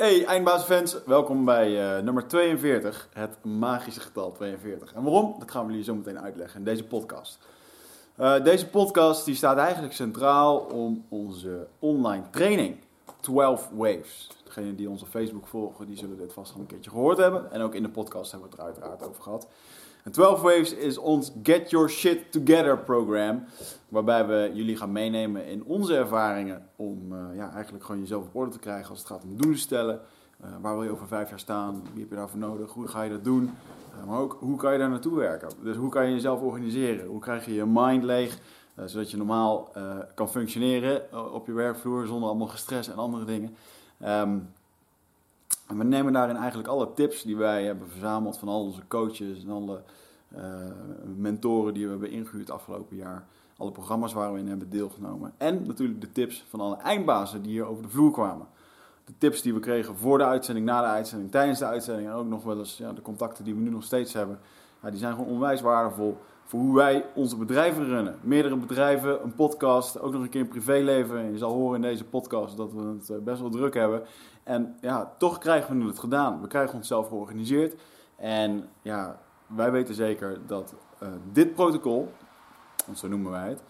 Hey eindbaasfans, welkom bij uh, nummer 42, het magische getal 42. En waarom? Dat gaan we jullie zo meteen uitleggen in deze podcast. Uh, deze podcast die staat eigenlijk centraal om onze online training 12 Waves. Degenen die onze Facebook volgen, die zullen dit vast al een keertje gehoord hebben. En ook in de podcast hebben we het er uiteraard over gehad. En 12 Waves is ons Get Your Shit Together program. Waarbij we jullie gaan meenemen in onze ervaringen om uh, ja, eigenlijk gewoon jezelf op orde te krijgen als het gaat om doelen stellen. Uh, waar wil je over vijf jaar staan? Wie heb je daarvoor nodig? Hoe ga je dat doen? Uh, maar ook hoe kan je daar naartoe werken? Dus hoe kan je jezelf organiseren? Hoe krijg je je mind leeg? zodat je normaal kan functioneren op je werkvloer zonder allemaal gestres en andere dingen. Um, en we nemen daarin eigenlijk alle tips die wij hebben verzameld van al onze coaches en alle uh, mentoren die we hebben ingehuurd afgelopen jaar. Alle programma's waar we in hebben deelgenomen. En natuurlijk de tips van alle eindbazen die hier over de vloer kwamen. De tips die we kregen voor de uitzending, na de uitzending, tijdens de uitzending. En ook nog wel eens ja, de contacten die we nu nog steeds hebben. Ja, die zijn gewoon onwijs waardevol voor hoe wij onze bedrijven runnen. Meerdere bedrijven, een podcast, ook nog een keer een privéleven. En je zal horen in deze podcast dat we het eh, best wel druk hebben. En ja, toch krijgen we het gedaan. We krijgen onszelf georganiseerd. En ja, wij weten zeker dat uh, dit protocol, want zo noemen wij het,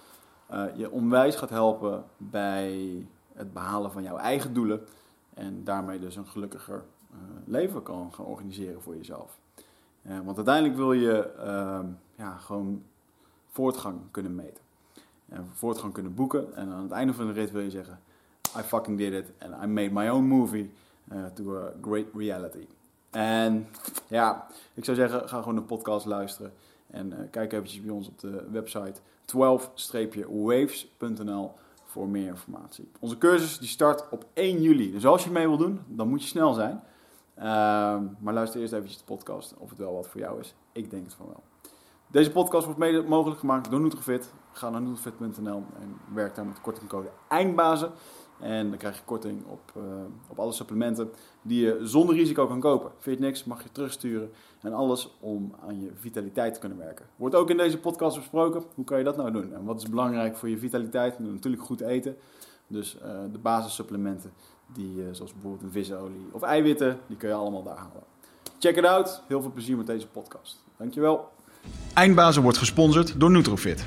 uh, je onwijs gaat helpen bij het behalen van jouw eigen doelen. En daarmee dus een gelukkiger uh, leven kan gaan organiseren voor jezelf. want uiteindelijk wil je ehm, ja, gewoon voortgang kunnen meten. En voortgang kunnen boeken. En aan het einde van de rit wil je zeggen: I fucking did it. And I made my own movie uh, to a great reality. En ja, ik zou zeggen, ga gewoon de podcast luisteren. En uh, kijk eventjes bij ons op de website 12-waves.nl voor meer informatie. Onze cursus die start op 1 juli. Dus als je mee wil doen, dan moet je snel zijn. Uh, maar luister eerst eventjes de podcast of het wel wat voor jou is. Ik denk het van wel. Deze podcast wordt mede mogelijk gemaakt door Nutrofit. Ga naar nutrofit.nl en werk daar met de kortingcode EINDBAZEN. En dan krijg je korting op, uh, op alle supplementen die je zonder risico kan kopen. Vind je niks, mag je terugsturen. En alles om aan je vitaliteit te kunnen werken. Wordt ook in deze podcast besproken. Hoe kan je dat nou doen? En wat is belangrijk voor je vitaliteit? Natuurlijk goed eten. Dus uh, de basissupplementen, die, uh, zoals bijvoorbeeld een visolie of eiwitten, die kun je allemaal daar halen. Check it out. Heel veel plezier met deze podcast. Dankjewel. Eindbazen wordt gesponsord door Nutrofit.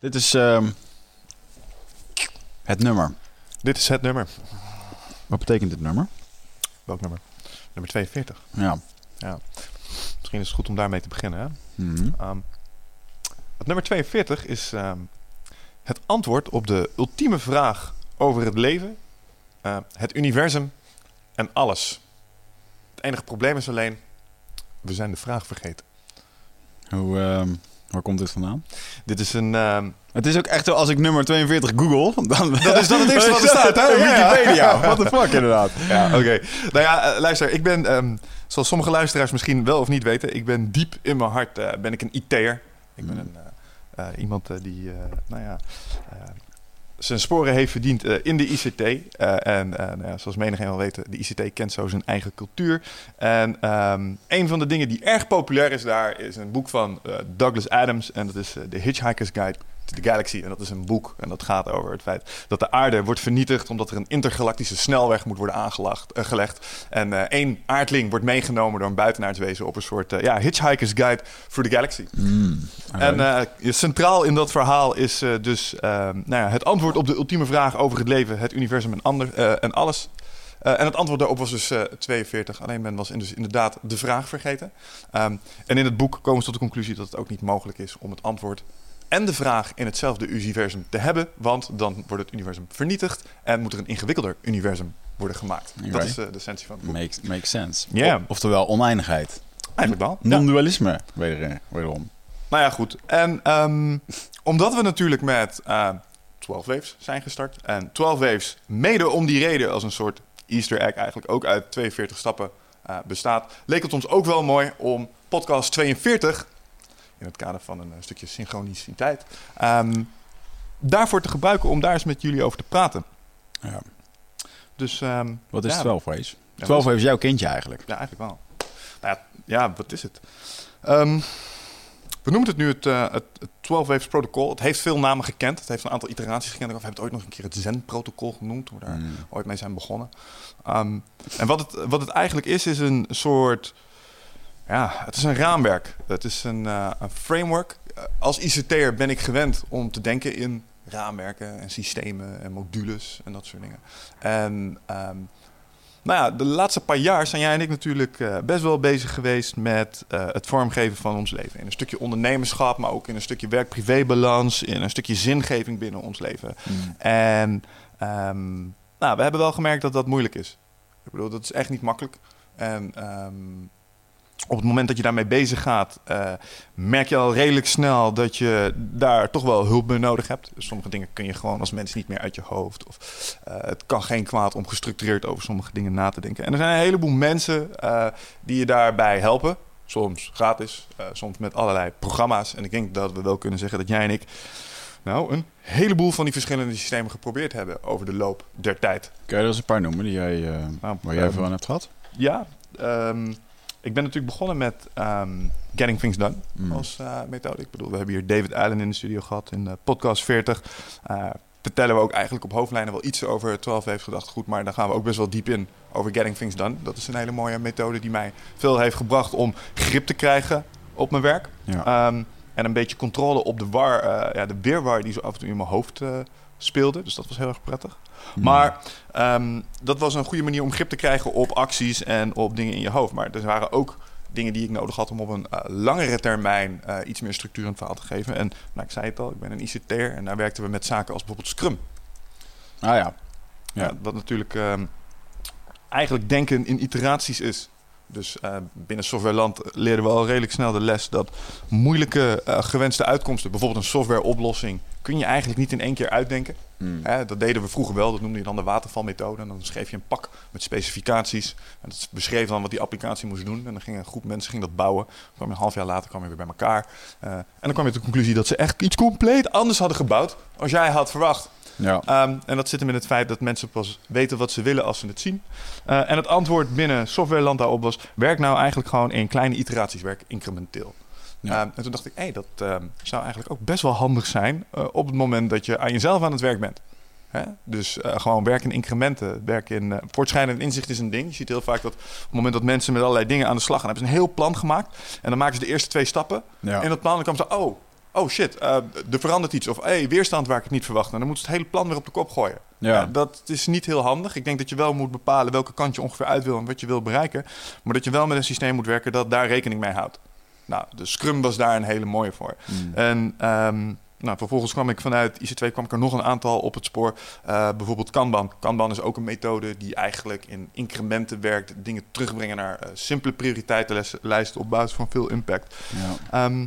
Dit is uh, het nummer. Dit is het nummer. Wat betekent dit nummer? Welk nummer? Nummer 42. Ja. ja. Misschien is het goed om daarmee te beginnen. Hè? Mm -hmm. um, het nummer 42 is um, het antwoord op de ultieme vraag over het leven, uh, het universum en alles. Het enige probleem is alleen, we zijn de vraag vergeten. Hoe... Waar komt dit vandaan? Dit is een... Uh... Het is ook echt zo, als ik nummer 42 google... Dan... Dat is dan het eerste wat er staat, hè? Wikipedia. What the fuck, inderdaad. Ja, oké. Okay. Nou ja, uh, luister. Ik ben, um, zoals sommige luisteraars misschien wel of niet weten... ik ben diep in mijn hart uh, ben ik een IT'er. Ik ben een, uh, iemand die, nou ja zijn sporen heeft verdiend uh, in de ICT. Uh, en uh, ja, zoals menigeen wel weten, de ICT kent zo zijn eigen cultuur. En um, een van de dingen die erg populair is daar, is een boek van Douglas Adams. En dat is The Hitchhiker's Guide the Galaxy. En dat is een boek. En dat gaat over het feit dat de aarde wordt vernietigd... omdat er een intergalactische snelweg moet worden aangelegd. En één aardling wordt meegenomen door een buitenaards wezen... op een soort ja, Hitchhiker's Guide for the Galaxy. Mm, en centraal in dat verhaal is dus nou ja, het antwoord op de ultieme vraag over het leven, het universum en, ander, en alles. Uh, en het antwoord daarop was dus uh, 42. Alleen men was dus inderdaad de vraag vergeten. Um, en in het boek komen ze tot de conclusie dat het ook niet mogelijk is om het antwoord en de vraag in hetzelfde universum te hebben, want dan wordt het universum vernietigd en moet er een ingewikkelder universum worden gemaakt. Dat is eh, de essentie van het boek. Makes, makes sense. Ja. O- Oftewel oneindigheid. Eigenlijk wel. Ja. Non-dualisme, weder, wederom. Nou ja, goed. En ehm, omdat we natuurlijk met eh 12 Waves zijn gestart. En 12 Waves mede om die reden als een soort easter egg eigenlijk ook uit 42 stappen eh, bestaat. Leek het ons ook wel mooi om podcast 42, in het kader van een eh, stukje synchroniciteit, ehm, daarvoor te gebruiken om daar eens met jullie over te praten. Ja. Dus ehm, Wat is Ja. 12 Ways? Ja, 12 wat Ways is jouw kindje eigenlijk. Ja, eigenlijk wel. Nou ja, ja wat is het? Ehm, we noemen het nu het, eh, het, het 12 Waves protocol. Het heeft veel namen gekend. Het heeft een aantal iteraties gekend. We hebben het ooit nog een keer het Zen-protocol genoemd. Toen we daar Mm. ooit mee zijn begonnen. En wat het, wat het eigenlijk is, is een soort... Ja, het is een raamwerk. Het is een, eh, een framework. Eh, Als ICT'er ben ik gewend om te denken in raamwerken en systemen en modules en dat soort dingen. En ehm, nou ja, de laatste paar jaar zijn jij en ik natuurlijk eh, best wel bezig geweest met het vormgeven van ons leven. In een stukje ondernemerschap, maar ook in een stukje werk-privé-balans, in een stukje zingeving binnen ons leven. Mm. En ehm, nou, we hebben wel gemerkt dat dat moeilijk is. Ik bedoel, dat is echt niet makkelijk. En ehm, op het moment dat je daarmee bezig gaat, eh, merk je al redelijk snel dat je daar toch wel hulp bij nodig hebt. Dus sommige dingen kun je gewoon als mens niet meer uit je hoofd. Of eh, het kan geen kwaad om gestructureerd over sommige dingen na te denken. En er zijn een heleboel mensen eh, die je daarbij helpen. Soms gratis, soms met allerlei programma's. En ik denk dat we wel kunnen zeggen dat jij en ik nou een heleboel van die verschillende systemen geprobeerd hebben over de loop der tijd. Kun je er eens een paar noemen die jij, Nou, waar jij veel aan hebt gehad? Ja, ehm, ik ben natuurlijk begonnen met ehm, Getting Things Done Mm. als eh, methode. Ik bedoel, we hebben hier David Allen in de studio gehad in podcast 40. Eh, vertellen we ook eigenlijk op hoofdlijnen wel iets over 12 heeft gedacht goed, maar dan gaan we ook best wel diep in over Getting Things Done. Dat is een hele mooie methode die mij veel heeft gebracht om grip te krijgen op mijn werk. Ja. Ehm, en een beetje controle op de war, eh, ja, de weerwar die zo af en toe in mijn hoofd speelde. Dus dat was heel erg prettig. Mm. Maar ehm, dat was een goede manier om grip te krijgen op acties en op dingen in je hoofd. Maar er waren ook dingen die ik nodig had om op een eh, langere termijn eh, iets meer structuur aan het verhaal te geven. En nou, ik zei het al, ik ben een ICT'er en daar werkten we met zaken als bijvoorbeeld Scrum. Ah ja. Ja. Ja. wat natuurlijk ehm, eigenlijk denken in iteraties is. Dus eh, binnen softwareland leren we al redelijk snel de les dat moeilijke eh, gewenste uitkomsten, bijvoorbeeld een softwareoplossing, kun je eigenlijk niet in één keer uitdenken. Mm. Hè, dat deden we vroeger wel, dat noemde je dan de watervalmethode. En dan schreef je een pak met specificaties. En dat beschreef dan wat die applicatie moest doen. En dan ging een groep mensen ging dat bouwen. Dan kwam je een half jaar later kwam je weer bij elkaar. Eh, en dan kwam je tot de conclusie dat ze echt iets compleet anders hadden gebouwd als jij had verwacht. Ja. Ehm, en dat zit hem in het feit dat mensen pas weten wat ze willen als ze het zien. Eh, en het antwoord binnen softwareland daarop was... werk nou eigenlijk gewoon in kleine iteraties, werk incrementeel. Ja. Ehm, en toen dacht ik, hé, dat ehm, zou eigenlijk ook best wel handig zijn... eh, op het moment dat je aan jezelf aan het werk bent. Hè? Dus eh, gewoon werk in incrementen. Werk in, eh voortschrijdend inzicht is een ding. Je ziet heel vaak dat op het moment dat mensen met allerlei dingen aan de slag gaan... hebben ze een heel plan gemaakt. En dan maken ze de eerste twee stappen. Ja. En dat plan, dan kwam ze, oh, oh shit, eh, er verandert iets. Of hey, weerstand waar ik het niet verwacht. En dan moeten ze het hele plan weer op de kop gooien. Ja. Ja, dat is niet heel handig. Ik denk dat je wel moet bepalen welke kant je ongeveer uit wil en wat je wil bereiken. Maar dat je wel met een systeem moet werken dat daar rekening mee houdt. Nou, de Scrum was daar een hele mooie voor. Mm. En ehm, nou, vervolgens kwam ik vanuit IC2 kwam ik er nog een aantal op het spoor. Eh, bijvoorbeeld Kanban. Kanban is ook een methode die eigenlijk in incrementen werkt. Dingen terugbrengen naar eh, simpele prioriteitenlijsten op basis van veel impact. Ja. Ehm,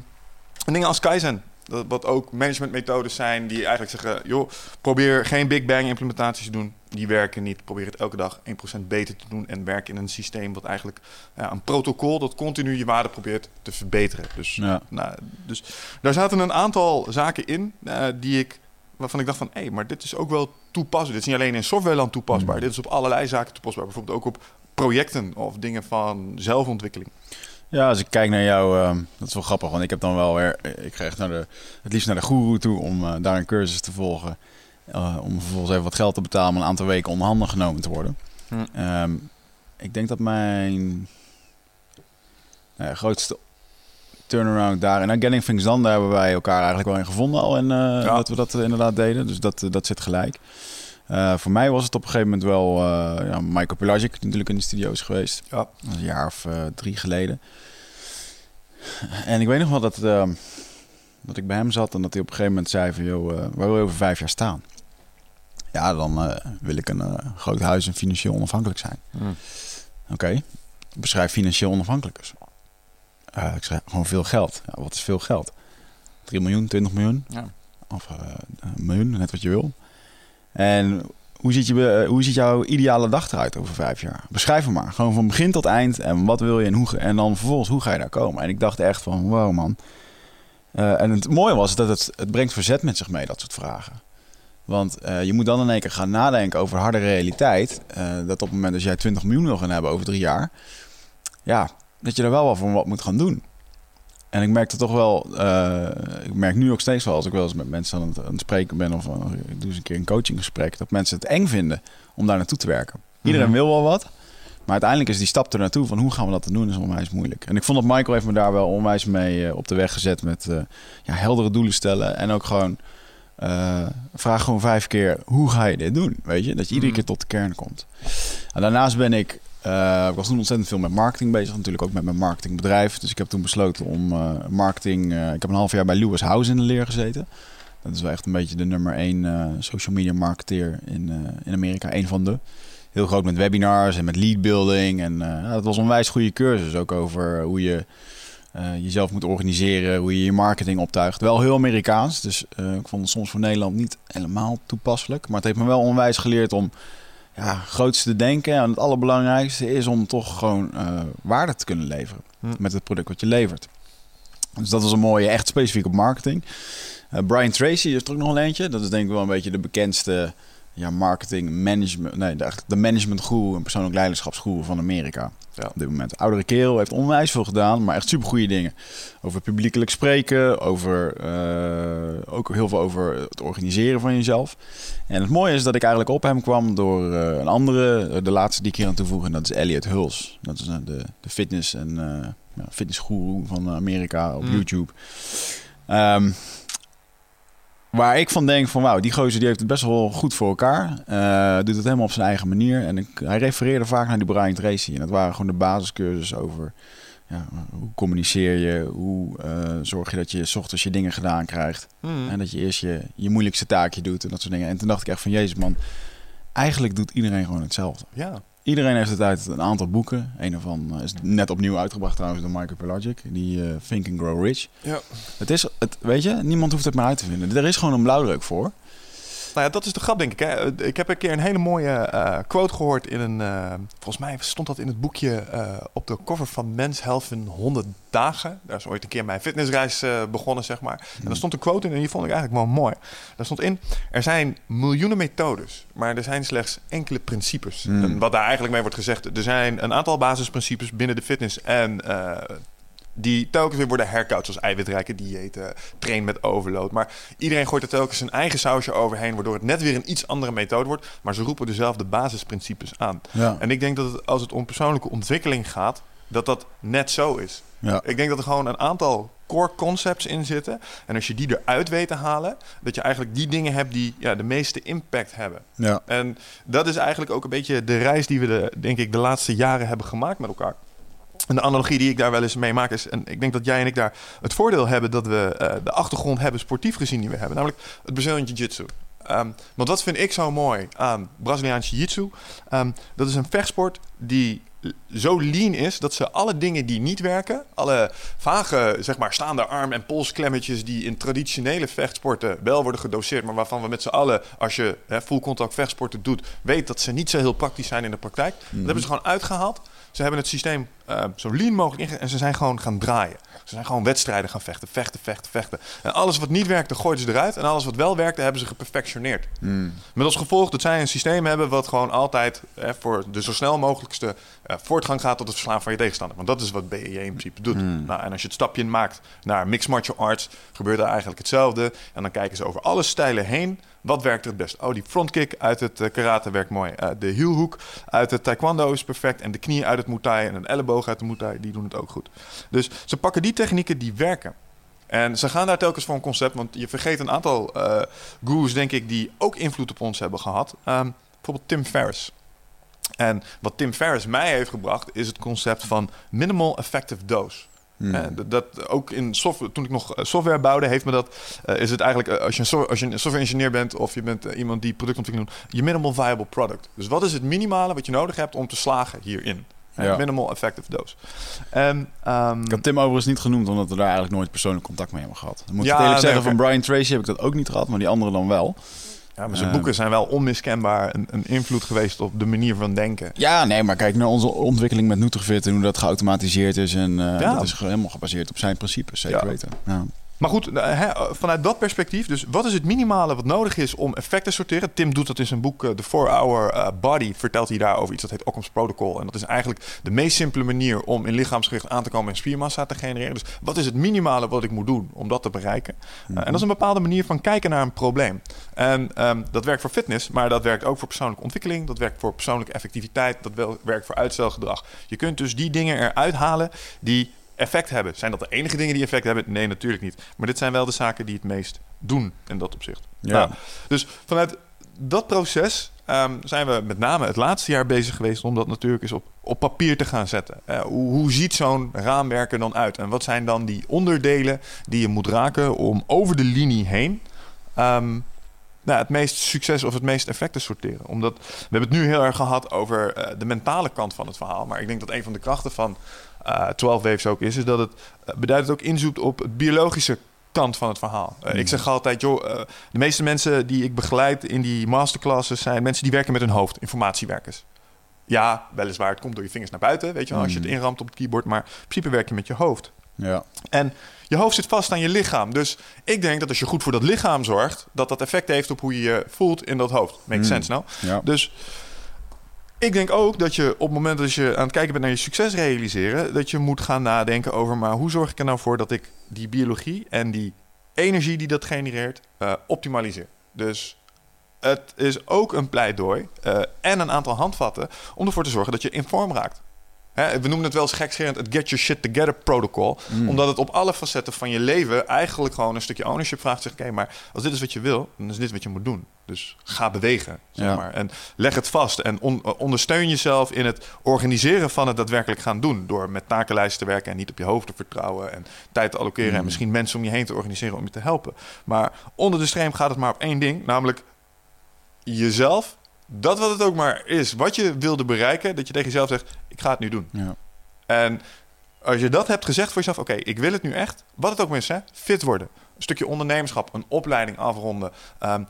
en dingen als Kaizen. Dat, wat ook managementmethodes zijn die eigenlijk zeggen... joh, probeer geen Big Bang implementaties te doen. Die werken niet. Probeer het elke dag 1% beter te doen. En werk in een systeem wat eigenlijk... Ja, een protocol dat continu je waarde probeert te verbeteren. Dus, Ja. nou, dus daar zaten een aantal zaken in eh, die ik... waarvan ik dacht van... hé, maar dit is ook wel toepasbaar. Dit is niet alleen in softwareland toepasbaar. Mm. Dit is op allerlei zaken toepasbaar. Bijvoorbeeld ook op projecten of dingen van zelfontwikkeling. Ja, als ik kijk naar jou, ehm, dat is wel grappig, want ik heb dan wel weer, ik ga echt naar de, het liefst naar de guru toe om eh, daar een cursus te volgen. Eh, om vervolgens even wat geld te betalen om een aantal weken onder handen genomen te worden. Hm. Ehm, ik denk dat mijn nou grootste turnaround daar, en nou, Getting Things Done, daar hebben wij elkaar eigenlijk wel in gevonden al en eh, dat we dat eh, inderdaad deden. Dus dat, eh, dat zit gelijk. Eh, voor mij was het op een gegeven moment wel eh ja, Michael Pelagic, die natuurlijk in de studio is geweest. Ja. Dat een jaar of eh, drie geleden. En ik weet nog wel dat, ehm, Dat ik bij hem zat en dat hij op een gegeven moment zei van... joh, uh, waar wil je over vijf jaar staan? Ja, dan uh, wil ik een uh, groot huis en financieel onafhankelijk zijn. Mm. Oké, okay. beschrijf financieel onafhankelijk. Uh, ik zeg gewoon veel geld. Ja, wat is veel geld? 3 miljoen, 20 miljoen? Ja. Of een miljoen, net wat je wil. En hoe ziet, je, hoe ziet jouw ideale dag eruit over vijf jaar? Beschrijf hem maar. Gewoon van begin tot eind. En wat wil je en, hoe, en dan vervolgens hoe ga je daar komen? En ik dacht echt van, wow man. Uh, en het mooie was dat het, het brengt verzet met zich mee, dat soort vragen. Want uh, je moet dan in één keer gaan nadenken over harde realiteit. Dat op het moment dat jij 20 miljoen wil gaan hebben over drie jaar. Ja, dat je er wel wel voor wat moet gaan doen. En ik merk het toch wel, uh, ik merk nu ook steeds wel als ik wel eens met mensen aan het, aan het spreken ben of ik doe eens een keer een coachinggesprek, dat mensen het eng vinden om daar naartoe te werken. Iedereen mm -hmm. wil wel wat, maar uiteindelijk is die stap er naartoe van hoe gaan we dat doen is onwijs moeilijk. En ik vond dat Michael heeft me daar wel onwijs mee uh, op de weg gezet met uh, ja, heldere doelen stellen en ook gewoon vraag gewoon vijf keer hoe ga je dit doen, weet je, dat je iedere Mhm. keer tot de kern komt. En daarnaast ben ik uh, ik was toen ontzettend veel met marketing bezig, natuurlijk ook met mijn marketingbedrijf. Dus ik heb toen besloten om uh, marketing. Uh, ik heb een half jaar bij Lewis House in de leer gezeten. Dat is wel echt een beetje de nummer één social media marketeer in, in Amerika. Een van de. Heel groot met webinars en met lead building. En dat was een onwijs goede cursus. Ook over hoe je jezelf moet organiseren, hoe je je marketing optuigt. Wel heel Amerikaans. Dus ik vond het soms voor Nederland niet helemaal toepasselijk. Maar het heeft me wel onwijs geleerd om ja, grootste denken. En het allerbelangrijkste is om toch gewoon uh, waarde te kunnen leveren Hm. met het product wat je levert. Dus dat was een mooie, echt specifiek op marketing. Uh, Brian Tracy is er ook nog een eentje. Dat is denk ik wel een beetje de bekendste ja, marketing management, nee, de, de management guru en persoonlijk leiderschapsguru van Amerika. Ja. Op dit moment. Oudere kerel heeft onwijs veel gedaan, maar echt super goede dingen. Over publiekelijk spreken, over uh, ook heel veel over het organiseren van jezelf. En het mooie is dat ik eigenlijk op hem kwam door uh, een andere, de laatste die ik hier aan toevoeg, en dat is Elliot Huls. Dat is uh, de, de fitness en fitnessguru van Amerika op Mm. YouTube. Um, Waar ik van denk van wauw, die gozer die heeft het best wel goed voor elkaar. Uh, doet het helemaal op zijn eigen manier. En ik, hij refereerde vaak naar die Brian Tracy. En dat waren gewoon de basiscursussen over ja, hoe communiceer je, hoe uh, zorg je dat je s ochtends je dingen gedaan krijgt. Mm. En dat je eerst je, je moeilijkste taakje doet en dat soort dingen. En toen dacht ik echt van jezus man, eigenlijk doet iedereen gewoon hetzelfde. Ja. Iedereen heeft het uit een aantal boeken. Een daarvan is net opnieuw uitgebracht trouwens door Michael Pelagic. Die uh, Think and Grow Rich. Ja. Het is, het, weet je, niemand hoeft het maar uit te vinden. Er is gewoon een blauwdruk voor. Nou ja, dat is de grap, denk ik. Hè. Ik heb een keer een hele mooie uh, quote gehoord in een... Uh, volgens mij stond dat in het boekje uh, op de cover van Men's Health in 100 dagen. Daar is ooit een keer mijn fitnessreis begonnen, zeg maar. En daar stond een quote in en die vond ik eigenlijk wel mooi. Daar stond in, er zijn miljoenen methodes, maar er zijn slechts enkele principes. Mm. En wat daar eigenlijk mee wordt gezegd, er zijn een aantal basisprincipes binnen de fitness en die telkens weer worden herkoud, zoals eiwitrijke diëten, train met overload. Maar iedereen gooit er telkens zijn eigen sausje overheen, waardoor het net weer een iets andere methode wordt. Maar ze roepen dezelfde basisprincipes aan. Ja. En ik denk dat het, als het om persoonlijke ontwikkeling gaat, dat dat net zo is. Ja. Ik denk dat er gewoon een aantal core concepts in zitten. En als je die eruit weet te halen, dat je eigenlijk die dingen hebt die ja, de meeste impact hebben. Ja. En dat is eigenlijk ook een beetje de reis die we, de, denk ik, de laatste jaren hebben gemaakt met elkaar. En de analogie die ik daar wel eens mee maak is... en ik denk dat jij en ik daar het voordeel hebben... dat we uh, de achtergrond hebben, sportief gezien, die we hebben. Namelijk het Brazilian Jiu-Jitsu. Um, want wat vind ik zo mooi aan Braziliaans Jiu-Jitsu? Um, dat is een vechtsport die zo lean is dat ze alle dingen die niet werken, alle vage, zeg maar, staande arm- en polsklemmetjes die in traditionele vechtsporten wel worden gedoseerd, maar waarvan we met z'n allen, als je hè, full contact vechtsporten doet, weet dat ze niet zo heel praktisch zijn in de praktijk. Dat hebben ze gewoon uitgehaald. Ze hebben het systeem uh, zo lean mogelijk en ze zijn gewoon gaan draaien. Ze zijn gewoon wedstrijden gaan vechten, vechten, vechten, vechten. En alles wat niet werkte, gooiden ze eruit. En alles wat wel werkte, hebben ze geperfectioneerd. Mm. Met als gevolg dat zij een systeem hebben wat gewoon altijd eh, voor de zo snel mogelijkste uh, voortgang gaat tot het verslaan van je tegenstander. Want dat is wat BEJ in principe doet. Mm. Nou, en als je het stapje maakt naar mixed martial arts, gebeurt er eigenlijk hetzelfde. En dan kijken ze over alle stijlen heen. Wat werkt er het best? Oh, die frontkick uit het karate werkt mooi. Uh, de hielhoek uit het taekwondo is perfect. En de knie uit het muay thai en een elleboog uit de muay die doen het ook goed. Dus ze pakken die technieken die werken. En ze gaan daar telkens voor een concept, want je vergeet een aantal uh, gurus, denk ik, die ook invloed op ons hebben gehad. Um, bijvoorbeeld Tim Ferriss. En wat Tim Ferriss mij heeft gebracht, is het concept van minimal effective dose. Hmm. Dat, ook in software, toen ik nog eh, software bouwde, heeft me dat. eh, is het eigenlijk als je een, so- als je een software engineer bent of je bent iemand die productontwikkeling doet, je minimal viable product. Dus wat is het minimale wat je nodig hebt om te slagen hierin? Ja. Minimal effective dose. En, ehm, Ik had Tim overigens niet genoemd, omdat we daar eigenlijk nooit persoonlijk contact mee hebben gehad. Dan moet ik Ja, eerlijk zeggen, van Brian Tracy heb ik dat ook niet gehad, maar die anderen dan wel. ja, maar zijn eh, boeken zijn wel onmiskenbaar een, een invloed geweest op de manier van denken. Ja, nee, maar kijk naar onze ontwikkeling met Nutrifit en hoe dat geautomatiseerd is. En Ja. dat is helemaal gebaseerd op zijn principes, zeker Ja. weten. Ja. Maar goed, eh, vanuit dat perspectief, dus wat is het minimale wat nodig is om effect te sorteren? Tim doet dat in zijn boek eh, The 4-Hour eh, Body, vertelt hij daar over iets dat heet Occam's Protocol. En dat is eigenlijk de meest simpele manier om in lichaamsgewicht aan te komen en spiermassa te genereren. Dus wat is het minimale wat ik moet doen om dat te bereiken? En dat is een bepaalde manier van kijken naar een probleem. En ehm, dat werkt voor fitness, maar dat werkt ook voor persoonlijke ontwikkeling. Dat werkt voor persoonlijke effectiviteit. Dat werkt voor uitstelgedrag. Je kunt dus die dingen eruit halen die effect hebben. Zijn dat de enige dingen die effect hebben? Nee, natuurlijk niet. Maar dit zijn wel de zaken die het meest doen in dat opzicht. Ja. Nou, dus vanuit dat proces ehm, zijn we met name het laatste jaar bezig geweest om dat natuurlijk eens op, op papier te gaan zetten. Eh, hoe, hoe ziet zo'n raamwerk er dan uit? En wat zijn dan die onderdelen die je moet raken om over de linie heen ehm, nou, het meest succes of het meest effect te sorteren? Omdat we hebben het nu heel erg gehad over eh, de mentale kant van het verhaal. Maar ik denk dat een van de krachten van eh 12 Waves ook is, is dat het uh, beduidend ook inzoekt op het biologische kant van het verhaal. Uh, Ik zeg altijd, joh, uh, de meeste mensen die ik begeleid in die masterclasses zijn mensen die werken met hun hoofd, informatiewerkers. Ja, weliswaar, het komt door je vingers naar buiten, weet je wel, als je het inramt op het keyboard, maar in principe werk je met je hoofd. Ja. En je hoofd zit vast aan je lichaam. Dus ik denk dat als je goed voor dat lichaam zorgt, dat dat effect heeft op hoe je je voelt in dat hoofd. Makes sense, nou? Ja. Dus ik denk ook dat je op het moment dat je aan het kijken bent naar je succes realiseren, dat je moet gaan nadenken over, maar hoe zorg ik er nou voor dat ik die biologie en die energie die dat genereert, uh, optimaliseer. Dus het is ook een pleidooi uh, en een aantal handvatten om ervoor te zorgen dat je in vorm raakt. Hè, we noemen het wel eens gekscherend het get your shit together protocol. Mm. Omdat het op alle facetten van je leven eigenlijk gewoon een stukje ownership vraagt. Zeg, oké, okay, maar als dit is wat je wil, dan is dit wat je moet doen. Dus ga bewegen, zeg ja. maar. En leg het vast en on ondersteun jezelf in het organiseren van het daadwerkelijk gaan doen. Door met takenlijsten te werken en niet op je hoofd te vertrouwen. En tijd te allokeren mm. en misschien mensen om je heen te organiseren om je te helpen. Maar onder de stream gaat het maar op één ding. Namelijk jezelf dat wat het ook maar is, wat je wilde bereiken, dat je tegen jezelf zegt: ik ga het nu doen. Ja. En als je dat hebt gezegd voor jezelf, oké, okay, ik wil het nu echt, wat het ook maar is, hè, fit worden, een stukje ondernemerschap, een opleiding afronden, um,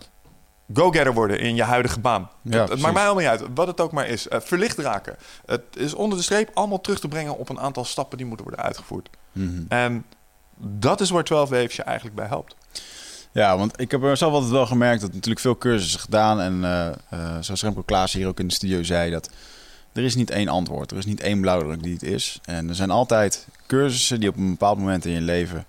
go-getter worden in je huidige baan. Ja, het, het maakt mij helemaal niet uit, wat het ook maar is. Uh, verlicht raken. Het is onder de streep allemaal terug te brengen op een aantal stappen die moeten worden uitgevoerd. Mhm. Mm -hmm. En dat is waar 12 Waves je eigenlijk bij helpt. Ja, want ik heb er zelf altijd wel gemerkt dat natuurlijk veel cursussen gedaan. En uh, uh, zoals Remco Klaas hier ook in de studio zei, dat er is niet één antwoord. Er is niet één blauwdruk die het is. En er zijn altijd cursussen die op een bepaald moment in je leven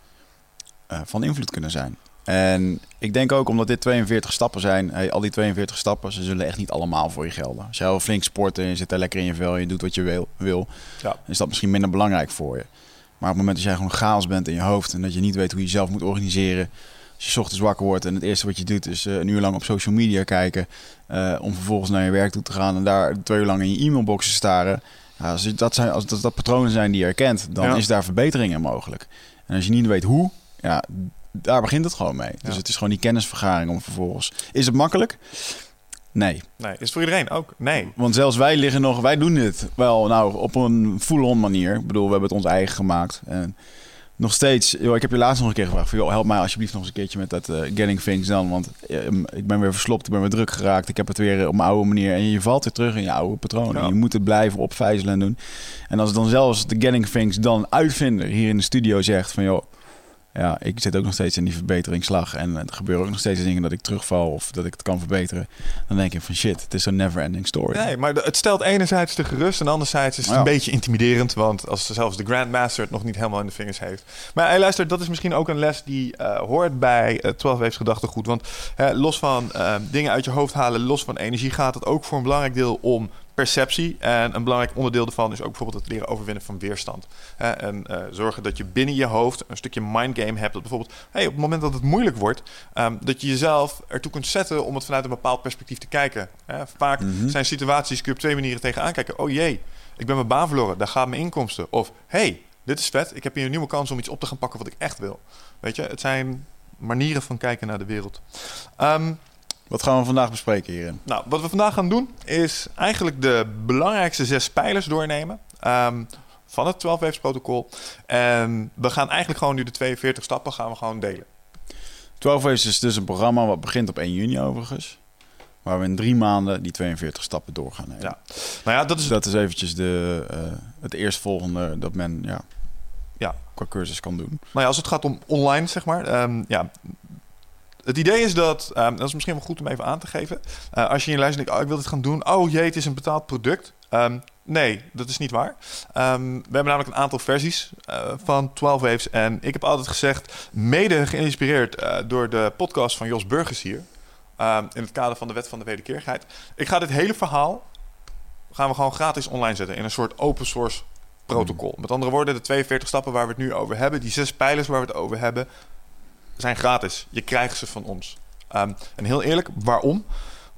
uh, van invloed kunnen zijn. En ik denk ook omdat dit 42 stappen zijn, hey, al die 42 stappen, ze zullen echt niet allemaal voor je gelden. Als jij wel flink sport en je zit er lekker in je vel en je doet wat je wil, wil ja. is dat misschien minder belangrijk voor je. Maar op het moment dat jij gewoon chaos bent in je hoofd en dat je niet weet hoe je jezelf moet organiseren, als je ochtends wakker wordt en het eerste wat je doet is uh, een uur lang op social media kijken. Uh, om vervolgens naar je werk toe te gaan en daar twee uur lang in je e-mailbox te staren. Ja, als, dat zijn, als dat, dat patronen zijn die je herkent, dan ja. is daar verbeteringen mogelijk. En als je niet weet hoe, ja, daar begint het gewoon mee. Ja. Dus het is gewoon die kennisvergaring om vervolgens. Is het makkelijk? Nee. Nee, is voor iedereen ook? Nee. Want zelfs wij liggen nog, wij doen dit wel nou op een full-on manier. Ik bedoel, we hebben het ons eigen gemaakt. En nog steeds, joh, ik heb je laatst nog een keer gevraagd van, joh, help mij alsjeblieft nog eens een keertje met dat uh, getting things dan, want uh, ik ben weer verslopt, ik ben weer druk geraakt, ik heb het weer op mijn oude manier en je valt weer terug in je oude patronen. Ja. Je moet het blijven opvijzelen en doen. En als dan zelfs de getting things dan uitvinder hier in de studio zegt van, joh, ja, ik zit ook nog steeds in die verbeteringsslag en er gebeuren ook nog steeds dingen dat ik terugval of dat ik het kan verbeteren. Dan denk ik van shit, het is zo'n never ending story. Nee, maar het stelt enerzijds te gerust en anderzijds is het ja. een beetje intimiderend, want als zelfs de Grandmaster het nog niet helemaal in de vingers heeft. Maar hey, luister, dat is misschien ook een les die uh, hoort bij uh, 12 Waves gedachtegoed, want uh, los van uh, dingen uit je hoofd halen, los van energie gaat het ook voor een belangrijk deel om perceptie. En een belangrijk onderdeel daarvan is ook bijvoorbeeld het leren overwinnen van weerstand. Hè? En uh, zorgen dat je binnen je hoofd een stukje mindgame hebt. Dat bijvoorbeeld, hey, op het moment dat het moeilijk wordt, um, dat je jezelf ertoe kunt zetten om het vanuit een bepaald perspectief te kijken. Hè? Vaak mm -hmm. zijn situaties, kun je op twee manieren tegenaan kijken. Oh jee, ik ben mijn baan verloren, daar gaat mijn inkomsten. Of hey, dit is vet. Ik heb hier een nieuwe kans om iets op te gaan pakken wat ik echt wil. Weet je, het zijn manieren van kijken naar de wereld. Ehm, Wat gaan we vandaag bespreken hierin? nou, wat we vandaag gaan doen is eigenlijk de belangrijkste zes pijlers doornemen ehm, van het 12 waves protocol. En we gaan eigenlijk gewoon nu de 42 stappen gaan we gewoon delen. 12 Waves is dus een programma wat begint op 1 juni overigens. Waar we in drie maanden die 42 stappen door gaan nemen. Ja. Nou ja, dat is dat is eventjes de, eh, het eerstvolgende dat men ja, Ja. qua cursus kan doen. Nou ja, als het gaat om online, zeg maar. ehm, ja. Het idee is dat, ehm, dat is misschien wel goed om even aan te geven. Eh, als je in je lijst denkt, oh, ik wil dit gaan doen. Oh jee, het is een betaald product. Ehm, nee, dat is niet waar. Ehm, we hebben namelijk een aantal versies eh, van 12 Waves. En ik heb altijd gezegd, mede geïnspireerd eh, door de podcast van Jos Burgers hier. ehm, in het kader van de wet van de wederkerigheid. Ik ga dit hele verhaal gaan we gewoon gratis online zetten in een soort open source protocol. Met andere woorden, de 42 stappen waar we het nu over hebben, die zes pijlers waar we het over hebben, zijn gratis. Je krijgt ze van ons. Ehm, en heel eerlijk, waarom?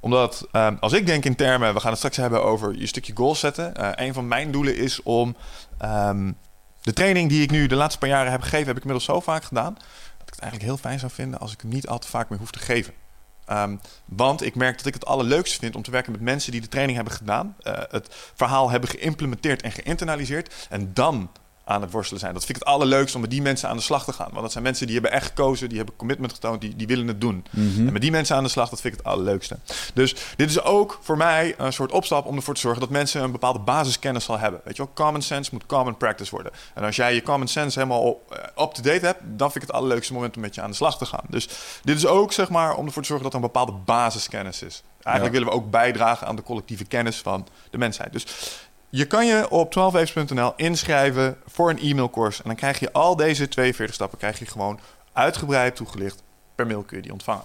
Omdat ehm, als ik denk in termen, we gaan het straks hebben over je stukje goals zetten. Eh, een van mijn doelen is om ehm, de training die ik nu de laatste paar jaren heb gegeven, heb ik inmiddels zo vaak gedaan. Dat ik het eigenlijk heel fijn zou vinden als ik hem niet al te vaak meer hoef te geven. Want ik merk dat ik het allerleukste vind om te werken met mensen die de training hebben gedaan, eh, het verhaal hebben geïmplementeerd en geïnternaliseerd en dan aan het worstelen zijn. Dat vind ik het allerleukste om met die mensen aan de slag te gaan. Want dat zijn mensen die hebben echt gekozen, die hebben commitment getoond, die, die willen het doen. En met die mensen aan de slag, dat vind ik het allerleukste. Dus dit is ook voor mij een soort opstap om ervoor te zorgen dat mensen een bepaalde basiskennis zal hebben. Weet je wel, common sense moet common practice worden. En als jij je common sense helemaal op- eh, up-to-date hebt, dan vind ik het allerleukste moment om met je aan de slag te gaan. Dus dit is ook zeg maar om ervoor te zorgen dat er een bepaalde basiskennis is. Eigenlijk Ja. willen we ook bijdragen aan de collectieve kennis van de mensheid. Dus je kan je op 12waves.nl inschrijven voor een e-mailcourse. En dan krijg je al deze 42 stappen krijg je gewoon uitgebreid toegelicht. Per mail kun je die ontvangen.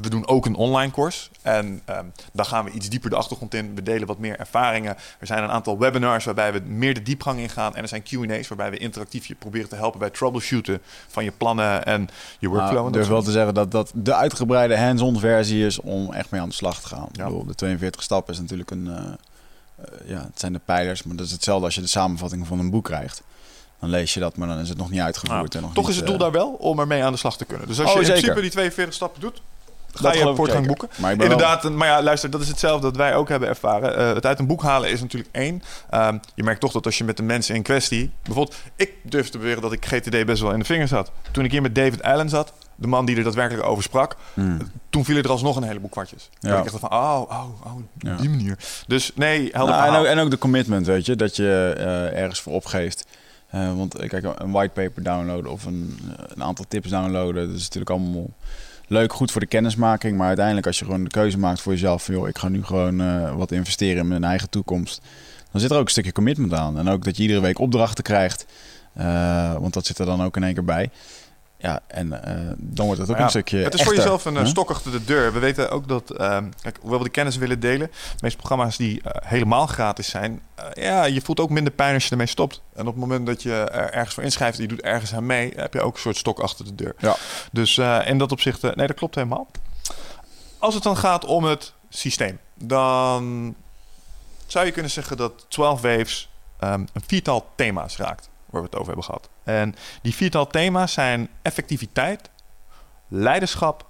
We doen ook een online course. En ehm daar gaan we iets dieper de achtergrond in. We delen wat meer ervaringen. Er zijn een aantal webinars waarbij we meer de diepgang ingaan. En er zijn Q&A's waarbij we interactief je proberen te helpen bij troubleshooten van je plannen en je workflow. Nou, ik durf wel te zeggen dat dat de uitgebreide hands-on versie is om echt mee aan de slag te gaan. Ja. Ik bedoel, de 42 stappen is natuurlijk een... eh, ja, het zijn de pijlers, maar dat is hetzelfde als je de samenvatting van een boek krijgt. Dan lees je dat, maar dan is het nog niet uitgevoerd. Ja, en nog Toch niet, is het doel eh, daar wel om ermee aan de slag te kunnen. Dus als Oh, je in zeker. principe die 42 stappen doet, ga dat je ik voortgang boeken. Maar Inderdaad, maar ja, luister, dat is hetzelfde dat wij ook hebben ervaren. Eh, het uit een boek halen is natuurlijk één. Ehm, je merkt toch dat als je met de mensen in kwestie... Bijvoorbeeld, ik durf te beweren dat ik GTD best wel in de vingers had. Toen ik hier met David Allen zat, de man die er daadwerkelijk over sprak... Hmm. toen vielen er alsnog een heleboel kwartjes. Ja. Ik dacht van, oh, oh, oh, Ja. die manier. Dus nee, helder Nou, en, ook, en ook de commitment, weet je, dat je eh, ergens voor opgeeft. Eh, want eh, kijk, een whitepaper downloaden of een, een aantal tips downloaden, dat is natuurlijk allemaal leuk, goed voor de kennismaking. Maar uiteindelijk, als je gewoon de keuze maakt voor jezelf, van joh, ik ga nu gewoon wat investeren in mijn eigen toekomst, dan zit er ook een stukje commitment aan. En ook dat je iedere week opdrachten krijgt, want dat zit er dan ook in één keer bij. Ja, en eh, dan wordt het ook ja, een stukje. Het is voor jezelf een eh, hè? stok achter de deur. We weten ook dat, ehm, kijk, hoewel we de kennis willen delen, de meeste programma's die eh, helemaal gratis zijn, ja, je voelt ook minder pijn als je ermee stopt. En op het moment dat je er ergens voor inschrijft je doet ergens aan mee, heb je ook een soort stok achter de deur. Ja. Dus in dat opzicht, nee, dat klopt helemaal. Als het dan gaat om het systeem, dan zou je kunnen zeggen dat 12 Waves ehm, een viertal thema's raakt, waar we het over hebben gehad. En die viertal thema's zijn effectiviteit, leiderschap,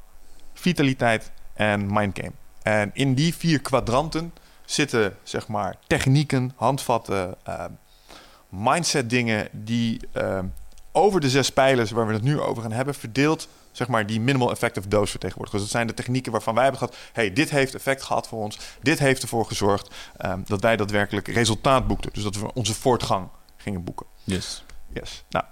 vitaliteit en mindgame. En in die vier kwadranten zitten zeg maar technieken, handvatten, eh, mindset dingen die eh, over de zes pijlers waar we het nu over gaan hebben verdeeld zeg maar die minimal effective dose vertegenwoordigt. Dus dat zijn de technieken waarvan wij hebben gehad, hey, dit heeft effect gehad voor ons, dit heeft ervoor gezorgd eh, dat wij daadwerkelijk resultaat boekten. Dus dat we onze voortgang gingen boeken. Yes. Yes. Nou,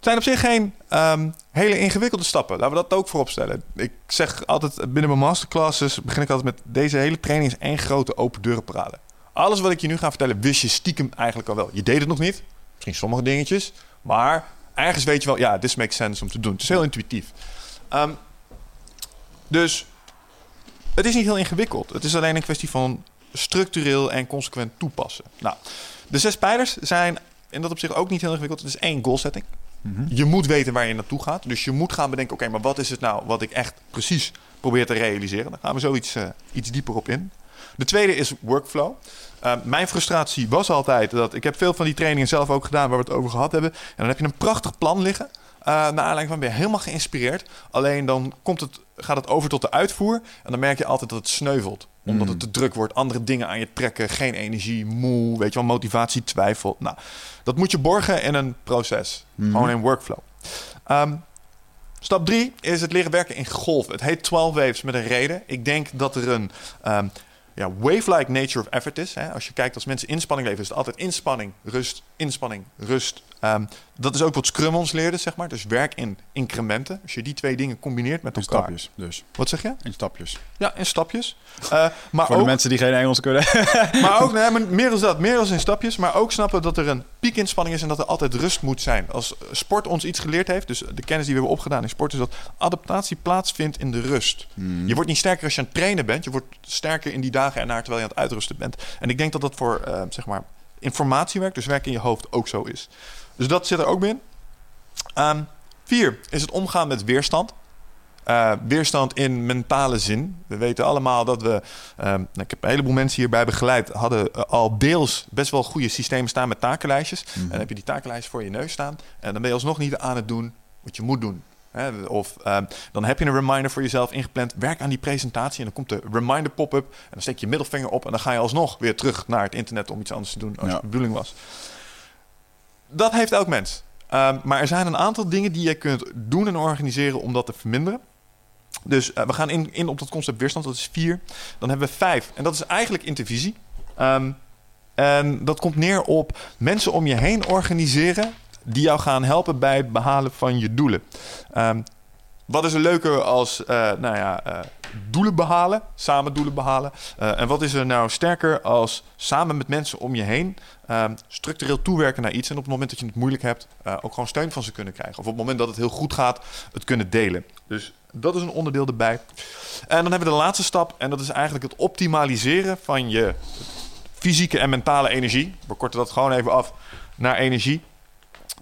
het zijn op zich geen ehm, hele ingewikkelde stappen. Laten we dat ook voorop stellen. Ik zeg altijd binnen mijn masterclasses begin ik altijd met deze hele training is één grote open deurenparade. Alles wat ik je nu ga vertellen wist je stiekem eigenlijk al wel. Je deed het nog niet. Misschien sommige dingetjes. Maar ergens weet je wel, ja, this makes sense om te doen. Het is heel intuïtief. Ehm, dus het is niet heel ingewikkeld. Het is alleen een kwestie van structureel en consequent toepassen. Nou, de zes pijlers zijn in dat opzicht ook niet heel ingewikkeld. Het is één goal setting. Mhm. Je moet weten waar je naartoe gaat. Dus je moet gaan bedenken, oké, maar wat is het nou wat ik echt precies probeer te realiseren? Daar gaan we zo iets, eh, iets dieper op in. De tweede is workflow. Uh, mijn frustratie was altijd dat ik heb veel van die trainingen zelf ook gedaan waar we het over gehad hebben. En dan heb je een prachtig plan liggen. Uh, naar aanleiding van ben je helemaal geïnspireerd. Alleen dan komt het, gaat het over tot de uitvoer. En dan merk je altijd dat het sneuvelt. Omdat het te druk wordt. Andere dingen aan je trekken. Geen energie, moe. Weet je wel, motivatie, twijfel. Nou, dat moet je borgen in een proces. Gewoon in workflow. Um, Stap 3 is het leren werken in golven. Het heet 12 waves met een reden. Ik denk dat er een um, ja, wave-like nature of effort is. Hè. Als je kijkt als mensen inspanning leven, is het altijd inspanning, rust, inspanning, rust. Um, dat is ook wat Scrum ons leerde, zeg maar. Dus werk in incrementen. Als je die twee dingen combineert met In elkaar. stapjes, dus. Wat zeg je? In stapjes. Ja, in stapjes. Uh, maar Voor ook, de mensen die geen Engels kunnen. maar ook, nee, maar meer dan dat, meer dan in stapjes. Maar ook snappen dat er een piekinspanning is en dat er altijd rust moet zijn. Als sport ons iets geleerd heeft, dus de kennis die we hebben opgedaan in sport, is dat adaptatie plaatsvindt in de rust. Je wordt niet sterker als je aan het trainen bent, je wordt sterker in die dagen erna terwijl je aan het uitrusten bent. En ik denk dat dat voor, uh, zeg maar, informatiewerk, dus werk in je hoofd, ook zo is. Dus dat zit er ook in. Um, vier is het omgaan met weerstand. Uh, weerstand in mentale zin. We weten allemaal dat we, um, ik heb een heleboel mensen hierbij begeleid, hadden uh, al deels best wel goede systemen staan met takenlijstjes. Mm. En dan heb je die takenlijstjes voor je neus staan. En dan ben je alsnog niet aan het doen wat je moet doen. Hè? Of uh, dan heb je een reminder voor jezelf ingepland. Werk aan die presentatie en dan komt de reminder pop-up. En dan steek je middelvinger op en dan ga je alsnog weer terug naar het internet om iets anders te doen als ja. de bedoeling was. Dat heeft elk mens. Um, maar er zijn een aantal dingen die je kunt doen en organiseren om dat te verminderen. Dus uh, we gaan in, in op dat concept weerstand, dat is vier. Dan hebben we vijf. En dat is eigenlijk intervisie. Um, en dat komt neer op mensen om je heen organiseren die jou gaan helpen bij het behalen van je doelen. Um, wat is er leuker als uh, nou ja, uh, doelen behalen, samen doelen behalen? Uh, en wat is er nou sterker als samen met mensen om je heen um, structureel toewerken naar iets en op het moment dat je het moeilijk hebt, ook gewoon steun van ze kunnen krijgen? Of op het moment dat het heel goed gaat, het kunnen delen. Dus dat is een onderdeel erbij. En dan hebben we de laatste stap en dat is eigenlijk het optimaliseren van je fysieke en mentale energie. We korten dat gewoon even af naar energie.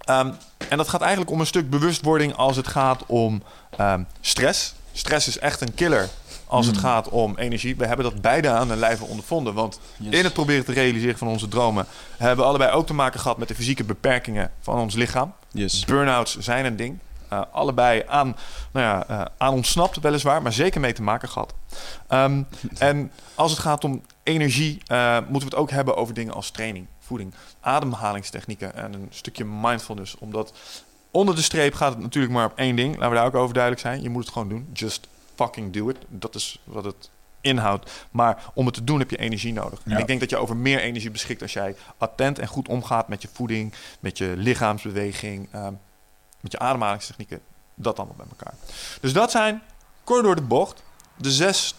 Um, en dat gaat eigenlijk om een stuk bewustwording als het gaat om um, stress. Stress is echt een killer als mm. het gaat om energie. We hebben dat beide aan de lijve ondervonden. Want yes. in het proberen te realiseren van onze dromen... hebben we allebei ook te maken gehad met de fysieke beperkingen van ons lichaam. Yes. Burn-outs zijn een ding. Uh, allebei aan, nou ja, uh, aan ontsnapt weliswaar, maar zeker mee te maken gehad. Um, en als het gaat om energie, uh, moeten we het ook hebben over dingen als training, voeding, ademhalingstechnieken en een stukje mindfulness. Omdat onder de streep gaat het natuurlijk maar op één ding. Laten we daar ook over duidelijk zijn. Je moet het gewoon doen. Just fucking do it. Dat is wat het inhoudt. Maar om het te doen heb je energie nodig. Ja. En ik denk dat je over meer energie beschikt als jij attent en goed omgaat met je voeding, met je lichaamsbeweging, uh, met je ademhalingstechnieken. Dat allemaal bij elkaar. Dus dat zijn, kort door de bocht, de zes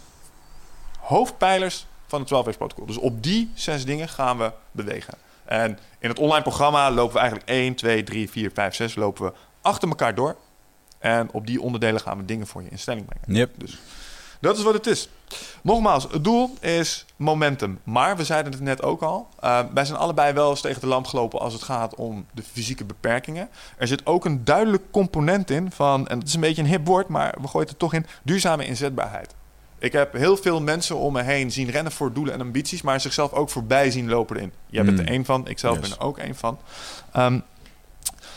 hoofdpijlers van het 12 Waves protocol. Dus op die zes dingen gaan we bewegen. En in het online programma lopen we eigenlijk 1, 2, 3, 4, 5, 6 lopen we achter elkaar door. En op die onderdelen gaan we dingen voor je in stelling brengen. Yep. Dus dat is wat het is. Nogmaals, het doel is momentum. Maar we zeiden het net ook al. Uh, wij zijn allebei wel eens tegen de lamp gelopen als het gaat om de fysieke beperkingen. Er zit ook een duidelijk component in van, en het is een beetje een hip woord, maar we gooien het er toch in, duurzame inzetbaarheid. Ik heb heel veel mensen om me heen zien rennen voor doelen en ambities, maar zichzelf ook voorbij zien lopen erin. Jij bent Mm. er één van, ik zelf Yes. ben er ook één van. Um,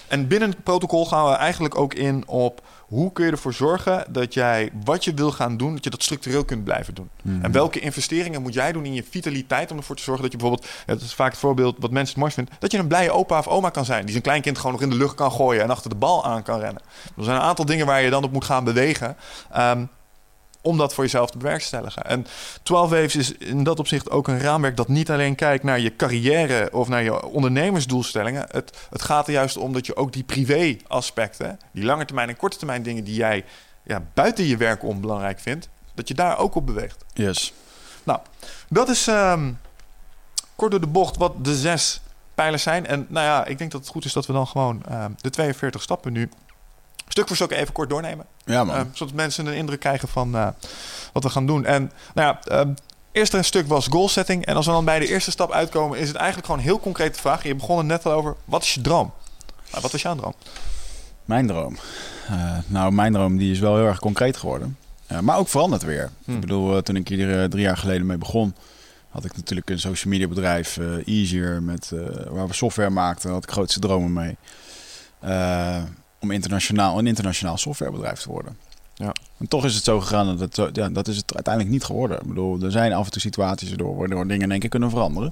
en binnen het protocol gaan we eigenlijk ook in op hoe kun je ervoor zorgen dat jij wat je wil gaan doen, dat je dat structureel kunt blijven doen. En welke investeringen moet jij doen in je vitaliteit om ervoor te zorgen dat je bijvoorbeeld, dat is vaak het voorbeeld wat mensen het mooist vinden, dat je een blije opa of oma kan zijn, die zijn kleinkind gewoon nog in de lucht kan gooien en achter de bal aan kan rennen. Er zijn een aantal dingen waar je dan op moet gaan bewegen. Um, om dat voor jezelf te bewerkstelligen. En 12 Waves is in dat opzicht ook een raamwerk dat niet alleen kijkt naar je carrière of naar je ondernemersdoelstellingen. Het, het gaat er juist om dat je ook die privé-aspecten, die lange termijn en korte termijn dingen die jij ja, buiten je werk om belangrijk vindt, dat je daar ook op beweegt. Yes. Nou, dat is um, kort door de bocht wat de zes pijlers zijn. En nou ja, ik denk dat het goed is dat we dan gewoon um, de 42 stappen nu stuk voor stuk even kort doornemen. Ja, man. Uh, zodat mensen een indruk krijgen van uh, wat we gaan doen. En nou ja, uh, eerste stuk was goal setting. En als we dan bij de eerste stap uitkomen, is het eigenlijk gewoon een heel concrete vraag. Je begon er net al over, wat is je droom? Nou, wat is jouw droom? Mijn droom? Uh, nou, mijn droom die is wel heel erg concreet geworden. Ja, maar ook veranderd weer. Hm. Ik bedoel, eh, toen ik hier eh, drie jaar geleden mee begon, had ik natuurlijk een social media bedrijf, eh, Easier, met, eh, waar we software maakten. Daar had ik grootste dromen mee. Om internationaal, een internationaal softwarebedrijf te worden. Ja. En toch is het zo gegaan dat het, ja, dat is het uiteindelijk niet geworden. Ik bedoel, er zijn af en toe situaties waardoor, waardoor dingen in één keer kunnen veranderen.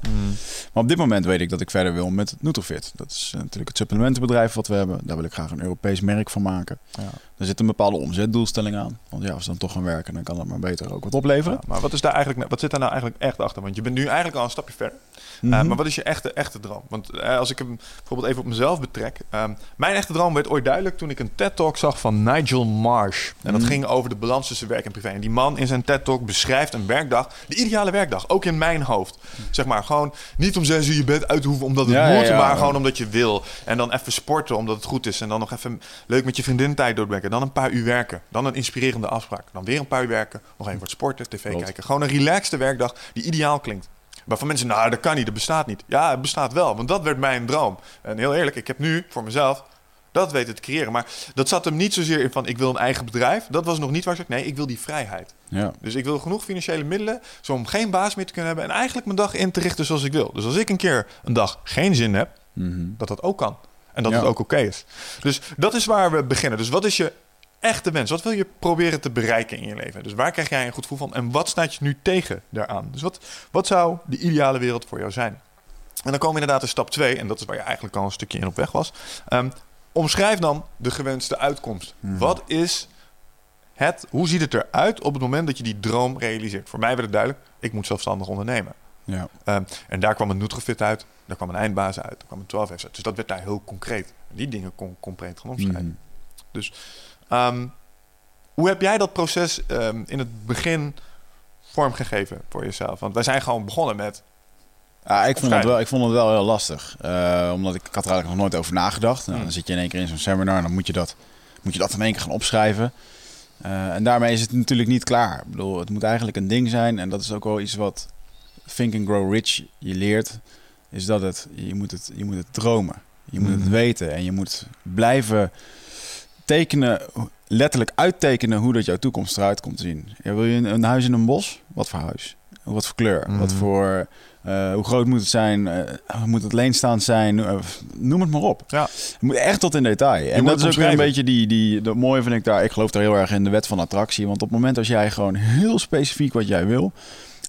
Maar op dit moment weet ik dat ik verder wil met Nutrofit. Dat is natuurlijk het supplementenbedrijf wat we hebben. Daar wil ik graag een Europees merk van maken. Ja. Er zit een bepaalde omzetdoelstelling aan. Want ja, als we dan toch gaan werken, dan kan het maar beter ook wat opleveren. Ja, maar wat, is daar eigenlijk, wat zit daar nou eigenlijk echt achter? Want je bent nu eigenlijk al een stapje verder. Uh, Mhm. maar wat is je echte, echte droom? Want eh, als ik hem bijvoorbeeld even op mezelf betrek. ehm, mijn echte droom werd ooit duidelijk toen ik een TED-talk zag van Nigel Marsh. En dat Mhm. ging over de balans tussen werk en privé. En die man in zijn TED-talk beschrijft een werkdag, de ideale werkdag, ook in mijn hoofd. Zeg maar, gewoon niet om zes uur je bed uit te hoeven omdat het Ja, moet, ja. maar gewoon omdat je wil. En dan even sporten omdat het goed is. En dan nog even leuk met je vriendin tijd doorbrengen. Dan een paar uur werken. Dan een inspirerende afspraak. Dan weer een paar uur werken. Nog even wat sporten, tv Klopt. kijken. Gewoon een relaxte werkdag die ideaal klinkt. Waarvan mensen, nou, dat kan niet, dat bestaat niet. Ja, het bestaat wel, want dat werd mijn droom. En heel eerlijk, ik heb nu voor mezelf dat weten te creëren. Maar dat zat hem niet zozeer in van, ik wil een eigen bedrijf. Dat was nog niet waar ik zei, nee, ik wil die vrijheid. Ja. Dus ik wil genoeg financiële middelen zo om geen baas meer te kunnen hebben... en eigenlijk mijn dag in te richten zoals ik wil. Dus als ik een keer een dag geen zin heb, Mhm. dat dat ook kan. En dat Ja. het ook oké is. Dus dat is waar we beginnen. Dus wat is je echte wens? Wat wil je proberen te bereiken in je leven? Dus waar krijg jij een goed gevoel van? En wat staat je nu tegen daaraan? Dus wat, wat zou de ideale wereld voor jou zijn? En dan komen we inderdaad in stap 2, en dat is waar je eigenlijk al een stukje in op weg was. Ehm, omschrijf dan de gewenste uitkomst. Mhm. Wat is het, hoe ziet het eruit op het moment dat je die droom realiseert? Voor mij werd het duidelijk, ik moet zelfstandig ondernemen. Ja. Ehm, en daar kwam een Nutrofit uit, daar kwam een eindbaas uit, daar kwam een 12 uit. Dus dat werd daar heel concreet. Die dingen kon concreet gaan omschrijven. Mhm. Ehm, hoe heb jij dat proces ehm, in het begin vormgegeven voor jezelf? Want wij zijn gewoon begonnen met... Ja, ik, vond het wel, ik vond het wel heel lastig. Eh, omdat ik, ik had er eigenlijk nog nooit over nagedacht. Nou, Hmm. Dan zit je in één keer in zo'n seminar en dan moet je dat, moet je dat in één keer gaan opschrijven. Eh, en daarmee is het natuurlijk niet klaar. Ik bedoel, het moet eigenlijk een ding zijn. En dat is ook wel iets wat Think and Grow Rich je leert. Is dat het, je moet het, je moet het dromen. Je moet het Mhm. weten. En je moet blijven tekenen, letterlijk uittekenen hoe dat jouw toekomst eruit komt te zien. Ja, wil je een, een huis in een bos? Wat voor huis? Wat voor kleur? Wat Mhm. voor, eh, hoe groot moet het zijn? Eh, moet het leenstaand zijn? Eh, noem het maar op. Ja. Het moet echt tot in detail. En dat is ook weer een beetje die, die, dat mooie vind ik daar. Ik geloof daar heel erg in de wet van attractie. Want op het moment als jij gewoon heel specifiek wat jij wil.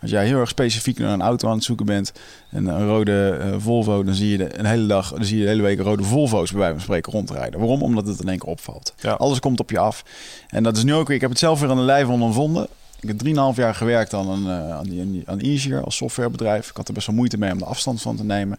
Als jij heel erg specifiek naar een auto aan het zoeken bent. En een rode eh, Volvo. Dan zie je de, een hele dag, dan zie je de hele week rode Volvo's bij wijze van spreken rondrijden. Waarom? Omdat het in één keer opvalt. Ja. Alles komt op je af. En dat is nu ook, ik heb het zelf weer aan de lijve ondervonden. Ik heb 3,5 jaar gewerkt aan, een, eh, aan, die, aan, die- aan Easier als softwarebedrijf. Ik had er best wel moeite mee om de afstand van te nemen.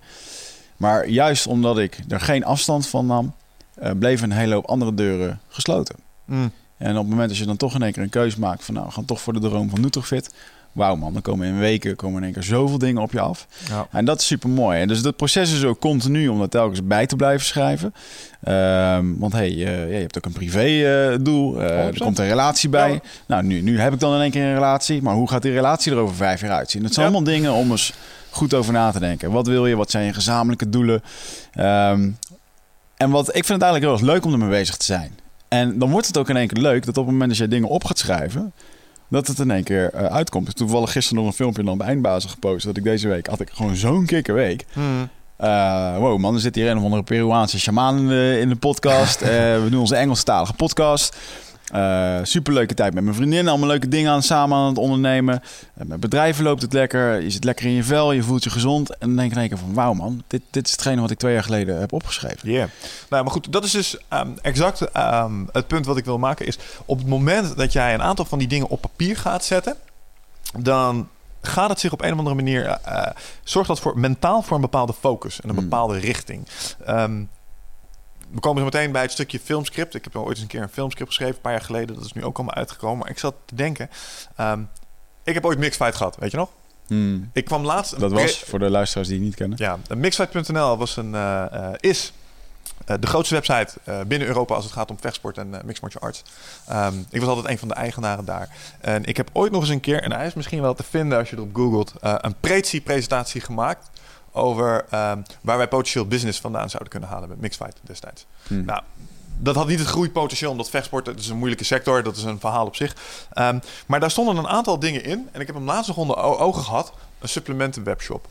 Maar juist omdat ik er geen afstand van nam, eh, bleven een hele hoop andere deuren gesloten. Mm, En op het moment dat je dan toch in één keer een keuze maakt van nou, we gaan toch voor de droom van Nutrofit. Wauw man, dan komen in weken komen in één keer zoveel dingen op je af. ja. En dat is super mooi. En dus dat proces is ook continu om dat telkens bij te blijven schrijven. Ehm, want hey, eh, ja, je hebt ook een privé eh, doel. Eh, er 100%. komt een relatie bij. Ja. Nou, nu, nu heb ik dan in één keer een relatie. Maar hoe gaat die relatie er over vijf jaar uitzien? Dat zijn allemaal dingen om eens goed over na te denken. Wat wil je? Wat zijn je gezamenlijke doelen? Ehm, en wat, ik vind het eigenlijk heel erg leuk om ermee bezig te zijn. En dan wordt het ook in één keer leuk dat op het moment dat jij dingen op gaat schrijven, dat het in één keer eh, uitkomt. Toevallig gisteren nog een filmpje dan bij Eindbazen gepost. Dat ik deze week had ik gewoon zo'n kikkerweek. Mm, Eh, wow, man, er zit hier een of andere Peruaanse shaman in de, in de podcast. Eh, we doen onze Engelstalige podcast. Eh superleuke tijd met mijn vriendin. Allemaal leuke dingen aan, samen aan het ondernemen. Eh, met bedrijven loopt het lekker. Je zit lekker in je vel. Je voelt je gezond. En dan denk ik in één keer van... Wauw man, dit, dit is hetgene wat ik twee jaar geleden heb opgeschreven. Yeah. Nou, maar goed, dat is dus ehm, exact ehm, het punt wat ik wil maken. Is op het moment dat jij een aantal van die dingen op papier gaat zetten, dan gaat het zich op een of andere manier. eh, zorgt dat voor mentaal voor een bepaalde focus en een Hmm. bepaalde richting. Ehm, we komen zo meteen bij het stukje filmscript. Ik heb ooit eens een keer een filmscript geschreven, een paar jaar geleden. Dat is nu ook allemaal uitgekomen. Maar ik zat te denken. ehm, ik heb ooit Mixfight gehad, weet je nog? Hmm. Ik kwam laatst. Dat was, voor de luisteraars die het niet kennen... Ja, mixfight.nl was een, eh, eh, is eh, de grootste website binnen Europa als het gaat om vechtsport en eh, mixed martial arts. Ehm, ik was altijd een van de eigenaren daar. En ik heb ooit nog eens een keer, en hij is misschien wel te vinden als je erop googelt, een Prezi-presentatie gemaakt over ehm, waar wij potentieel business vandaan zouden kunnen halen met mixed fight destijds. Hmm. Nou, dat had niet het groeipotentieel, omdat vechtsport dat is een moeilijke sector. Dat is een verhaal op zich. Ehm, maar daar stonden een aantal dingen in. En ik heb hem laatst nog onder ogen gehad. Een supplementen webshop.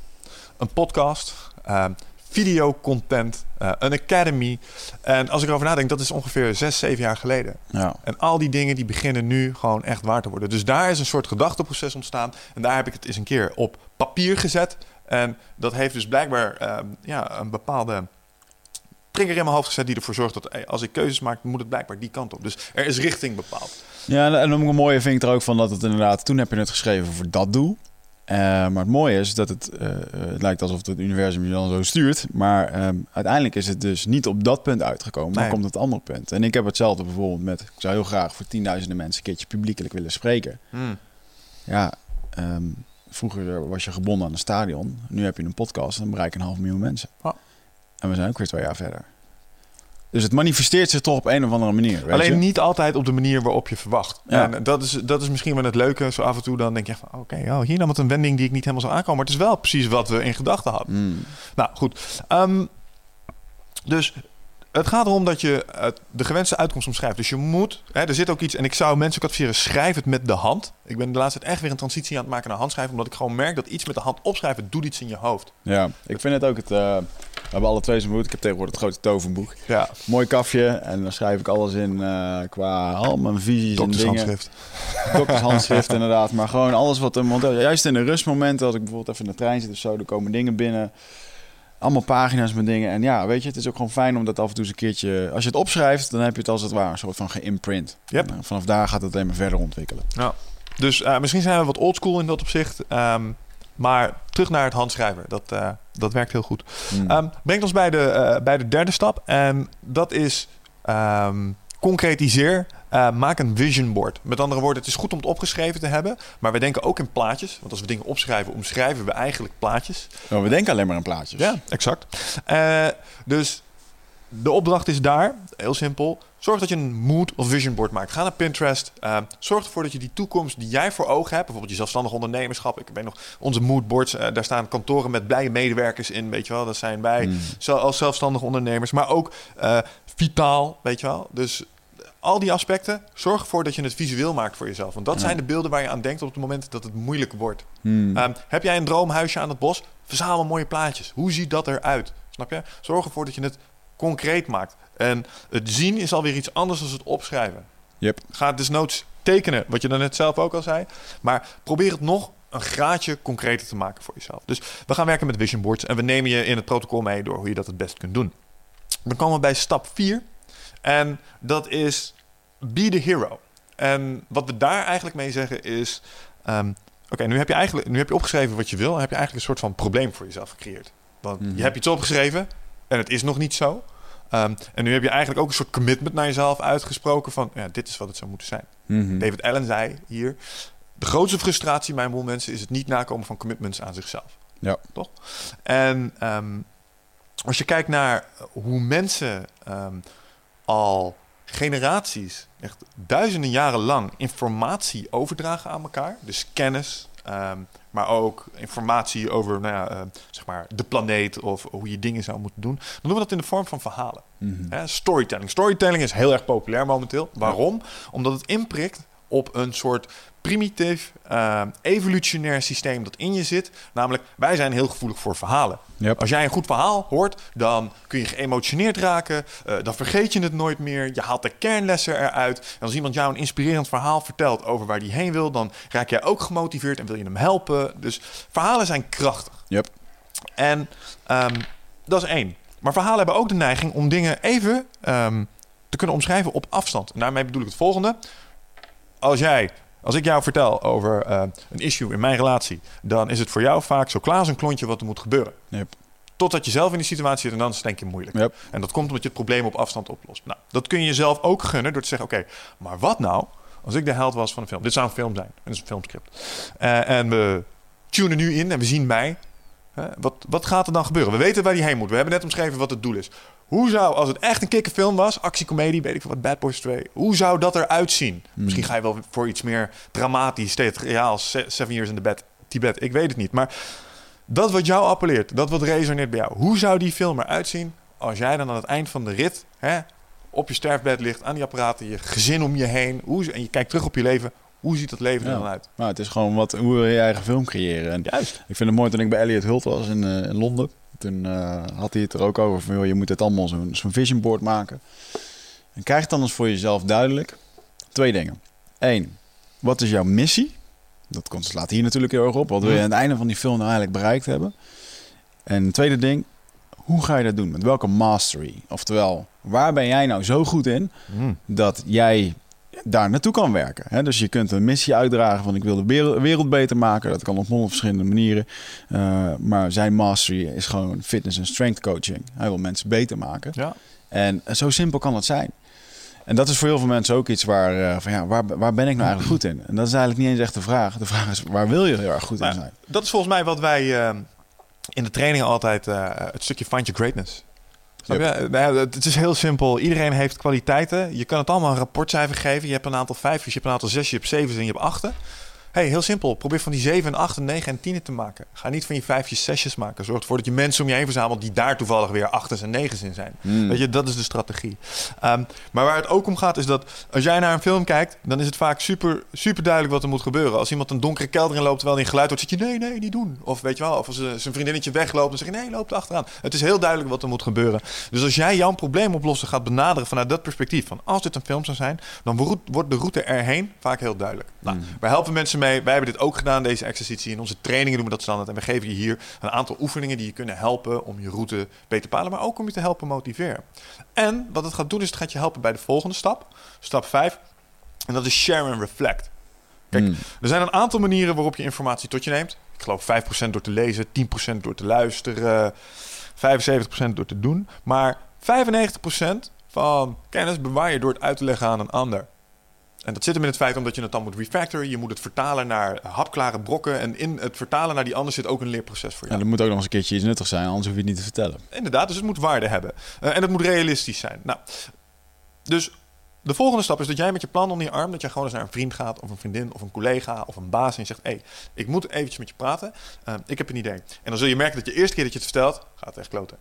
Een podcast. ehm videocontent. eh, een academy. En als ik erover nadenk, dat is ongeveer zes, zeven jaar geleden. Ja. En al die dingen die beginnen nu gewoon echt waar te worden. Dus daar is een soort gedachteproces ontstaan. En daar heb ik het eens een keer op papier gezet. En dat heeft dus blijkbaar ehm, ja, een bepaalde trigger in mijn hoofd gezet... die ervoor zorgt dat hey, als ik keuzes maak, moet het blijkbaar die kant op. Dus er is richting bepaald. Ja, en- en een mooie vind ik er ook van dat het inderdaad... Toen heb je het geschreven voor dat doel. Eh, maar het mooie is dat het, eh, eh, het lijkt alsof het universum je dan zo stuurt. Maar ehm, uiteindelijk is het dus niet op dat punt uitgekomen, maar Nee. komt het andere punt. En ik heb hetzelfde bijvoorbeeld met... Ik zou heel graag voor tienduizenden mensen een keertje publiekelijk willen spreken. Ja, ehm, vroeger was je gebonden aan een stadion. Nu heb je een podcast en dan bereik je een half miljoen mensen. En we zijn ook weer twee jaar verder. Dus het manifesteert zich toch op een of andere manier. Weet Alleen je? niet altijd op de manier waarop je verwacht. Ja. En dat is, dat is misschien wel het leuke. Zo af en toe dan denk je van... oké, oh, hier nam het een wending die ik niet helemaal zou aankomen. Maar het is wel precies wat we in gedachten hadden. Mm. Nou, goed. Ehm, dus het gaat erom dat je eh, de gewenste uitkomst omschrijft. Dus je moet, hè, er zit ook iets, en ik zou mensen ook adviseren, schrijf het met de hand. Ik ben de laatste tijd echt weer een transitie aan het maken naar handschrijven, omdat ik gewoon merk dat iets met de hand opschrijven doet iets in je hoofd. Ja, ik vind het ook het... eh, we hebben alle twee zo'n boek. Ik heb tegenwoordig het grote tovenboek. Ja, Mooi kafje. En dan schrijf ik alles in eh, qua al mijn visies en dingen. doktershandschrift. Doktershandschrift inderdaad. Maar gewoon alles wat... een juist in de rustmomenten, als ik bijvoorbeeld even in de trein zit of zo... er komen dingen binnen. Allemaal pagina's met dingen. En ja, weet je, het is ook gewoon fijn om dat af en toe eens een keertje... Als je het opschrijft, dan heb je het als het ware een soort van geïmprint. Yep. En vanaf daar gaat het alleen maar verder ontwikkelen. Dus eh, misschien zijn we wat oldschool in dat opzicht. ehm, maar terug naar het handschrijven, dat, eh, dat werkt heel goed. Hmm. Ehm, brengt ons bij de, eh, bij de derde stap. En dat is ehm, concretiseer. Eh, maak een vision board. Met andere woorden, het is goed om het opgeschreven te hebben. Maar we denken ook in plaatjes. Want als we dingen opschrijven, omschrijven we eigenlijk plaatjes. Oh, we denken alleen maar aan plaatjes. Ja, exact. Eh, dus de opdracht is daar, heel simpel. Zorg dat je een mood of vision board maakt. Ga naar Pinterest. Eh, zorg ervoor dat je die toekomst die jij voor ogen hebt, bijvoorbeeld je zelfstandig ondernemerschap. Ik weet nog onze moodboards. daar staan kantoren met blije medewerkers in, weet je wel. Dat zijn wij Hmm. als zelfstandige ondernemers, maar ook vitaal, weet je wel. Dus al die aspecten, zorg ervoor dat je het visueel maakt voor jezelf. Want dat Ja. zijn de beelden waar je aan denkt op het moment dat het moeilijk wordt. Hmm. Ehm, heb jij een droomhuisje aan het bos? Verzamel mooie plaatjes. Hoe ziet dat eruit? Snap je? Zorg ervoor dat je het concreet maakt. En het zien is alweer iets anders dan het opschrijven. Yep. Ga desnoods tekenen, wat je dan net zelf ook al zei. Maar probeer het nog een graadje concreter te maken voor jezelf. Dus we gaan werken met vision boards en we nemen je in het protocol mee door hoe je dat het best kunt doen. Dan komen we bij stap 4 en dat is be the hero. En wat we daar eigenlijk mee zeggen is... ehm, Oké, nu heb je eigenlijk nu heb je opgeschreven wat je wil en heb je eigenlijk een soort van probleem voor jezelf gecreëerd. Want Mhm. je hebt iets opgeschreven en het is nog niet zo. Ehm, en nu heb je eigenlijk ook een soort commitment naar jezelf uitgesproken van ja, dit is wat het zou moeten zijn. Mhm. David Allen zei hier: de grootste frustratie bij een boel mensen is het niet nakomen van commitments aan zichzelf. Ja. Toch? En ehm, als je kijkt naar hoe mensen al generaties, echt duizenden jaren lang, informatie overdragen aan elkaar, dus kennis, ehm, maar ook informatie over nou ja, eh, zeg maar de planeet of hoe je dingen zou moeten doen, dan doen we dat in de vorm van verhalen. Mhm. Hè, storytelling. Storytelling is heel erg populair momenteel. Waarom? Omdat het inprikt op een soort primitief, eh, evolutionair systeem dat in je zit. Namelijk, wij zijn heel gevoelig voor verhalen. Yep. Als jij een goed verhaal hoort, dan kun je geëmotioneerd raken. eh, dan vergeet je het nooit meer. Je haalt de kernlessen eruit. En als iemand jou een inspirerend verhaal vertelt over waar die heen wil, dan raak jij ook gemotiveerd en wil je hem helpen. Dus verhalen zijn krachtig. Yep. En ehm, dat is één. Maar verhalen hebben ook de neiging om dingen even ehm, te kunnen omschrijven op afstand. En daarmee bedoel ik het volgende. Als jij, als ik jou vertel over eh, een issue in mijn relatie, dan is het voor jou vaak zo klaar als een klontje wat er moet gebeuren. Yep. Totdat je zelf in die situatie zit en dan is het denk je moeilijk. Yep. En dat komt omdat je het probleem op afstand oplost. Nou, dat kun je jezelf ook gunnen door te zeggen: oké, maar wat nou als ik de held was van een film? Dit zou een film zijn. Het is een filmscript. Eh, en we tunen nu in en we zien mij. Wat, wat gaat er dan gebeuren? We weten waar die heen moet. We hebben net omschreven wat het doel is. Hoe zou, als het echt een kikkerfilm was, actiecomedie, weet ik veel wat, Bad Boys 2, hoe zou dat eruit zien? Hmm. Misschien ga je wel voor iets meer dramatisch, theatraal, Se- Seven Years in the Bed, Tibet, ik weet het niet. Maar dat wat jou appelleert, dat wat resoneert bij jou, hoe zou die film eruit zien als jij dan aan het eind van de rit hè, op je sterfbed ligt, aan die apparaten, je gezin om je heen. Hoe, en je kijkt terug op je leven. Hoe ziet dat leven er Ja. dan uit? Maar het is gewoon wat, hoe wil je je eigen film creëren. En Juist. ik vind het mooi toen ik bij Elliot Hult was in, eh, in Londen. Toen eh, had hij het er ook over van, joh, je moet het allemaal zo'n zo'n vision board maken. En krijg dan eens voor jezelf duidelijk twee dingen. Eén, wat is jouw missie? Dat komt- slaat hier natuurlijk heel erg op. Wat wil je aan het einde van die film nou eigenlijk bereikt hebben? En het tweede ding, hoe ga je dat doen? Met welke mastery? Oftewel, waar ben jij nou zo goed in Mm. dat jij daar naartoe kan werken. Hè? Dus je kunt een missie uitdragen van ik wil de wereld, beter maken. Dat kan op honderd verschillende manieren. Uh, maar zijn mastery is gewoon fitness en strength coaching. Hij wil mensen beter maken. Ja. En zo simpel kan het zijn. En dat is voor heel veel mensen ook iets waar, uh, van ja, waar, waar ben ik nou eigenlijk goed in? En dat is eigenlijk niet eens echt de vraag. De vraag is, waar wil je heel erg goed in zijn? Dat is volgens mij wat wij uh, in de trainingen altijd het stukje find your greatness. Yep. Nou, het is heel simpel. Iedereen heeft kwaliteiten. Je kan het allemaal een rapportcijfer geven. Je hebt een aantal vijfjes, je hebt een aantal zesjes, je hebt zevens en je hebt achten. Hey, heel simpel. Probeer van die 7 en 8 en 9 en 10 te maken. Ga niet van je vijfjes, zesjes maken. Zorg ervoor dat je mensen om je heen verzamelt die daar toevallig weer achtens en negens in zijn. Hmm. Weet je, dat is de strategie. Um, maar waar het ook om gaat is dat als jij naar een film kijkt, dan is het vaak super, super duidelijk wat er moet gebeuren. Als iemand een donkere kelder in loopt terwijl hij een geluid hoort, zeg je nee, nee, niet doen. Of weet je wel, of als uh, zijn vriendinnetje wegloopt, dan zeg je nee, loop er achteraan. Het is heel duidelijk wat er moet gebeuren. Dus als jij jouw probleem oplossen gaat benaderen vanuit dat perspectief, van als dit een film zou zijn, dan wordt de route erheen vaak heel duidelijk. Nou, Hmm. wij helpen mensen mee. Wij hebben dit ook gedaan, deze exercitie. In onze trainingen doen we dat standaard. En we geven je hier een aantal oefeningen die je kunnen helpen om je route beter te bepalen, maar ook om je te helpen motiveren. En wat het gaat doen, is het gaat je helpen bij de volgende stap. Stap 5. En dat is share and reflect. Kijk, Hmm. er zijn een aantal manieren waarop je informatie tot je neemt. Ik geloof 5% door te lezen, 10% door te luisteren, 75% door te doen. Maar 95% van kennis bewaar je door het uit te leggen aan een ander. En dat zit hem in het feit omdat je het dan moet refactoren. Je moet het vertalen naar hapklare brokken. En in het vertalen naar die ander zit ook een leerproces voor Ja, jou. er moet ook nog eens een keertje iets nuttigs zijn, anders hoef je het niet te vertellen. Inderdaad, dus het moet waarde hebben. Uh, en het moet realistisch zijn. Nou, dus de volgende stap is dat jij met je plan onder je arm... dat jij gewoon eens naar een vriend gaat of een vriendin of een collega of een baas... en je zegt, hé, hey, ik moet eventjes met je praten. Uh, ik heb een idee. En dan zul je merken dat je de eerste keer dat je het vertelt... gaat het echt kloten.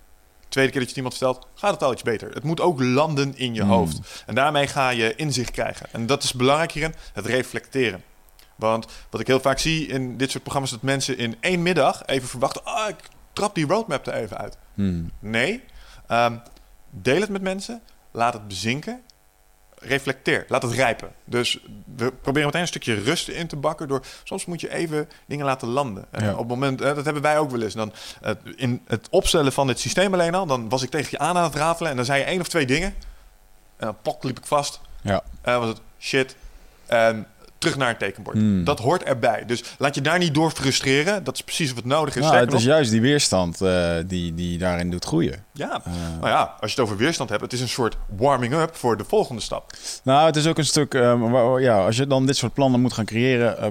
De tweede keer dat je het iemand vertelt, gaat het al iets beter. Het moet ook landen in je Hmm. hoofd. En daarmee ga je inzicht krijgen. En dat is belangrijk hierin, het reflecteren. Want wat ik heel vaak zie in dit soort programma's... dat mensen in één middag even verwachten... ah, ik trap die roadmap er even uit. Hmm. Nee, um, deel het met mensen, laat het bezinken, reflecteer, laat het rijpen. Dus we proberen meteen een stukje rust in te bakken door soms moet je even dingen laten landen. En Ja. op het moment, dat hebben wij ook wel eens. Dan uh, in het opstellen van dit systeem alleen al, dan was ik tegen je aan aan het ratelen en dan zei je één of twee dingen en dan pok liep ik vast. Ja. En dan was het shit. En terug naar een tekenbord. Hmm. Dat hoort erbij. Dus laat je daar niet door frustreren. Dat is precies wat nodig is. Nou, het is juist die weerstand eh, die, die daarin doet groeien. ja, Nou ja, als je het over weerstand hebt, het is een soort warming-up voor de volgende stap. Nou, het is ook een stuk, eh, waar- ja, als je dan dit soort plannen moet gaan creëren, eh,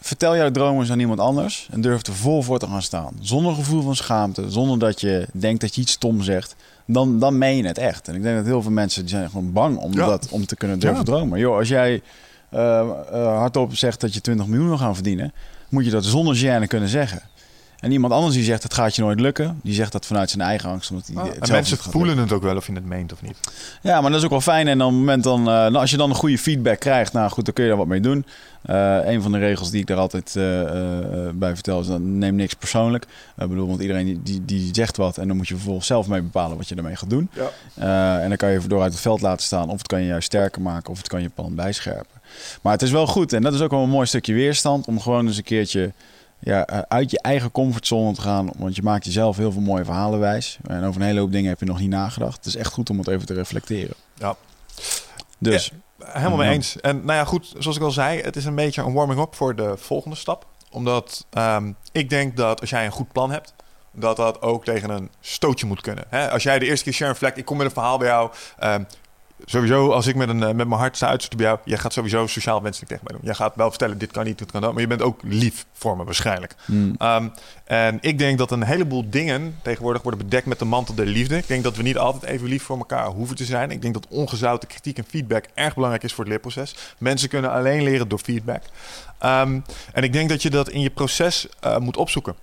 vertel jouw dromen eens aan iemand anders en durf er vol voor te gaan staan. Zonder gevoel van schaamte, zonder dat je denkt dat je iets stom zegt, dan, dan meen je het echt. En ik denk dat heel veel mensen die zijn gewoon bang om, Ja. dat, om te kunnen durven Ja. dromen. Joh, als jij hardop zegt dat je 20 miljoen wil gaan verdienen, moet je dat zonder gêne kunnen zeggen. En iemand anders die zegt dat gaat je nooit lukken, die zegt dat vanuit zijn eigen angst. Omdat hij het en mensen lukken. voelen het ook wel of je het meent of niet. Ja, maar dat is ook wel fijn. En op het moment dan, eh, nou, als je dan een goede feedback krijgt, nou goed, dan kun je daar wat mee doen. Eh, een van de regels die ik daar altijd eh, eh, bij vertel is: dan neem niks persoonlijk. Ik bedoel, want iedereen die, die, die zegt wat en dan moet je vervolgens zelf mee bepalen wat je ermee gaat doen. Ja. Eh, en dan kan je door uit het veld laten staan, of het kan je juist sterker maken, of het kan je plan bijscherpen. Maar het is wel goed, en dat is ook wel een mooi stukje weerstand, om gewoon eens een keertje ja, eh, uit je eigen comfortzone te gaan. Want je maakt jezelf heel veel mooie verhalen wijs. En over een hele hoop dingen heb je nog niet nagedacht. Het is echt goed om het even te reflecteren. Ja. Dus, Helemaal mee Ja. eens. En nou ja, goed, zoals ik al zei, het is een beetje een warming-up voor de volgende stap. Omdat ehm, ik denk dat als jij een goed plan hebt, dat dat ook tegen een stootje moet kunnen. Hè? Als jij de eerste keer share and reflect, ik kom met een verhaal bij jou. ehm, sowieso, als ik met, een, eh, met mijn hart sta uitzetten bij jou, jij gaat sowieso sociaal wenselijk tegen mij doen. Jij gaat wel vertellen, dit kan niet, dit kan dat. Maar je bent ook lief voor me waarschijnlijk. hmm, Um, en ik denk dat een heleboel dingen tegenwoordig worden bedekt met de mantel der liefde. Ik denk dat we niet altijd even lief voor elkaar hoeven te zijn. Ik denk dat ongezouten kritiek en feedback erg belangrijk is voor het leerproces. Mensen kunnen alleen leren door feedback. Um, en ik denk dat je dat in je proces uh, moet opzoeken.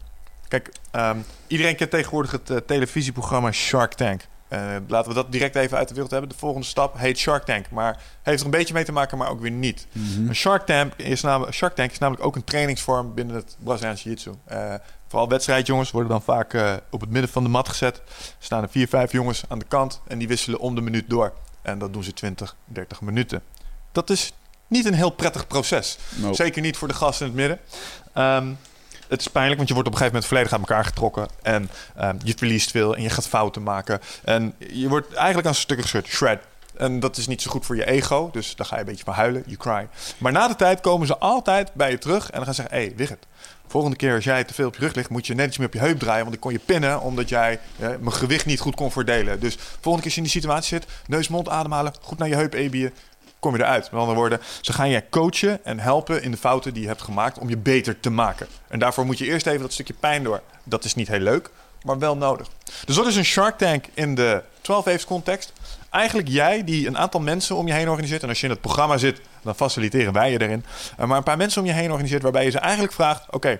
Kijk, um, iedereen kent tegenwoordig het uh, televisieprogramma Shark Tank. Uh, laten we dat direct even uit de wereld hebben. De volgende stap heet Shark Tank. Maar heeft er een beetje mee te maken, maar ook weer niet. Mhm. Een Shark Tank, is namelijk, Shark Tank is namelijk ook een trainingsvorm binnen het Braziliaanse Jiu-Jitsu. Uh, vooral wedstrijdjongens worden dan vaak uh, op het midden van de mat gezet. Er staan er vier, vijf jongens aan de kant en die wisselen om de minuut door. En dat doen ze 20, 30 minuten. Dat is niet een heel prettig proces. Nope. Zeker niet voor de gasten in het midden. Um, het is pijnlijk, want je wordt op een gegeven moment volledig aan elkaar getrokken. En um, je verliest veel en je gaat fouten maken. En je wordt eigenlijk aan stukken gescheurd, shred. En dat is niet zo goed voor je ego. Dus dan ga je een beetje van huilen, you cry. Maar na de tijd komen ze altijd bij je terug en dan gaan ze zeggen... hé, hey, Wigert, volgende keer als jij te veel op je rug ligt... moet je net iets meer op je heup draaien. Want ik kon je pinnen omdat jij eh, mijn gewicht niet goed kon verdelen. Dus volgende keer als je in die situatie zit... neus, mond ademhalen, goed naar je heup ebiën kom je eruit. Met andere woorden, ze gaan je coachen en helpen in de fouten die je hebt gemaakt om je beter te maken. En daarvoor moet je eerst even dat stukje pijn door. Dat is niet heel leuk, maar wel nodig. Dus dat is een Shark Tank in de 12 Waves context. Eigenlijk jij die een aantal mensen om je heen organiseert. En als je in het programma zit, dan faciliteren wij je erin. Maar een paar mensen om je heen organiseert waarbij je ze eigenlijk vraagt... Oké,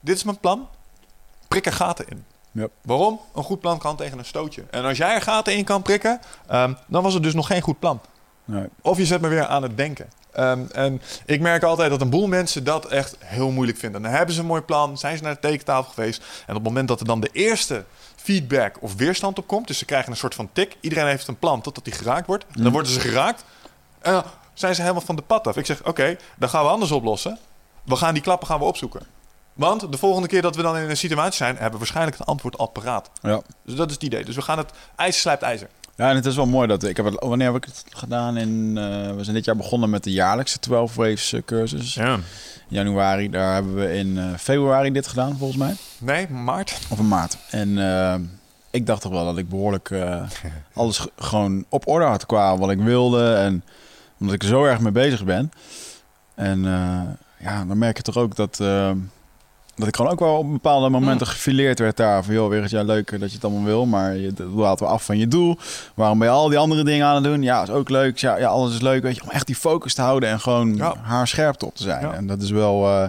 dit is mijn plan. Prik er gaten in. Yep. Waarom? Een goed plan kan tegen een stootje. En als jij er gaten in kan prikken, um, dan was het dus nog geen goed plan. Nee. Of je zet me weer aan het denken. Um, en ik merk altijd dat een boel mensen dat echt heel moeilijk vinden. Dan hebben ze een mooi plan, zijn ze naar de tekentafel geweest. En op het moment dat er dan de eerste feedback of weerstand op komt, dus ze krijgen een soort van tik. Iedereen heeft een plan totdat die geraakt wordt. En dan worden ze geraakt. En dan zijn ze helemaal van de pad af. Ik zeg, oké, okay, dan gaan we anders oplossen. We gaan die klappen gaan we opzoeken. Want de volgende keer dat we dan in een situatie zijn, hebben we waarschijnlijk het antwoord al paraat. Ja. Dus dat is het idee. Dus we gaan het ijzer slijpt ijzer. Ja, en het is wel mooi dat ik heb het. Wanneer heb ik het gedaan? In, uh, we zijn dit jaar begonnen met de jaarlijkse 12 Waves uh, cursus. Ja. Januari, daar hebben we in uh, februari dit gedaan, volgens mij. Nee, maart. Of in maart. En ik dacht toch wel dat ik behoorlijk alles gewoon op orde had qua wat ik wilde. En omdat ik er zo erg mee bezig ben. En ja, dan merk je toch ook dat dat ik gewoon ook wel op bepaalde momenten gefileerd werd daar. Van joh, weer ja, leuk dat je het allemaal wil, maar je laat we af van je doel. Waarom ben je al die andere dingen aan het doen? Ja, is ook leuk. Ja, ja alles is leuk, weet je. Om echt die focus te houden en gewoon ja. haar scherp op te zijn. Ja. En dat is wel... Uh,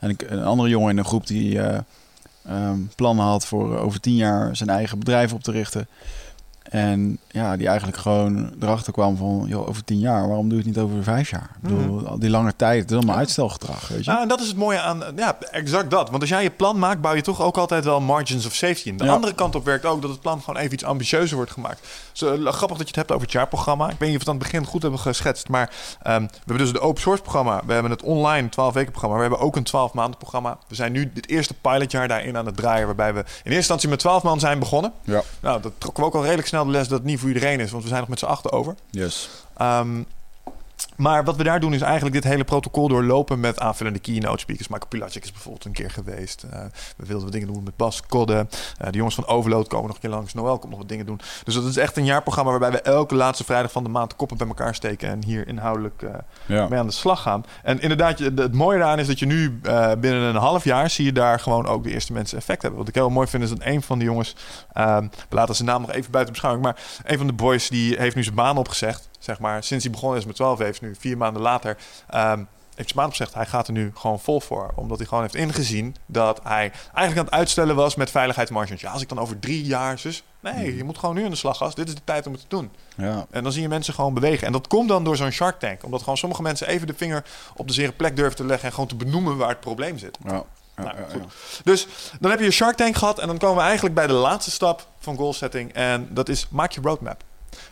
en ik, een andere jongen in de groep die uh, um, plannen had voor uh, over tien jaar zijn eigen bedrijf op te richten. En ja, die eigenlijk gewoon erachter kwam van, joh, over tien jaar, waarom doe je het niet over vijf jaar? Ik bedoel, Mhm. al die lange tijd, het is allemaal uitstelgedrag, weet je? Nou, en dat is het mooie aan, ja, exact dat. Want als jij je plan maakt, bouw je toch ook altijd wel margins of safety in. De Ja. andere kant op werkt ook dat het plan gewoon even iets ambitieuzer wordt gemaakt. Zo, eh, grappig dat je het hebt over het jaarprogramma. Ik weet niet of we het aan het begin goed hebben geschetst, maar ehm, we hebben dus het open source programma. We hebben het online 12 weken programma. We hebben ook een 12 maanden programma. We zijn nu het eerste pilotjaar daarin aan het draaien, waarbij we in eerste instantie met 12 man zijn begonnen. Ja. Nou, dat trokken we ook al redelijk snel de les dat het niet voor iedereen is, want we zijn nog met z'n achter over. Yes. Um, maar wat we daar doen is eigenlijk dit hele protocol doorlopen met aanvullende keynote speakers. Michael Pilacic is bijvoorbeeld een keer geweest. Uh, we wilden wat dingen doen met Bas Kodde. Uh, de jongens van Overload komen nog een keer langs. Noël komt nog wat dingen doen. Dus dat is echt een jaarprogramma waarbij we elke laatste vrijdag van de maand de koppen bij elkaar steken. En hier inhoudelijk uh, Ja. mee aan de slag gaan. En inderdaad, het mooie daaraan is dat je nu eh, binnen een half jaar zie je daar gewoon ook de eerste mensen effect hebben. Wat ik heel mooi vind is dat een van de jongens, we laten zijn naam nog even buiten beschouwing, maar een van de boys die heeft nu zijn baan opgezegd. Zeg maar, sinds hij begonnen is met 12 heeft nu vier maanden later. ehm, heeft zijn. Hij gaat er nu gewoon vol voor. Omdat hij gewoon heeft ingezien dat hij eigenlijk aan het uitstellen was met veiligheidsmarges. Ja, als ik dan over drie jaar zus. Nee, je moet gewoon nu aan de slag, gast. Dit is de tijd om het te doen. Ja. En dan zie je mensen gewoon bewegen. En dat komt dan door zo'n Shark Tank. Omdat gewoon sommige mensen even de vinger op de zere plek durven te leggen. En gewoon te benoemen waar het probleem zit. Ja. Ja, Nou, goed. Dus dan heb je je Shark Tank gehad. En dan komen we eigenlijk bij de laatste stap van goal setting. En dat is maak je roadmap.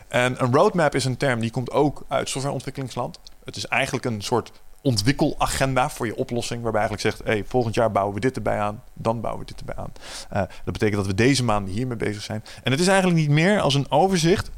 En een roadmap is een term die komt ook uit softwareontwikkelingsland. Het is eigenlijk een soort ontwikkelagenda voor je oplossing. Waarbij eigenlijk zegt, hey, volgend jaar bouwen we dit erbij aan. Dan bouwen we dit erbij aan. Eh, dat betekent dat we deze maanden hiermee bezig zijn. En het is eigenlijk niet meer als een overzicht.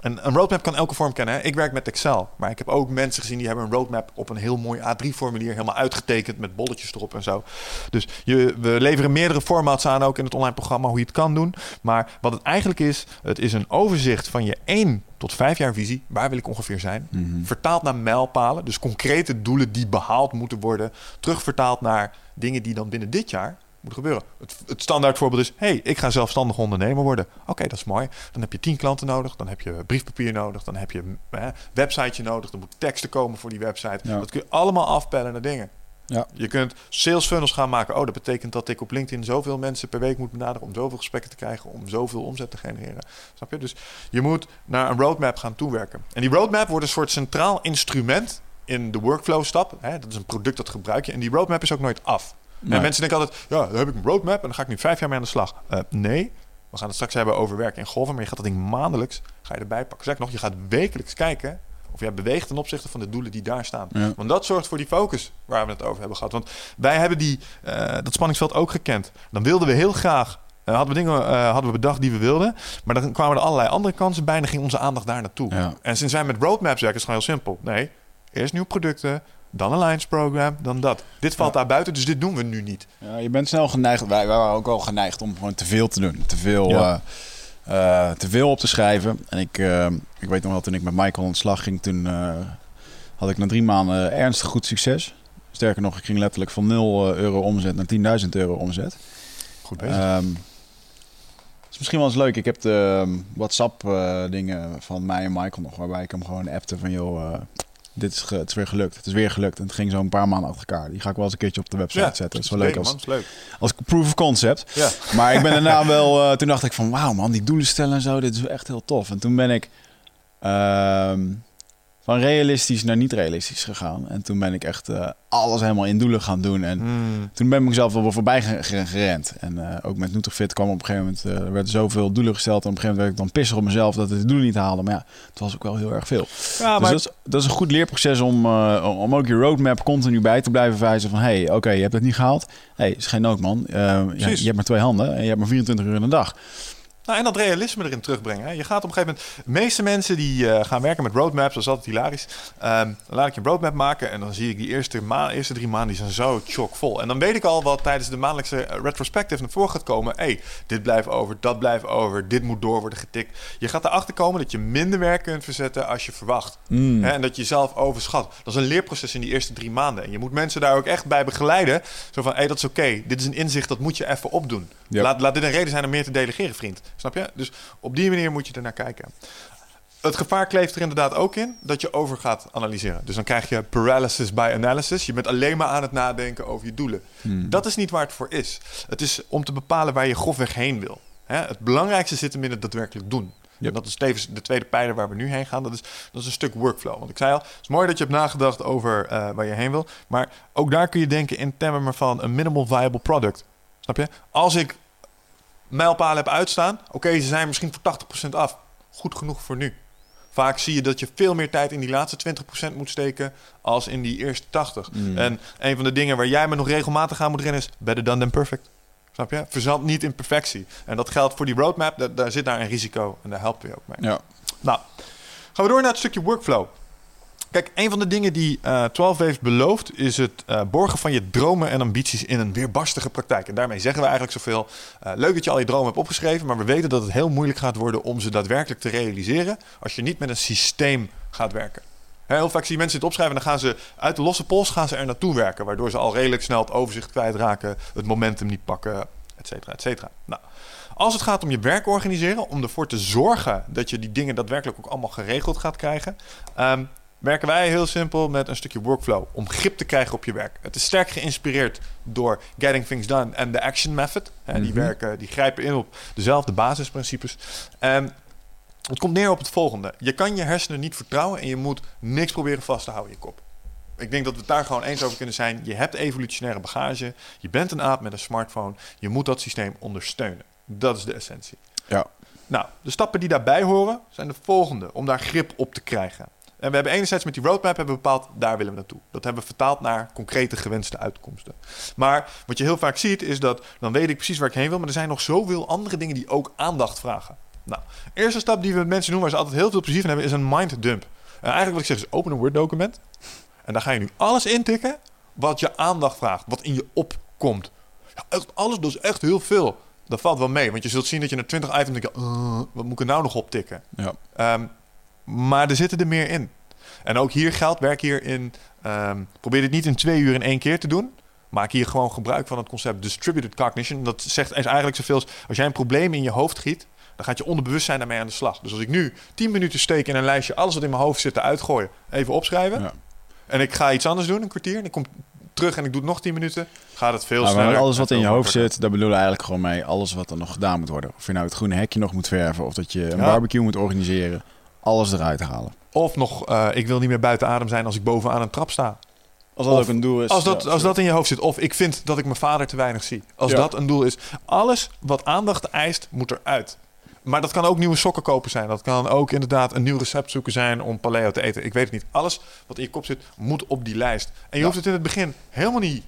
En een roadmap kan elke vorm kennen. Hè? Ik werk met Excel. Maar ik heb ook mensen gezien die hebben een roadmap op een heel mooi A3-formulier helemaal uitgetekend met bolletjes erop en zo. Dus je, we leveren meerdere formats aan ook in het online programma hoe je het kan doen. Maar wat het eigenlijk is, het is een overzicht van je 1 tot 5 jaar visie. Waar wil ik ongeveer zijn? Mhm. Vertaald naar mijlpalen. Dus concrete doelen die behaald moeten worden. Terugvertaald naar dingen die dan binnen dit jaar moeten gebeuren. Het, het standaard voorbeeld is: hey, ik ga zelfstandig ondernemer worden. Oké, dat is mooi. Dan heb je 10 klanten nodig. Dan heb je briefpapier nodig. Dan heb je een websiteje nodig. Er moet teksten komen voor die website. Ja. Dat kun je allemaal afpellen naar dingen. Ja. Je kunt sales funnels gaan maken. Oh, dat betekent dat ik op LinkedIn zoveel mensen per week moet benaderen om zoveel gesprekken te krijgen, om zoveel omzet te genereren. Snap je? Dus je moet naar een roadmap gaan toewerken. En die roadmap wordt een soort centraal instrument in de workflow stap. Hè? Dat is een product dat gebruik je. En die roadmap is ook nooit af. Nee. En mensen denken altijd, ja, dan heb ik een roadmap en dan ga ik nu vijf jaar mee aan de slag. Eh, nee, we gaan het straks hebben over werken in golven, maar je gaat dat ding maandelijks ga je erbij pakken. Zeg nog, je gaat wekelijks kijken of jij beweegt ten opzichte van de doelen die daar staan. Ja. Want dat zorgt voor die focus waar we het over hebben gehad. Want wij hebben die, eh, dat spanningsveld ook gekend. Dan wilden we heel graag, eh, hadden we dingen hadden we bedacht die we wilden, maar dan kwamen er allerlei andere kansen bij en dan ging onze aandacht daar naartoe. Ja. En sinds wij met roadmaps werken is het gewoon heel simpel. Nee, eerst nieuwe producten, dan een Alliance program, dan dat. Dit valt daar buiten, dus dit doen we nu niet. Ja, je bent snel geneigd. Wij, wij waren ook al geneigd om gewoon te veel te doen. Te veel, Ja. eh, eh, te veel op te schrijven. En ik, eh, ik weet nog wel, toen ik met Michael aan de slag ging, toen had ik na drie maanden ernstig goed succes. Sterker nog, ik ging letterlijk van 0 euro omzet naar 10.000 euro omzet. Goed bezig. Ehm is misschien wel eens leuk. Ik heb de ehm, WhatsApp eh, dingen van mij en Michael nog, waarbij ik hem gewoon appte van joh, dit is, het is weer gelukt. Het is weer gelukt. En het ging zo een paar maanden achter elkaar. Die ga ik wel eens een keertje op de website zetten. Dat is wel leuk als, leuk. als proof of concept. Ja. Maar ik ben daarna wel, eh, toen dacht ik van wauw man, die doelen stellen en zo, dit is echt heel tof. En toen ben ik ehm, van realistisch naar niet realistisch gegaan. En toen ben ik echt eh, alles helemaal in doelen gaan doen. En Hmm. toen ben ik mezelf wel weer voorbij ge- ge- gerend. En eh, ook met Nutrifit kwam op een gegeven moment, eh, er werden zoveel doelen gesteld. En op een gegeven moment werd ik dan pissig op mezelf dat ik de doelen niet haalde. Maar ja, het was ook wel heel erg veel. Ja, Dus maar dat is, dat is een goed leerproces om, om ook je roadmap continu bij te blijven wijzen van... hé, hey, oké, je hebt het niet gehaald. Hé, hey, is geen nood, man. Ja, Precies. je hebt maar twee handen en je hebt maar 24 uur in een dag. Nou, en dat realisme erin terugbrengen. Hè. Je gaat op een gegeven moment... De meeste mensen die eh, gaan werken met roadmaps, dat is altijd hilarisch. Ehm, dan laat ik je een roadmap maken en dan zie ik die eerste, ma eerste drie maanden, die zijn zo chockvol. En dan weet ik al wat tijdens de maandelijkse eh, retrospective naar voren gaat komen. hey, dit blijft over, dat blijft over, dit moet door worden getikt. Je gaat erachter komen dat je minder werk kunt verzetten als je verwacht. Mm. Hè, en dat je jezelf overschat. Dat is een leerproces in die eerste drie maanden. En je moet mensen daar ook echt bij begeleiden. Zo van, hé, hey, dat is oké. Dit is een inzicht, dat moet je even opdoen. Laat, laat dit een reden zijn om meer te delegeren, vriend. Snap je? Dus op die manier moet je er naar kijken. Het gevaar kleeft er inderdaad ook in dat je over gaat analyseren. Dus dan krijg je paralysis by analysis. Je bent alleen maar aan het nadenken over je doelen. Hmm. Dat is niet waar het voor is. Het is om te bepalen waar je grofweg heen wil. Hè? Het belangrijkste zit hem in het daadwerkelijk doen. Yep. En dat is tevens de tweede pijler waar we nu heen gaan. Dat is, dat is een stuk workflow. Want ik zei al, het is mooi dat je hebt nagedacht over eh, waar je heen wil. Maar ook daar kun je denken in termen van een minimal viable product. Snap je? Als ik mijlpalen heb uitstaan, oké, ze zijn misschien voor 80% af. Goed genoeg voor nu. Vaak zie je dat je veel meer tijd in die laatste 20% moet steken als in die eerste 80. Mm. En een van de dingen waar jij me nog regelmatig aan moet rennen is better done than perfect. Snap je? Verzand niet in perfectie. En dat geldt voor die roadmap. Daar, daar zit daar een risico en daar helpen we je ook mee. Ja. Nou, gaan we door naar het stukje workflow. Kijk, een van de dingen die eh 12 heeft beloofd is het eh, borgen van je dromen en ambities in een weerbarstige praktijk. En daarmee zeggen we eigenlijk zoveel. eh, leuk dat je al je dromen hebt opgeschreven, maar we weten dat het heel moeilijk gaat worden om ze daadwerkelijk te realiseren als je niet met een systeem gaat werken. Heel vaak zie je mensen dit opschrijven en dan gaan ze uit de losse pols gaan ze er naartoe werken, waardoor ze al redelijk snel het overzicht kwijtraken, het momentum niet pakken, et cetera, et cetera. Nou, als het gaat om je werk organiseren, om ervoor te zorgen dat je die dingen daadwerkelijk ook allemaal geregeld gaat krijgen, ehm, werken wij heel simpel met een stukje workflow om grip te krijgen op je werk. Het is sterk geïnspireerd door Getting Things Done en de Action Method. Hè, Die Mhm. werken, die grijpen in op dezelfde basisprincipes. En het komt neer op het volgende: je kan je hersenen niet vertrouwen en je moet niks proberen vast te houden in je kop. Ik denk dat we het daar gewoon eens over kunnen zijn. Je hebt evolutionaire bagage. Je bent een aap met een smartphone. Je moet dat systeem ondersteunen. Dat is de essentie. Ja. Nou, de stappen die daarbij horen zijn de volgende om daar grip op te krijgen. En we hebben enerzijds met die roadmap hebben we bepaald, daar willen we naartoe. Dat hebben we vertaald naar concrete gewenste uitkomsten. Maar wat je heel vaak ziet is dat, dan weet ik precies waar ik heen wil, maar er zijn nog zoveel andere dingen die ook aandacht vragen. Nou, eerste stap die we met mensen doen waar ze altijd heel veel plezier van hebben, is een mind dump. En eigenlijk wat ik zeg is, open een Word document. En daar ga je nu alles intikken wat je aandacht vraagt, wat in je opkomt. Ja, echt alles, dat is echt heel veel. Dat valt wel mee, want je zult zien dat je naar 20 items denkt, "Uh, wat moet ik er nou nog op tikken? Ja. Ehm, maar er zitten er meer in. En ook hier geldt, werk hierin. ehm probeer dit niet in twee uur in één keer te doen. Maak hier gewoon gebruik van het concept distributed cognition. Dat zegt is eigenlijk zoveel als als jij een probleem in je hoofd giet, dan gaat je onderbewustzijn daarmee aan de slag. Dus als ik nu 10 minuten steek in een lijstje, alles wat in mijn hoofd zit, eruit gooien, even opschrijven. Ja. En ik ga iets anders doen, een kwartier. En ik kom terug en ik doe het nog 10 minuten, gaat het veel Nou, sneller. maar alles wat in je hoofd zit, daar bedoelen we eigenlijk gewoon mee. Alles wat er nog gedaan moet worden. Of je nou het groene hekje nog moet verven. Of dat je een Ja. barbecue moet organiseren. Alles eruit halen. Of nog, eh, ik wil niet meer buiten adem zijn als ik bovenaan een trap sta. Als dat Of ook een doel is. Als dat, ja, als dat in je hoofd zit. Of ik vind dat ik mijn vader te weinig zie. Als Ja. dat een doel is. Alles wat aandacht eist, moet eruit. Maar dat kan ook nieuwe sokken kopen zijn. Dat kan ook inderdaad een nieuw recept zoeken zijn om paleo te eten. Ik weet het niet. Alles wat in je kop zit, moet op die lijst. En je hoeft het in het begin helemaal niet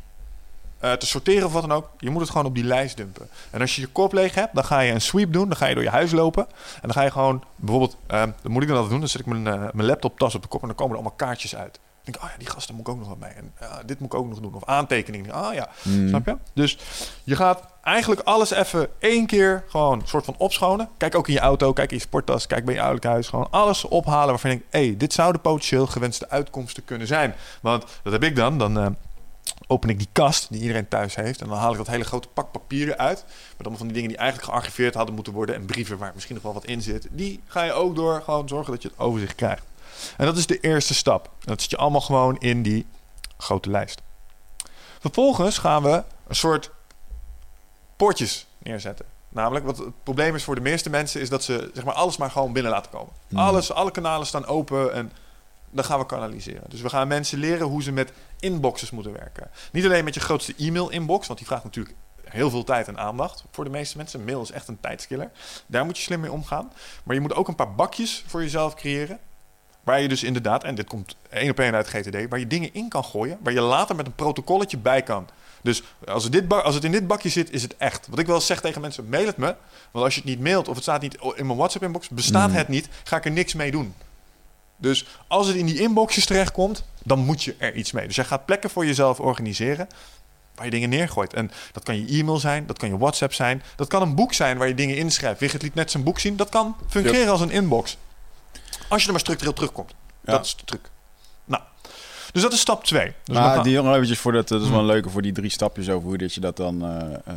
eh, te sorteren of wat dan ook. Je moet het gewoon op die lijst dumpen. En als je je kop leeg hebt, dan ga je een sweep doen. Dan ga je door je huis lopen. En dan ga je gewoon, bijvoorbeeld, eh, dan moet ik dan altijd doen. Dan zet ik mijn, eh, mijn laptoptas op de kop en dan komen er allemaal kaartjes uit. Dan denk ik, oh ja, die gasten moet ik ook nog wat mee. En ja, dit moet ik ook nog doen. Of aantekeningen. Ah ja, Mm. snap je? Dus je gaat eigenlijk alles even één keer gewoon een soort van opschonen. Kijk ook in je auto, kijk in je sporttas, kijk bij je ouderlijk huis. Gewoon alles ophalen waarvan je denkt, hé, hey, dit zou de potentieel gewenste uitkomsten kunnen zijn. Want dat heb ik dan. Dan eh, open ik die kast die iedereen thuis heeft. En dan haal ik dat hele grote pak papieren uit. Met allemaal van die dingen die eigenlijk gearchiveerd hadden moeten worden. En brieven waar misschien nog wel wat in zit. Die ga je ook door gewoon zorgen dat je het overzicht krijgt. En dat is de eerste stap. Dat zit je allemaal gewoon in die grote lijst. Vervolgens gaan we een soort poortjes neerzetten. Namelijk, wat het probleem is voor de meeste mensen, is dat ze zeg maar, alles maar gewoon binnen laten komen. Hmm. Alles, alle kanalen staan open en dan gaan we kanaliseren. Dus we gaan mensen leren hoe ze met inboxes moeten werken. Niet alleen met je grootste e-mail-inbox, want die vraagt natuurlijk heel veel tijd en aandacht voor de meeste mensen. Mail is echt een tijdskiller. Daar moet je slim mee omgaan. Maar je moet ook een paar bakjes voor jezelf creëren. Waar je dus inderdaad, en dit komt één op één uit GTD, waar je dingen in kan gooien, waar je later met een protocolletje bij kan. Dus als het, dit als het in dit bakje zit, is het echt. Wat ik wel zeg tegen mensen, mail het me. Want als je het niet mailt of het staat niet in mijn WhatsApp-inbox, bestaat Mm. het niet, ga ik er niks mee doen. Dus als het in die inboxjes terechtkomt, dan moet je er iets mee. Dus jij gaat plekken voor jezelf organiseren waar je dingen neergooit. En dat kan je e-mail zijn, dat kan je WhatsApp zijn, dat kan een boek zijn waar je dingen inschrijft. Wigert liet net zijn boek zien, dat kan fungeren als een inbox. Als je er maar structureel terugkomt. Ja. Dat is de truc. Nou, dus dat is stap 2. Dus maar die jongen eventjes voor dat, dat is wel Hmm. een leuke voor die drie stapjes over hoe dat je dat dan. eh, eh,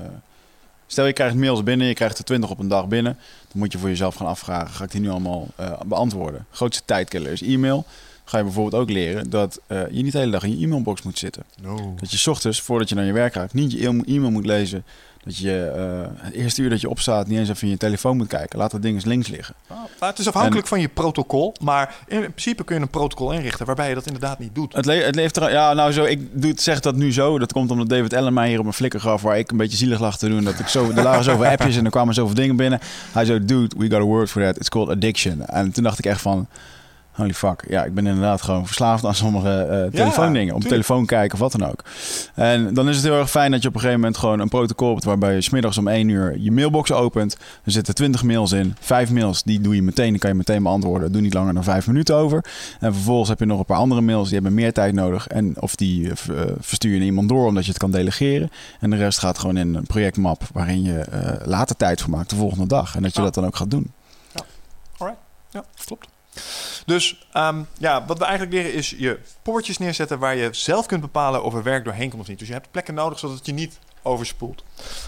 stel je krijgt mails binnen, je krijgt er 20 op een dag binnen. Dan moet je voor jezelf gaan afvragen: ga ik die nu allemaal eh, beantwoorden? Grootste tijdkiller is e-mail. Ga je bijvoorbeeld ook leren dat eh, je niet de hele dag in je e-mailbox moet zitten. No. Dat je 's ochtends, voordat je naar je werk gaat, niet je e-mail moet lezen. Dat je eh, het eerste uur dat je opstaat niet eens even in je telefoon moet kijken. Laat dat ding eens links liggen. Maar het is afhankelijk van je protocol. Maar in principe kun je een protocol inrichten waarbij je dat inderdaad niet doet. Het, le het leeft er... Ja, nou zo, ik doe het, zeg dat nu zo. Dat komt omdat David Allen mij hier op mijn flikker gaf... waar ik een beetje zielig lag te doen. Dat ik zo, er lagen zoveel appjes en er kwamen zoveel dingen binnen. Hij zei, dude, we got a word for that. It's called addiction. En toen dacht ik echt van... Holy fuck. Ja, ik ben inderdaad gewoon verslaafd aan sommige eh telefoondingen. Op tuurlijk. telefoon kijken of wat dan ook. En dan is het heel erg fijn dat je op een gegeven moment gewoon een protocol hebt... waarbij je smiddags om 1 uur je mailbox opent. Er zitten 20 mails in. Vijf mails, die doe je meteen. Die kan je meteen beantwoorden. Doe niet langer dan vijf minuten over. En vervolgens heb je nog een paar andere mails. Die hebben meer tijd nodig. En of die eh, verstuur je naar iemand door omdat je het kan delegeren. En de rest gaat gewoon in een projectmap... waarin je later tijd voor maakt de volgende dag. En dat je Ja. dat dan ook gaat doen. Ja, klopt. Dus ehm, ja, wat we eigenlijk leren is je poortjes neerzetten waar je zelf kunt bepalen of er werk doorheen komt of niet. Dus je hebt plekken nodig zodat het je niet overspoelt.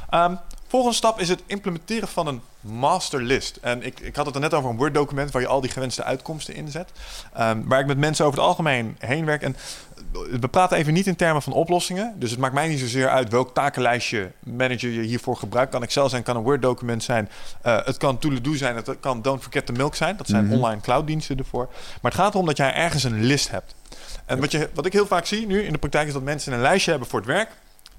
Ehm, volgende stap is het implementeren van een masterlist. En ik, ik had het er net over een Word-document waar je al die gewenste uitkomsten inzet. Ehm, waar ik met mensen over het algemeen heen werk. En we praten even niet in termen van oplossingen. Dus het maakt mij niet zozeer uit welk takenlijstje manager je hiervoor gebruikt. Kan Excel zijn, kan een Word-document zijn. Eh, het kan Tool-do zijn, het kan Don't Forget the Milk zijn. Dat zijn Mhm. online clouddiensten ervoor. Maar het gaat erom dat jij ergens een list hebt. En wat, je, wat ik heel vaak zie nu in de praktijk is dat mensen een lijstje hebben voor het werk.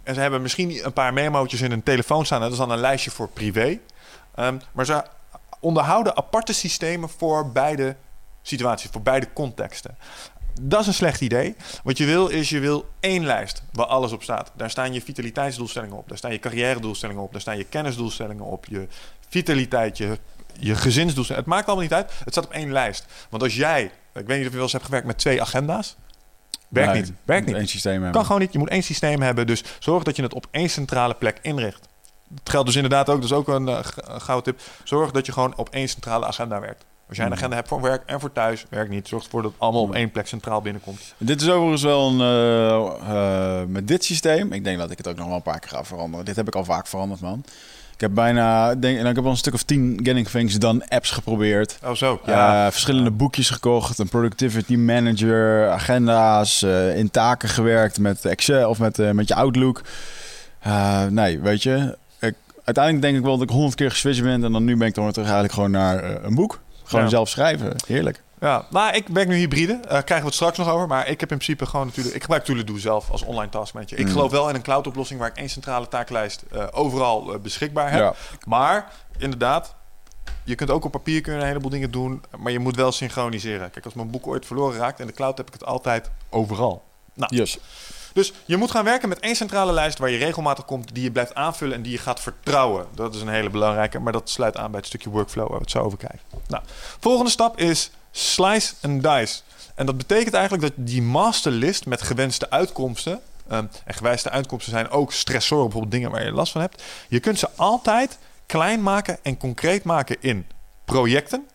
En ze hebben misschien een paar memo'tjes in hun telefoon staan. Dat is dan een lijstje voor privé. Ehm, maar ze onderhouden aparte systemen voor beide situaties, voor beide contexten. Dat is een slecht idee. Wat je wil is, je wil één lijst waar alles op staat. Daar staan je vitaliteitsdoelstellingen op. Daar staan je carrière doelstellingen op. Daar staan je kennisdoelstellingen op. Je vitaliteit, je, je gezinsdoelstellingen. Het maakt allemaal niet uit. Het staat op één lijst. Want als jij, ik weet niet of je wel eens hebt gewerkt met twee agenda's. Werkt Nee, niet. Werkt niet. Eén systeem hebben. Kan gewoon niet. Je moet één systeem hebben. Dus zorg dat je het op één centrale plek inricht. Het geldt dus inderdaad ook, dus ook een, een gouden tip. Zorg dat je gewoon op één centrale agenda werkt. Als jij een Mhm. agenda hebt voor werk en voor thuis, werkt niet. Zorg ervoor dat het allemaal op één plek centraal binnenkomt. Dit is overigens wel een... eh, eh, met dit systeem... Ik denk dat ik het ook nog wel een paar keer ga veranderen. Dit heb ik al vaak veranderd, man. Ik heb bijna, denk, nou, ik heb al een stuk of tien Getting Things Done apps geprobeerd. Oh zo, ja. Eh, verschillende boekjes gekocht, een productivity manager, agenda's, in taken gewerkt met Excel of met, met je Outlook. Nee, weet je, ik, uiteindelijk denk ik wel dat ik honderd keer geswitcht ben en dan nu ben ik dan weer terug eigenlijk gewoon naar een boek. Gewoon Ja. zelf schrijven, heerlijk. Ja, maar ik werk nu hybride. Eh krijgen we het straks nog over. Maar ik heb in principe gewoon natuurlijk... Ik gebruik Toolado zelf als online taskmanager. Ik Mm. geloof wel in een cloud-oplossing waar ik één centrale taaklijst eh, overal eh, beschikbaar heb. Ja. Maar inderdaad, je kunt ook op papier kun je een heleboel dingen doen. Maar je moet wel synchroniseren. Kijk, als mijn boek ooit verloren raakt in de cloud heb ik het altijd overal. Nou, Yes. Dus je moet gaan werken met één centrale lijst waar je regelmatig komt, die je blijft aanvullen en die je gaat vertrouwen. Dat is een hele belangrijke, maar dat sluit aan bij het stukje workflow waar we het zo over kijken. Nou, volgende stap is slice and dice. En dat betekent eigenlijk dat die masterlist met gewenste uitkomsten, ehm, en gewenste uitkomsten zijn ook stressoren, bijvoorbeeld dingen waar je last van hebt, je kunt ze altijd klein maken en concreet maken in projecten.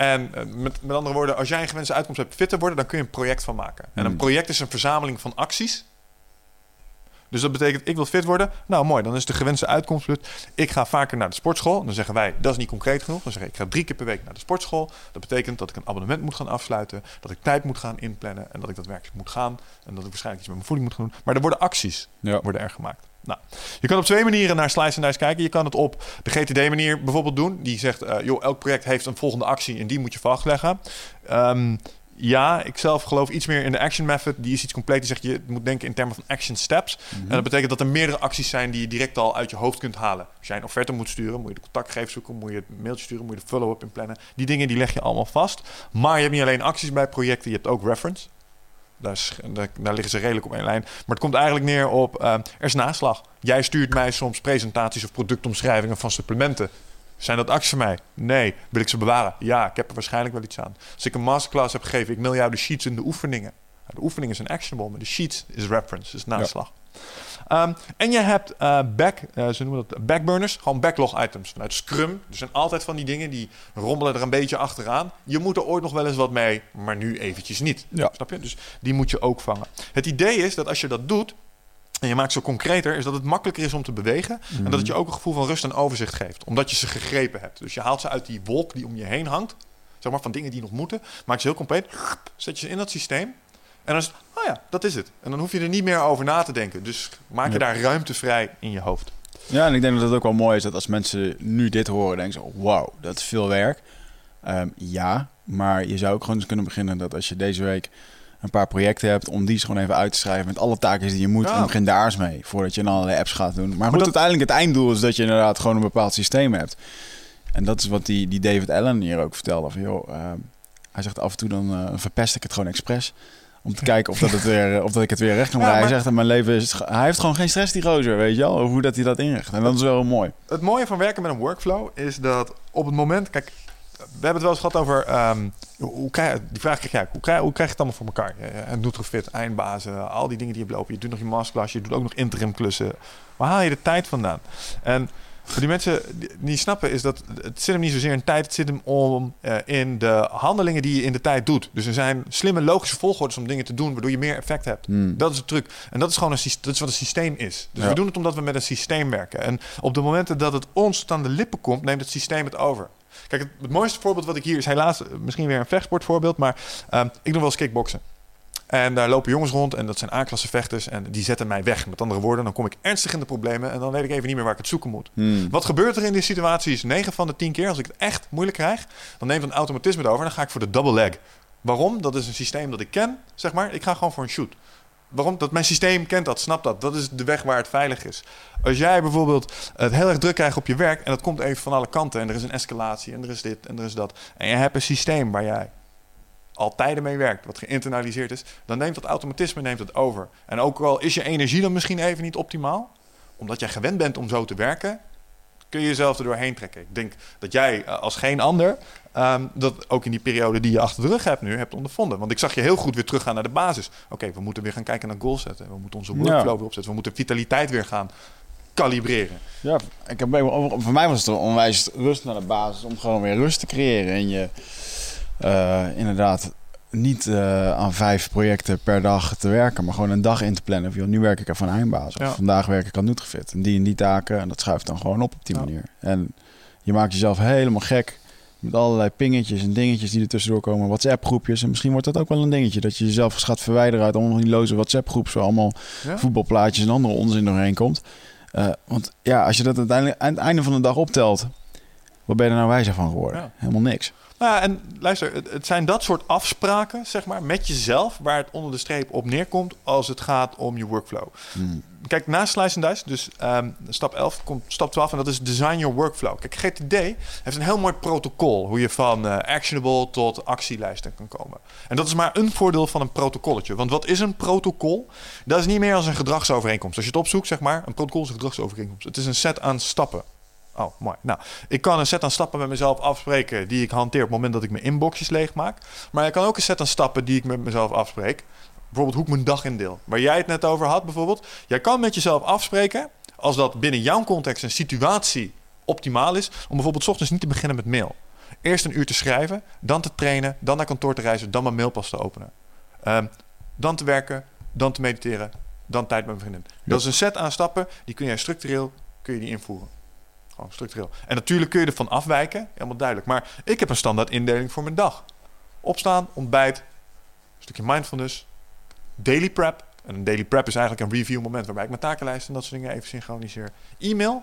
En eh, met, met andere woorden, als jij een gewenste uitkomst hebt fit te worden, dan kun je een project van maken. En een Hmm. project is een verzameling van acties. Dus dat betekent, ik wil fit worden. Nou, mooi. Dan is de gewenste uitkomst. Ik ga vaker naar de sportschool. Dan zeggen wij, dat is niet concreet genoeg. Dan zeg ik, ik ga drie keer per week naar de sportschool. Dat betekent dat ik een abonnement moet gaan afsluiten. Dat ik tijd moet gaan inplannen. En dat ik daadwerkelijk moet gaan. En dat ik waarschijnlijk iets met mijn voeding moet gaan doen. Maar er worden acties Ja. worden er gemaakt. Nou, je kan op twee manieren naar Slice and Dice kijken. Je kan het op de GTD-manier bijvoorbeeld doen. Die zegt, eh, joh, elk project heeft een volgende actie en die moet je vastleggen. Ehm, ja, ik zelf geloof iets meer in de action method. Die is iets compleet. Die zegt, je moet denken in termen van action steps. En dat betekent dat er meerdere acties zijn die je direct al uit je hoofd kunt halen. Als jij een offerte moet sturen, moet je de contactgevers zoeken, moet je het mailtje sturen, moet je de follow-up inplannen. Die dingen die leg je allemaal vast. Maar je hebt niet alleen acties bij projecten, je hebt ook reference. Daar, is- daar, daar liggen ze redelijk op één lijn. Maar het komt eigenlijk neer op, eh, er is naslag. Jij stuurt mij soms presentaties of productomschrijvingen van supplementen. Zijn dat acties voor mij? Nee. Wil ik ze bewaren? Ja, ik heb er waarschijnlijk wel iets aan. Als ik een masterclass heb gegeven, ik mail jou de sheets en de oefeningen. Nou, De oefeningen zijn actionable, maar de sheets is reference, is naslag. Ehm, en je hebt eh, back, eh, ze noemen dat backburners, gewoon backlog items vanuit Scrum. Er zijn altijd van die dingen die rommelen er een beetje achteraan. Je moet er ooit nog wel eens wat mee, maar nu eventjes niet. Ja. Snap je? Dus die moet je ook vangen. Het idee is dat als je dat doet en je maakt ze concreter, is dat het makkelijker is om te bewegen en dat het je ook een gevoel van rust en overzicht geeft, omdat je ze gegrepen hebt. Dus je haalt ze uit die wolk die om je heen hangt, zeg maar van dingen die nog moeten, maak ze heel compleet, zet je ze in dat systeem. En dan is het, oh ja, dat is het. En dan hoef je er niet meer over na te denken. Dus maak je Ja. daar ruimte vrij in je hoofd. Ja, en ik denk dat het ook wel mooi is dat als mensen nu dit horen, denken ze, wauw, dat is veel werk. Ehm, ja, maar je zou ook gewoon eens kunnen beginnen dat als je deze week een paar projecten hebt, om die eens gewoon even uit te schrijven met alle taken die je moet. Ja. En begin daar eens mee, voordat je dan allerlei apps gaat doen. Maar goed, dat- uiteindelijk het einddoel is dat je inderdaad gewoon een bepaald systeem hebt. En dat is wat die, die David Allen hier ook vertelde. Van, joh, ehm, hij zegt af en toe dan eh, verpest ik het gewoon expres. Om te kijken of, dat het weer, of dat ik het weer recht kan Ja, Hij zegt, mijn leven is... Hij heeft gewoon geen stress, die gozer, weet je wel. Over hoe dat hij dat inricht. En dat is wel mooi. Het mooie van werken met een workflow is dat op het moment... Kijk, we hebben het wel eens gehad over... ehm, hoe, krijg, die vraag krijg jij. Hoe krijg, hoe krijg je het allemaal voor elkaar? Eh, En Nutrofit, eindbazen, al die dingen die je hebt lopen. Je doet nog je masterclass, je doet ook nog interim klussen. Waar haal je de tijd vandaan? En voor die mensen die niet snappen is dat het zit hem niet zozeer in tijd. Het zit hem om eh, in de handelingen die je in de tijd doet. Dus er zijn slimme logische volgordes om dingen te doen... waardoor je meer effect hebt. Hmm. Dat is de truc. En dat is gewoon een, dat is wat een systeem is. Dus Ja. we doen het omdat we met een systeem werken. En op de momenten dat het ons tot aan de lippen komt, neemt het systeem het over. Kijk, het, het mooiste voorbeeld wat ik hier is helaas misschien weer een vechtsportvoorbeeld, maar ehm, ik doe wel eens kickboksen. En daar lopen jongens rond en dat zijn A-klasse vechters en die zetten mij weg. Met andere woorden, dan kom ik ernstig in de problemen en dan weet ik even niet meer waar ik het zoeken moet. Hmm. Wat gebeurt er in die situaties? 9 van de 10 keer, als ik het echt moeilijk krijg, dan neemt een automatisme het over en dan ga ik voor de double leg. Waarom? Dat is een systeem dat ik ken, zeg maar. Ik ga gewoon voor een shoot. Waarom? Dat mijn systeem kent dat, snapt dat. Dat is de weg waar het veilig is. Als jij bijvoorbeeld het heel erg druk krijgt op je werk en dat komt even van alle kanten en er is een escalatie en er is dit en er is dat. En je hebt een systeem waar jij al tijden mee werkt, wat geïnternaliseerd is, dan neemt dat automatisme neemt het over. En ook al is je energie dan misschien even niet optimaal, omdat jij gewend bent om zo te werken, kun je jezelf er doorheen trekken. Ik denk dat jij eh, als geen ander ehm, dat ook in die periode die je achter de rug hebt nu hebt ondervonden. Want ik zag je heel goed weer teruggaan naar de basis. Oké, we moeten weer gaan kijken naar goals zetten. We moeten onze workflow Ja. weer opzetten. We moeten vitaliteit weer gaan kalibreren. Ja, ik heb, voor mij was het een onwijs rust naar de basis om gewoon weer rust te creëren. En je, inderdaad, niet eh, aan vijf projecten per dag te werken, maar gewoon een dag in te plannen. Of, joh, nu werk ik even aan Eindbaas. Of Ja. vandaag werk ik aan Nutrifit. En die en die taken. En dat schuift dan gewoon op op die Ja. manier. En je maakt jezelf helemaal gek met allerlei pingetjes en dingetjes die er tussendoor komen. WhatsApp groepjes. En misschien wordt dat ook wel een dingetje. Dat je jezelf gaat verwijderen uit allemaal die loze WhatsApp groepen. Waar allemaal Ja? voetbalplaatjes en andere onzin doorheen komt. Eh, want ja, als je dat uiteindelijk aan het einde van de dag optelt. Wat ben je er nou wijzer van geworden? Helemaal niks. Nou ja, en luister, het, het zijn dat soort afspraken, zeg maar, met jezelf, waar het onder de streep op neerkomt als het gaat om je workflow. Hmm. Kijk, na Slice and Dice, dus ehm, stap 11, komt stap 12 en dat is Design Your Workflow. Kijk, GTD heeft een heel mooi protocol hoe je van eh, actionable tot actielijsten kan komen. En dat is maar een voordeel van een protocolletje. Want wat is een protocol? Dat is niet meer als een gedragsovereenkomst. Als je het opzoekt, zeg maar, een protocol is een gedragsovereenkomst. Het is een set aan stappen. Oh, mooi. Nou, ik kan een set aan stappen met mezelf afspreken die ik hanteer op het moment dat ik mijn inboxjes leegmaak. Maar ik kan ook een set aan stappen die ik met mezelf afspreek. Bijvoorbeeld hoe ik mijn dag indeel. Waar jij het net over had bijvoorbeeld. Jij kan met jezelf afspreken, als dat binnen jouw context en situatie optimaal is, om bijvoorbeeld 's ochtends niet te beginnen met mail. Eerst een uur te schrijven, dan te trainen, dan naar kantoor te reizen, dan mijn mailpas te openen. Ehm, dan te werken, dan te mediteren, dan tijd met mijn vriendin. Dat is een set aan stappen, die kun jij structureel kun je die invoeren. Structureel. En natuurlijk kun je ervan afwijken, helemaal duidelijk. Maar ik heb een standaard indeling voor mijn dag. Opstaan, ontbijt, een stukje mindfulness, daily prep. En een daily prep is eigenlijk een review moment waarbij ik mijn takenlijst en dat soort dingen even synchroniseer. E-mail,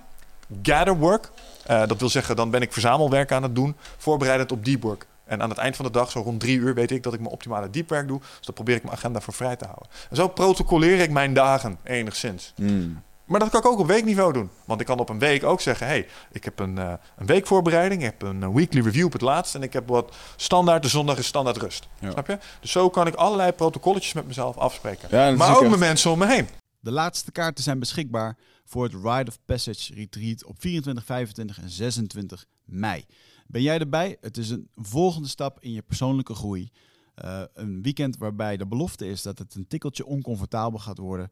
gather work. Eh, dat wil zeggen, dan ben ik verzamelwerk aan het doen, voorbereidend op deep work. En aan het eind van de dag, zo rond drie uur, weet ik dat ik mijn optimale diepwerk doe. Dus dan probeer ik mijn agenda voor vrij te houden. En zo protocoleer ik mijn dagen enigszins. Hmm. Maar dat kan ik ook op weekniveau doen. Want ik kan op een week ook zeggen: hey, ik heb een, eh, een weekvoorbereiding, ik heb een eh, weekly review op het laatst. En ik heb wat standaard, de zondag is standaard rust. Ja. Snap je? Dus zo kan ik allerlei protocolletjes met mezelf afspreken. Ja, maar ook echt- met mensen om me heen. De laatste kaarten zijn beschikbaar voor het Rite of Passage Retreat op 24, 25 en 26 mei. Ben jij erbij? Het is een volgende stap in je persoonlijke groei. Eh, een weekend waarbij de belofte is dat het een tikkeltje oncomfortabel gaat worden.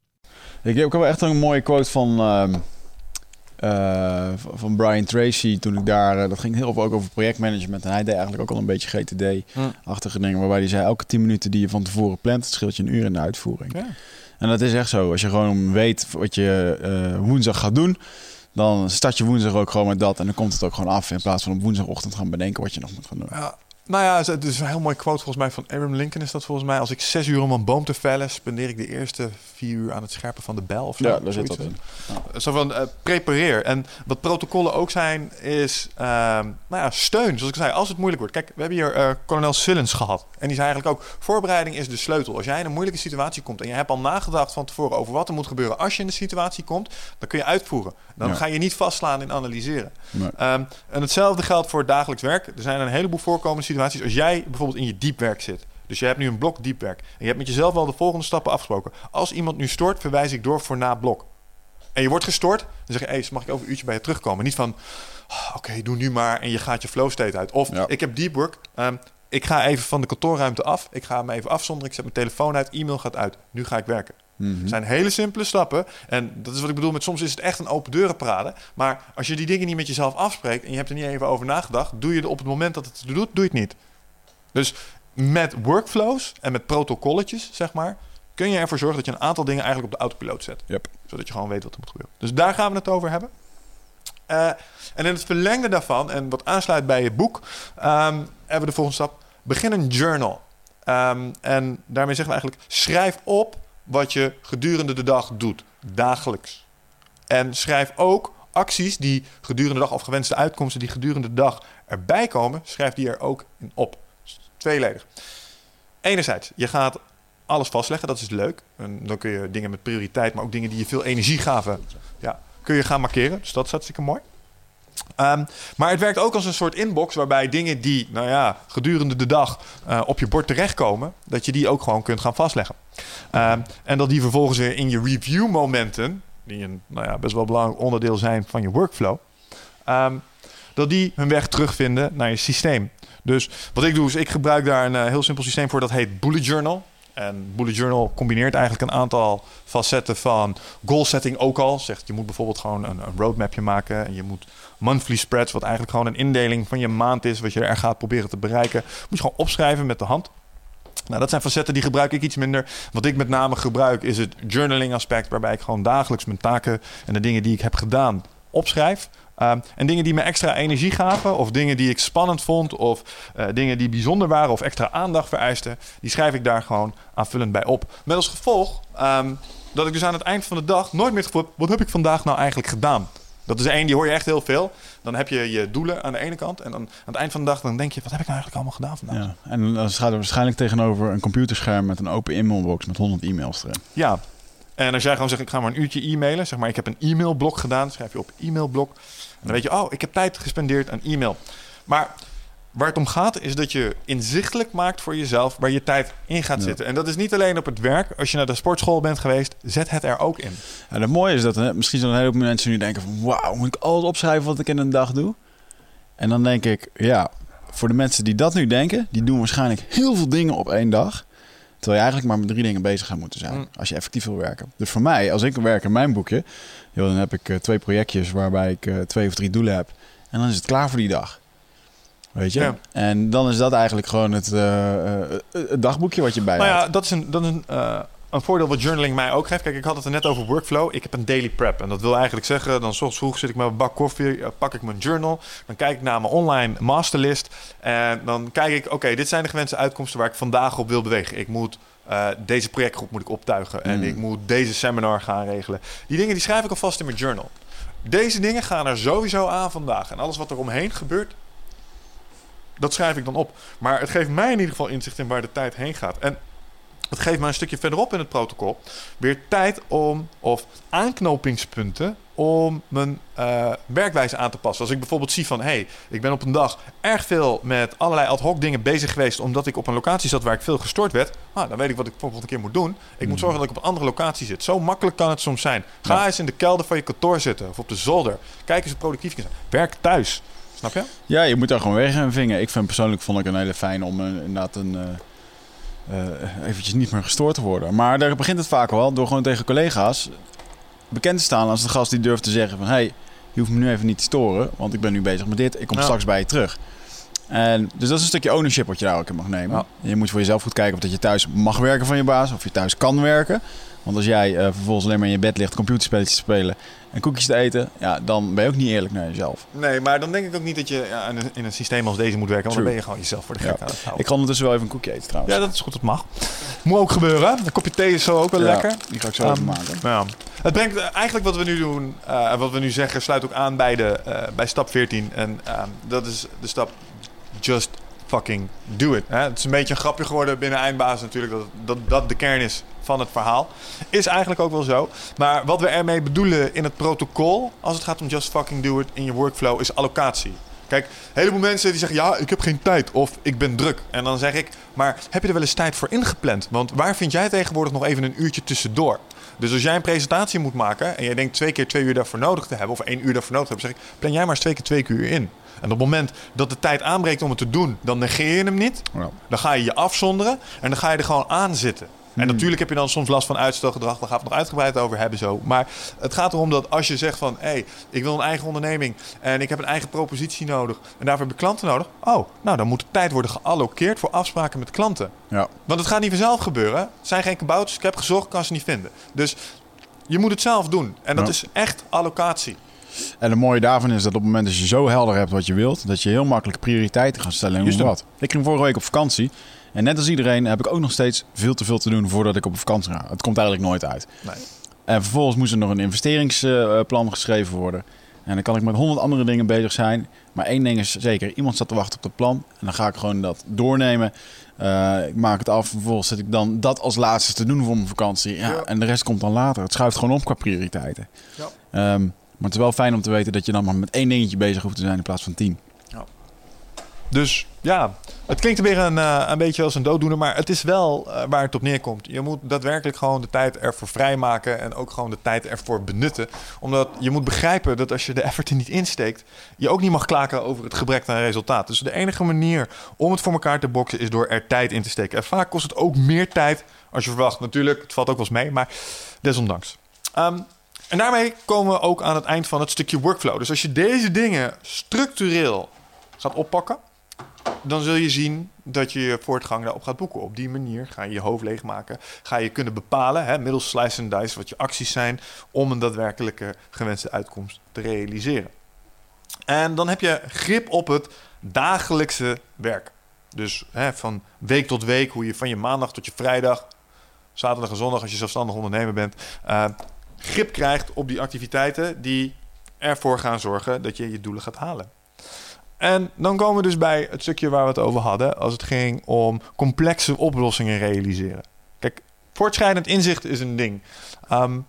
Ik heb ook wel echt een mooie quote van, ehm, eh, van- Brian Tracy toen ik daar... eh, dat ging heel veel ook over projectmanagement. En hij deed eigenlijk ook al een beetje GTD-achtige dingen. Waarbij hij zei, elke 10 minuten die je van tevoren plant... het scheelt je een uur in de uitvoering. Ja. En dat is echt zo. Als je gewoon weet wat je eh, woensdag gaat doen... dan start je woensdag ook gewoon met dat. En dan komt het ook gewoon af. In plaats van op woensdagochtend gaan bedenken wat je nog moet gaan doen. Ja, nou ja, het is een heel mooi quote volgens mij van Abraham Lincoln is dat volgens mij. Als ik zes uur om een boom te vellen, spendeer ik de eerste vier uur aan het scherpen van de bel of zo. Ja, daar zit dat in. Zo van eh, prepareer. En wat protocollen ook zijn, is ehm, nou ja, steun. Zoals ik zei, als het moeilijk wordt. Kijk, we hebben hier eh kolonel Sillens gehad. En die zei eigenlijk ook, voorbereiding is de sleutel. Als jij in een moeilijke situatie komt en je hebt al nagedacht van tevoren over wat er moet gebeuren als je in de situatie komt, dan kun je uitvoeren. Dan Ja. ga je niet vastslaan in analyseren. Nee. Ehm, en hetzelfde geldt voor het dagelijks werk. Er zijn een heleboel voorkomende situaties. Als jij bijvoorbeeld in je diepwerk zit. Dus je hebt nu een blok diepwerk. En je hebt met jezelf wel de volgende stappen afgesproken. Als iemand nu stoort, verwijs ik door voor na blok. En je wordt gestoord, dan zeg je, hey, mag ik over een uurtje bij je terugkomen? Niet van, "Oh, oké, doe nu maar en je gaat je flow state uit. Of, Ja. ik heb deep work, ehm, ik ga even van de kantoorruimte af. Ik ga me even afzonderen, ik zet mijn telefoon uit, e-mail gaat uit. Nu ga ik werken. Het zijn hele simpele stappen. En dat is wat ik bedoel met soms is het echt een open deuren parade. Maar als je die dingen niet met jezelf afspreekt en je hebt er niet even over nagedacht, doe je het op het moment dat het doet, doe je het niet. Dus met workflows en met protocolletjes, zeg maar, kun je ervoor zorgen dat je een aantal dingen eigenlijk op de autopiloot zet. Yep. Zodat je gewoon weet wat er moet gebeuren. Dus daar gaan we het over hebben. Eh, en in het verlengde daarvan, en wat aansluit bij je boek, ehm, hebben we de volgende stap. Begin een journal. Ehm, en daarmee zeggen we eigenlijk, schrijf op wat je gedurende de dag doet, dagelijks. En schrijf ook acties die gedurende de dag, of gewenste uitkomsten die gedurende de dag erbij komen, schrijf die er ook in op. Tweeledig. Enerzijds, je gaat alles vastleggen, dat is leuk. En dan kun je dingen met prioriteit, maar ook dingen die je veel energie gaven, ja, kun je gaan markeren. Dus dat is hartstikke mooi. Ehm, maar het werkt ook als een soort inbox waarbij dingen die, nou ja, gedurende de dag eh, op je bord terechtkomen, dat je die ook gewoon kunt gaan vastleggen. Ehm, en dat die vervolgens weer in je review momenten, die een nou ja, best wel belangrijk onderdeel zijn van je workflow, ehm, dat die hun weg terugvinden naar je systeem. Dus wat ik doe is, ik gebruik daar een eh, heel simpel systeem voor, dat heet Bullet Journal. En Bullet Journal combineert eigenlijk een aantal facetten van goal setting ook al. Zegt je moet bijvoorbeeld gewoon een, een roadmapje maken en je moet monthly spreads, wat eigenlijk gewoon een indeling van je maand is, wat je er gaat proberen te bereiken, moet je gewoon opschrijven met de hand. Nou, dat zijn facetten die gebruik ik iets minder. Wat ik met name gebruik is het journaling aspect, waarbij ik gewoon dagelijks mijn taken en de dingen die ik heb gedaan opschrijf. Ehm, en dingen die me extra energie gaven, of dingen die ik spannend vond, of uh, dingen die bijzonder waren of extra aandacht vereisten, die schrijf ik daar gewoon aanvullend bij op. Met als gevolg um, dat ik dus aan het eind van de dag nooit meer het gevoel heb, wat heb ik vandaag nou eigenlijk gedaan? Dat is één, die hoor je echt heel veel. Dan heb je je doelen aan de ene kant. En dan aan het eind van de dag dan denk je, wat heb ik nou eigenlijk allemaal gedaan vandaag? Ja, en dan staat er waarschijnlijk tegenover een computerscherm met een open e-mailbox met 100 e-mails erin. Ja, en als jij gewoon zegt, ik ga maar een uurtje e-mailen. Zeg maar, ik heb een e-mailblok gedaan. schrijf je op e-mailblok. Dan weet je, oh, ik heb tijd gespendeerd aan e-mail. Maar Waar het om gaat is dat je inzichtelijk maakt voor jezelf waar je tijd in gaat zitten. En dat is niet alleen op het werk. Als je naar de sportschool bent geweest, zet het er ook in. En het mooie is dat hè, misschien zo'n hele hoop mensen nu denken van... wauw, moet ik alles opschrijven wat ik in een dag doe? En dan denk ik, ja, voor de mensen die dat nu denken... die doen waarschijnlijk heel veel dingen op één dag... Terwijl je eigenlijk maar met drie dingen bezig gaat moeten zijn. Mm. Als je effectief wil werken. Dus voor mij, als ik werk in mijn boekje... Joh, dan heb ik uh, twee projectjes waarbij ik uh, twee of drie doelen heb. En dan is het klaar voor die dag. Weet je? En dan is dat eigenlijk gewoon het, uh, het dagboekje wat je bij Nou ja, dat is een, dat is een, een voordeel wat journaling mij ook geeft. Kijk, ik had het er net over workflow. Ik heb een daily prep. En dat wil eigenlijk zeggen, dan soms vroeg zit ik met een bak koffie, pak ik mijn journal. Dan kijk ik naar mijn online masterlist. En dan kijk ik, oké, dit zijn de gewenste uitkomsten waar ik vandaag op wil bewegen. Ik moet... Uh, deze projectgroep moet ik optuigen. En mm. ik moet deze seminar gaan regelen. Die dingen die schrijf ik alvast in mijn journal. Deze dingen gaan er sowieso aan vandaag. En alles wat er omheen gebeurt, dat schrijf ik dan op. Maar het geeft mij in ieder geval inzicht in waar de tijd heen gaat. En het geeft mij een stukje verderop in het protocol weer tijd om, of aanknopingspunten om mijn uh, werkwijze aan te passen. Als ik bijvoorbeeld zie van, hé, hey, ik ben op een dag erg veel met allerlei ad hoc dingen bezig geweest, omdat ik op een locatie zat waar ik veel gestoord werd, ah, dan weet ik wat ik bijvoorbeeld een keer moet doen. Ik moet hmm. zorgen dat ik op een andere locatie zit. Zo makkelijk kan het soms zijn. Ga eens in de kelder van je kantoor zitten of op de zolder. Kijk eens productief zijn. Werk thuis. Snap je? Ja, je moet daar gewoon weg en vingen. Ik vind persoonlijk vond ik een hele fijn om uh, inderdaad een, uh, eventjes niet meer gestoord te worden. Maar daar begint het vaak wel door gewoon tegen collega's bekend te staan als de gast die durft te zeggen van... hey, je hoeft me nu even niet te storen, want ik ben nu bezig met dit. Ik kom straks bij je terug. En, dus dat is een stukje ownership wat je daar ook in mag nemen. Ja. Je moet voor jezelf goed kijken of dat je thuis mag werken van je baas, of je thuis kan werken. Want als jij uh, vervolgens alleen maar in je bed ligt computerspelletjes te spelen en koekjes te eten, ja, dan ben je ook niet eerlijk naar jezelf. Nee, maar dan denk ik ook niet dat je ja, in, een, in, een, systeem als deze moet werken, want dan ben je gewoon jezelf voor de gek ja. aan het Ik kan ondertussen wel even een koekje eten trouwens. Ja, dat is goed, dat mag. Moet ook gebeuren. Een kopje thee is zo ook wel lekker. Die ga ik zo um, even maken. Ja. Het brengt uh, eigenlijk wat we nu doen en uh, wat we nu zeggen, sluit ook aan bij, de, uh, bij stap 14. En ehm, dat is de stap just fucking do it. Hè? Het is een beetje een grapje geworden binnen Eindbaas natuurlijk, dat, dat dat de kern is van het verhaal. Is eigenlijk ook wel zo. Maar wat we ermee bedoelen in het protocol, als het gaat om just fucking do it in je workflow, is allocatie. Kijk, een heleboel mensen die zeggen: Ja, ik heb geen tijd of ik ben druk. En dan zeg ik: Maar heb je er wel eens tijd voor ingepland? Want waar vind jij tegenwoordig nog even een uurtje tussendoor? Dus als jij een presentatie moet maken en jij denkt twee keer twee uur daarvoor nodig te hebben, of één uur daarvoor nodig te hebben, zeg ik: Plan jij maar eens twee keer twee uur in. En op het moment dat de tijd aanbreekt om het te doen, dan negeer je hem niet. Dan ga je je afzonderen en dan ga je er gewoon aan zitten. En hmm. natuurlijk heb je dan soms last van uitstelgedrag. Daar gaan we het nog uitgebreid over hebben zo. Maar het gaat erom dat als je zegt van... hé, hey, ik wil een eigen onderneming en ik heb een eigen propositie nodig... en daarvoor heb ik klanten nodig. Oh, nou dan moet de tijd worden geallokeerd voor afspraken met klanten. Ja. Want het gaat niet vanzelf gebeuren. Het zijn geen kabouters. Ik heb gezocht, kan ze niet vinden. Dus je moet het zelf doen. En dat is echt allocatie. En het mooie daarvan is dat op het moment dat je zo helder hebt wat je wilt... dat je heel makkelijk prioriteiten gaat stellen en wat. Ik ging vorige week op vakantie... En net als iedereen heb ik ook nog steeds veel te veel te doen voordat ik op vakantie ga. Het komt eigenlijk nooit uit. Nee. En vervolgens moest er nog een investeringsplan geschreven worden. En dan kan ik met honderd andere dingen bezig zijn. Maar één ding is zeker, iemand staat te wachten op het plan. En dan ga ik gewoon dat doornemen. Uh, ik maak het af. Vervolgens zet ik dan dat als laatste te doen voor mijn vakantie. Ja, En de rest komt dan later. Het schuift gewoon op qua prioriteiten. Ja. Um, Maar het is wel fijn om te weten dat je dan maar met één dingetje bezig hoeft te zijn in plaats van tien. Dus ja, het klinkt weer een, eh, een beetje als een dooddoener, maar het is wel eh, waar het op neerkomt. Je moet daadwerkelijk gewoon de tijd ervoor vrijmaken en ook gewoon de tijd ervoor benutten. Omdat je moet begrijpen dat als je de effort er niet insteekt, je ook niet mag klagen over het gebrek aan resultaat. Dus de enige manier om het voor elkaar te boksen is door er tijd in te steken. En vaak kost het ook meer tijd als je verwacht. Natuurlijk, het valt ook wel eens mee, maar desondanks. Ehm, en daarmee komen we ook aan het eind van het stukje workflow. Dus als je deze dingen structureel gaat oppakken, dan zul je zien dat je je voortgang daarop gaat boeken. Op die manier ga je je hoofd leegmaken. Ga je kunnen bepalen, hè, middels slice and dice, wat je acties zijn om een daadwerkelijke gewenste uitkomst te realiseren. En dan heb je grip op het dagelijkse werk. Dus hè, van week tot week, hoe je van je maandag tot je vrijdag, zaterdag en zondag als je zelfstandig ondernemer bent, uh, grip krijgt op die activiteiten die ervoor gaan zorgen dat je je doelen gaat halen. En dan komen we dus bij het stukje waar we het over hadden, als het ging om complexe oplossingen realiseren. Kijk, voortschrijdend inzicht is een ding. Um,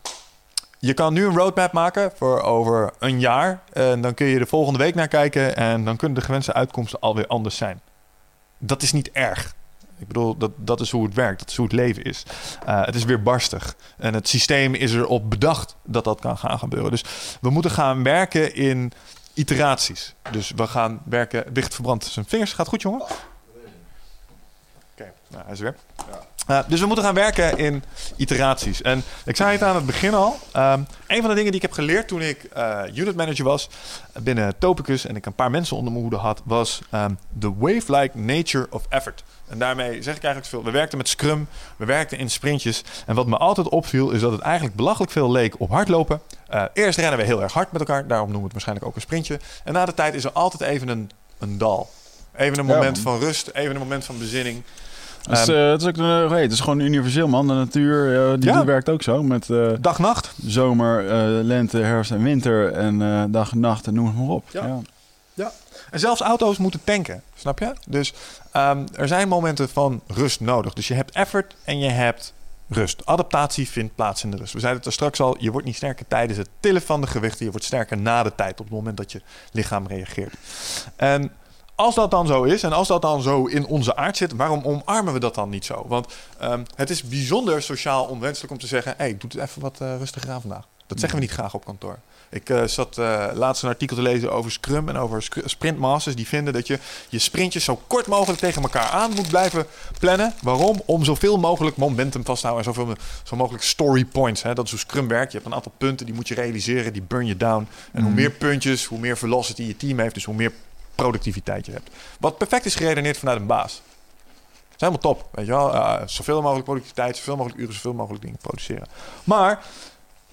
je kan nu een roadmap maken voor over een jaar. En dan kun je de volgende week naar kijken. En dan kunnen de gewenste uitkomsten alweer anders zijn. Dat is niet erg. Ik bedoel, dat, dat is hoe het werkt. Dat is hoe het leven is. Uh, het is weer barstig. En het systeem is erop bedacht dat dat kan gaan gebeuren. Dus we moeten gaan werken in iteraties. Dus we gaan werken. Wicht verbrandt zijn vingers. Gaat goed, jongen? Oké, okay. nou, hij is weer. Uh, dus we moeten gaan werken in iteraties. En ik zei het aan het begin al. Um, een van de dingen die ik heb geleerd toen ik uh, unit manager was binnen Topicus en ik een paar mensen onder mijn hoede had, was um, the wave-like nature of effort. En daarmee zeg ik eigenlijk veel. We werkten met Scrum, we werkten in sprintjes. En wat me altijd opviel is dat het eigenlijk belachelijk veel leek op hardlopen. Uh, eerst rennen we heel erg hard met elkaar, daarom noemen we het waarschijnlijk ook een sprintje. En na de tijd is er altijd even een, een dal. Even een moment ja, van rust, even een moment van bezinning. Dus, um, uh, het, is ook, uh, hey, het is gewoon universeel, man. De natuur uh, die, ja. die, werkt ook zo. Met dag-nacht. Zomer, lente, herfst en winter. En dag en nacht en noem het maar op. Ja. ja. ja. En zelfs auto's moeten tanken, snap je? Dus um, er zijn momenten van rust nodig. Dus je hebt effort en je hebt rust. Adaptatie vindt plaats in de rust. We zeiden het er straks al, je wordt niet sterker tijdens het tillen van de gewichten. Je wordt sterker na de tijd, op het moment dat je lichaam reageert. En als dat dan zo is en als dat dan zo in onze aard zit, waarom omarmen we dat dan niet zo? Want um, het is bijzonder sociaal onwenselijk om te zeggen: hé, hey, doe het even wat uh, rustiger aan vandaag. Dat zeggen we niet graag op kantoor. Ik uh, zat uh, laatst een artikel te lezen over Scrum en over sprintmasters. Die vinden dat je je sprintjes zo kort mogelijk tegen elkaar aan moet blijven plannen. Waarom? Om zoveel mogelijk momentum vast te houden en zoveel zo mogelijk story points. Hè? Dat is hoe Scrum werkt. Je hebt een aantal punten die moet je realiseren, die burn je down. En mm. hoe meer puntjes, hoe meer velocity je team heeft, dus hoe meer productiviteit je hebt. Wat perfect is geredeneerd vanuit een baas. Dat is helemaal top. Weet je wel? Uh, zoveel mogelijk productiviteit, zoveel mogelijk uren, zoveel mogelijk dingen produceren. Maar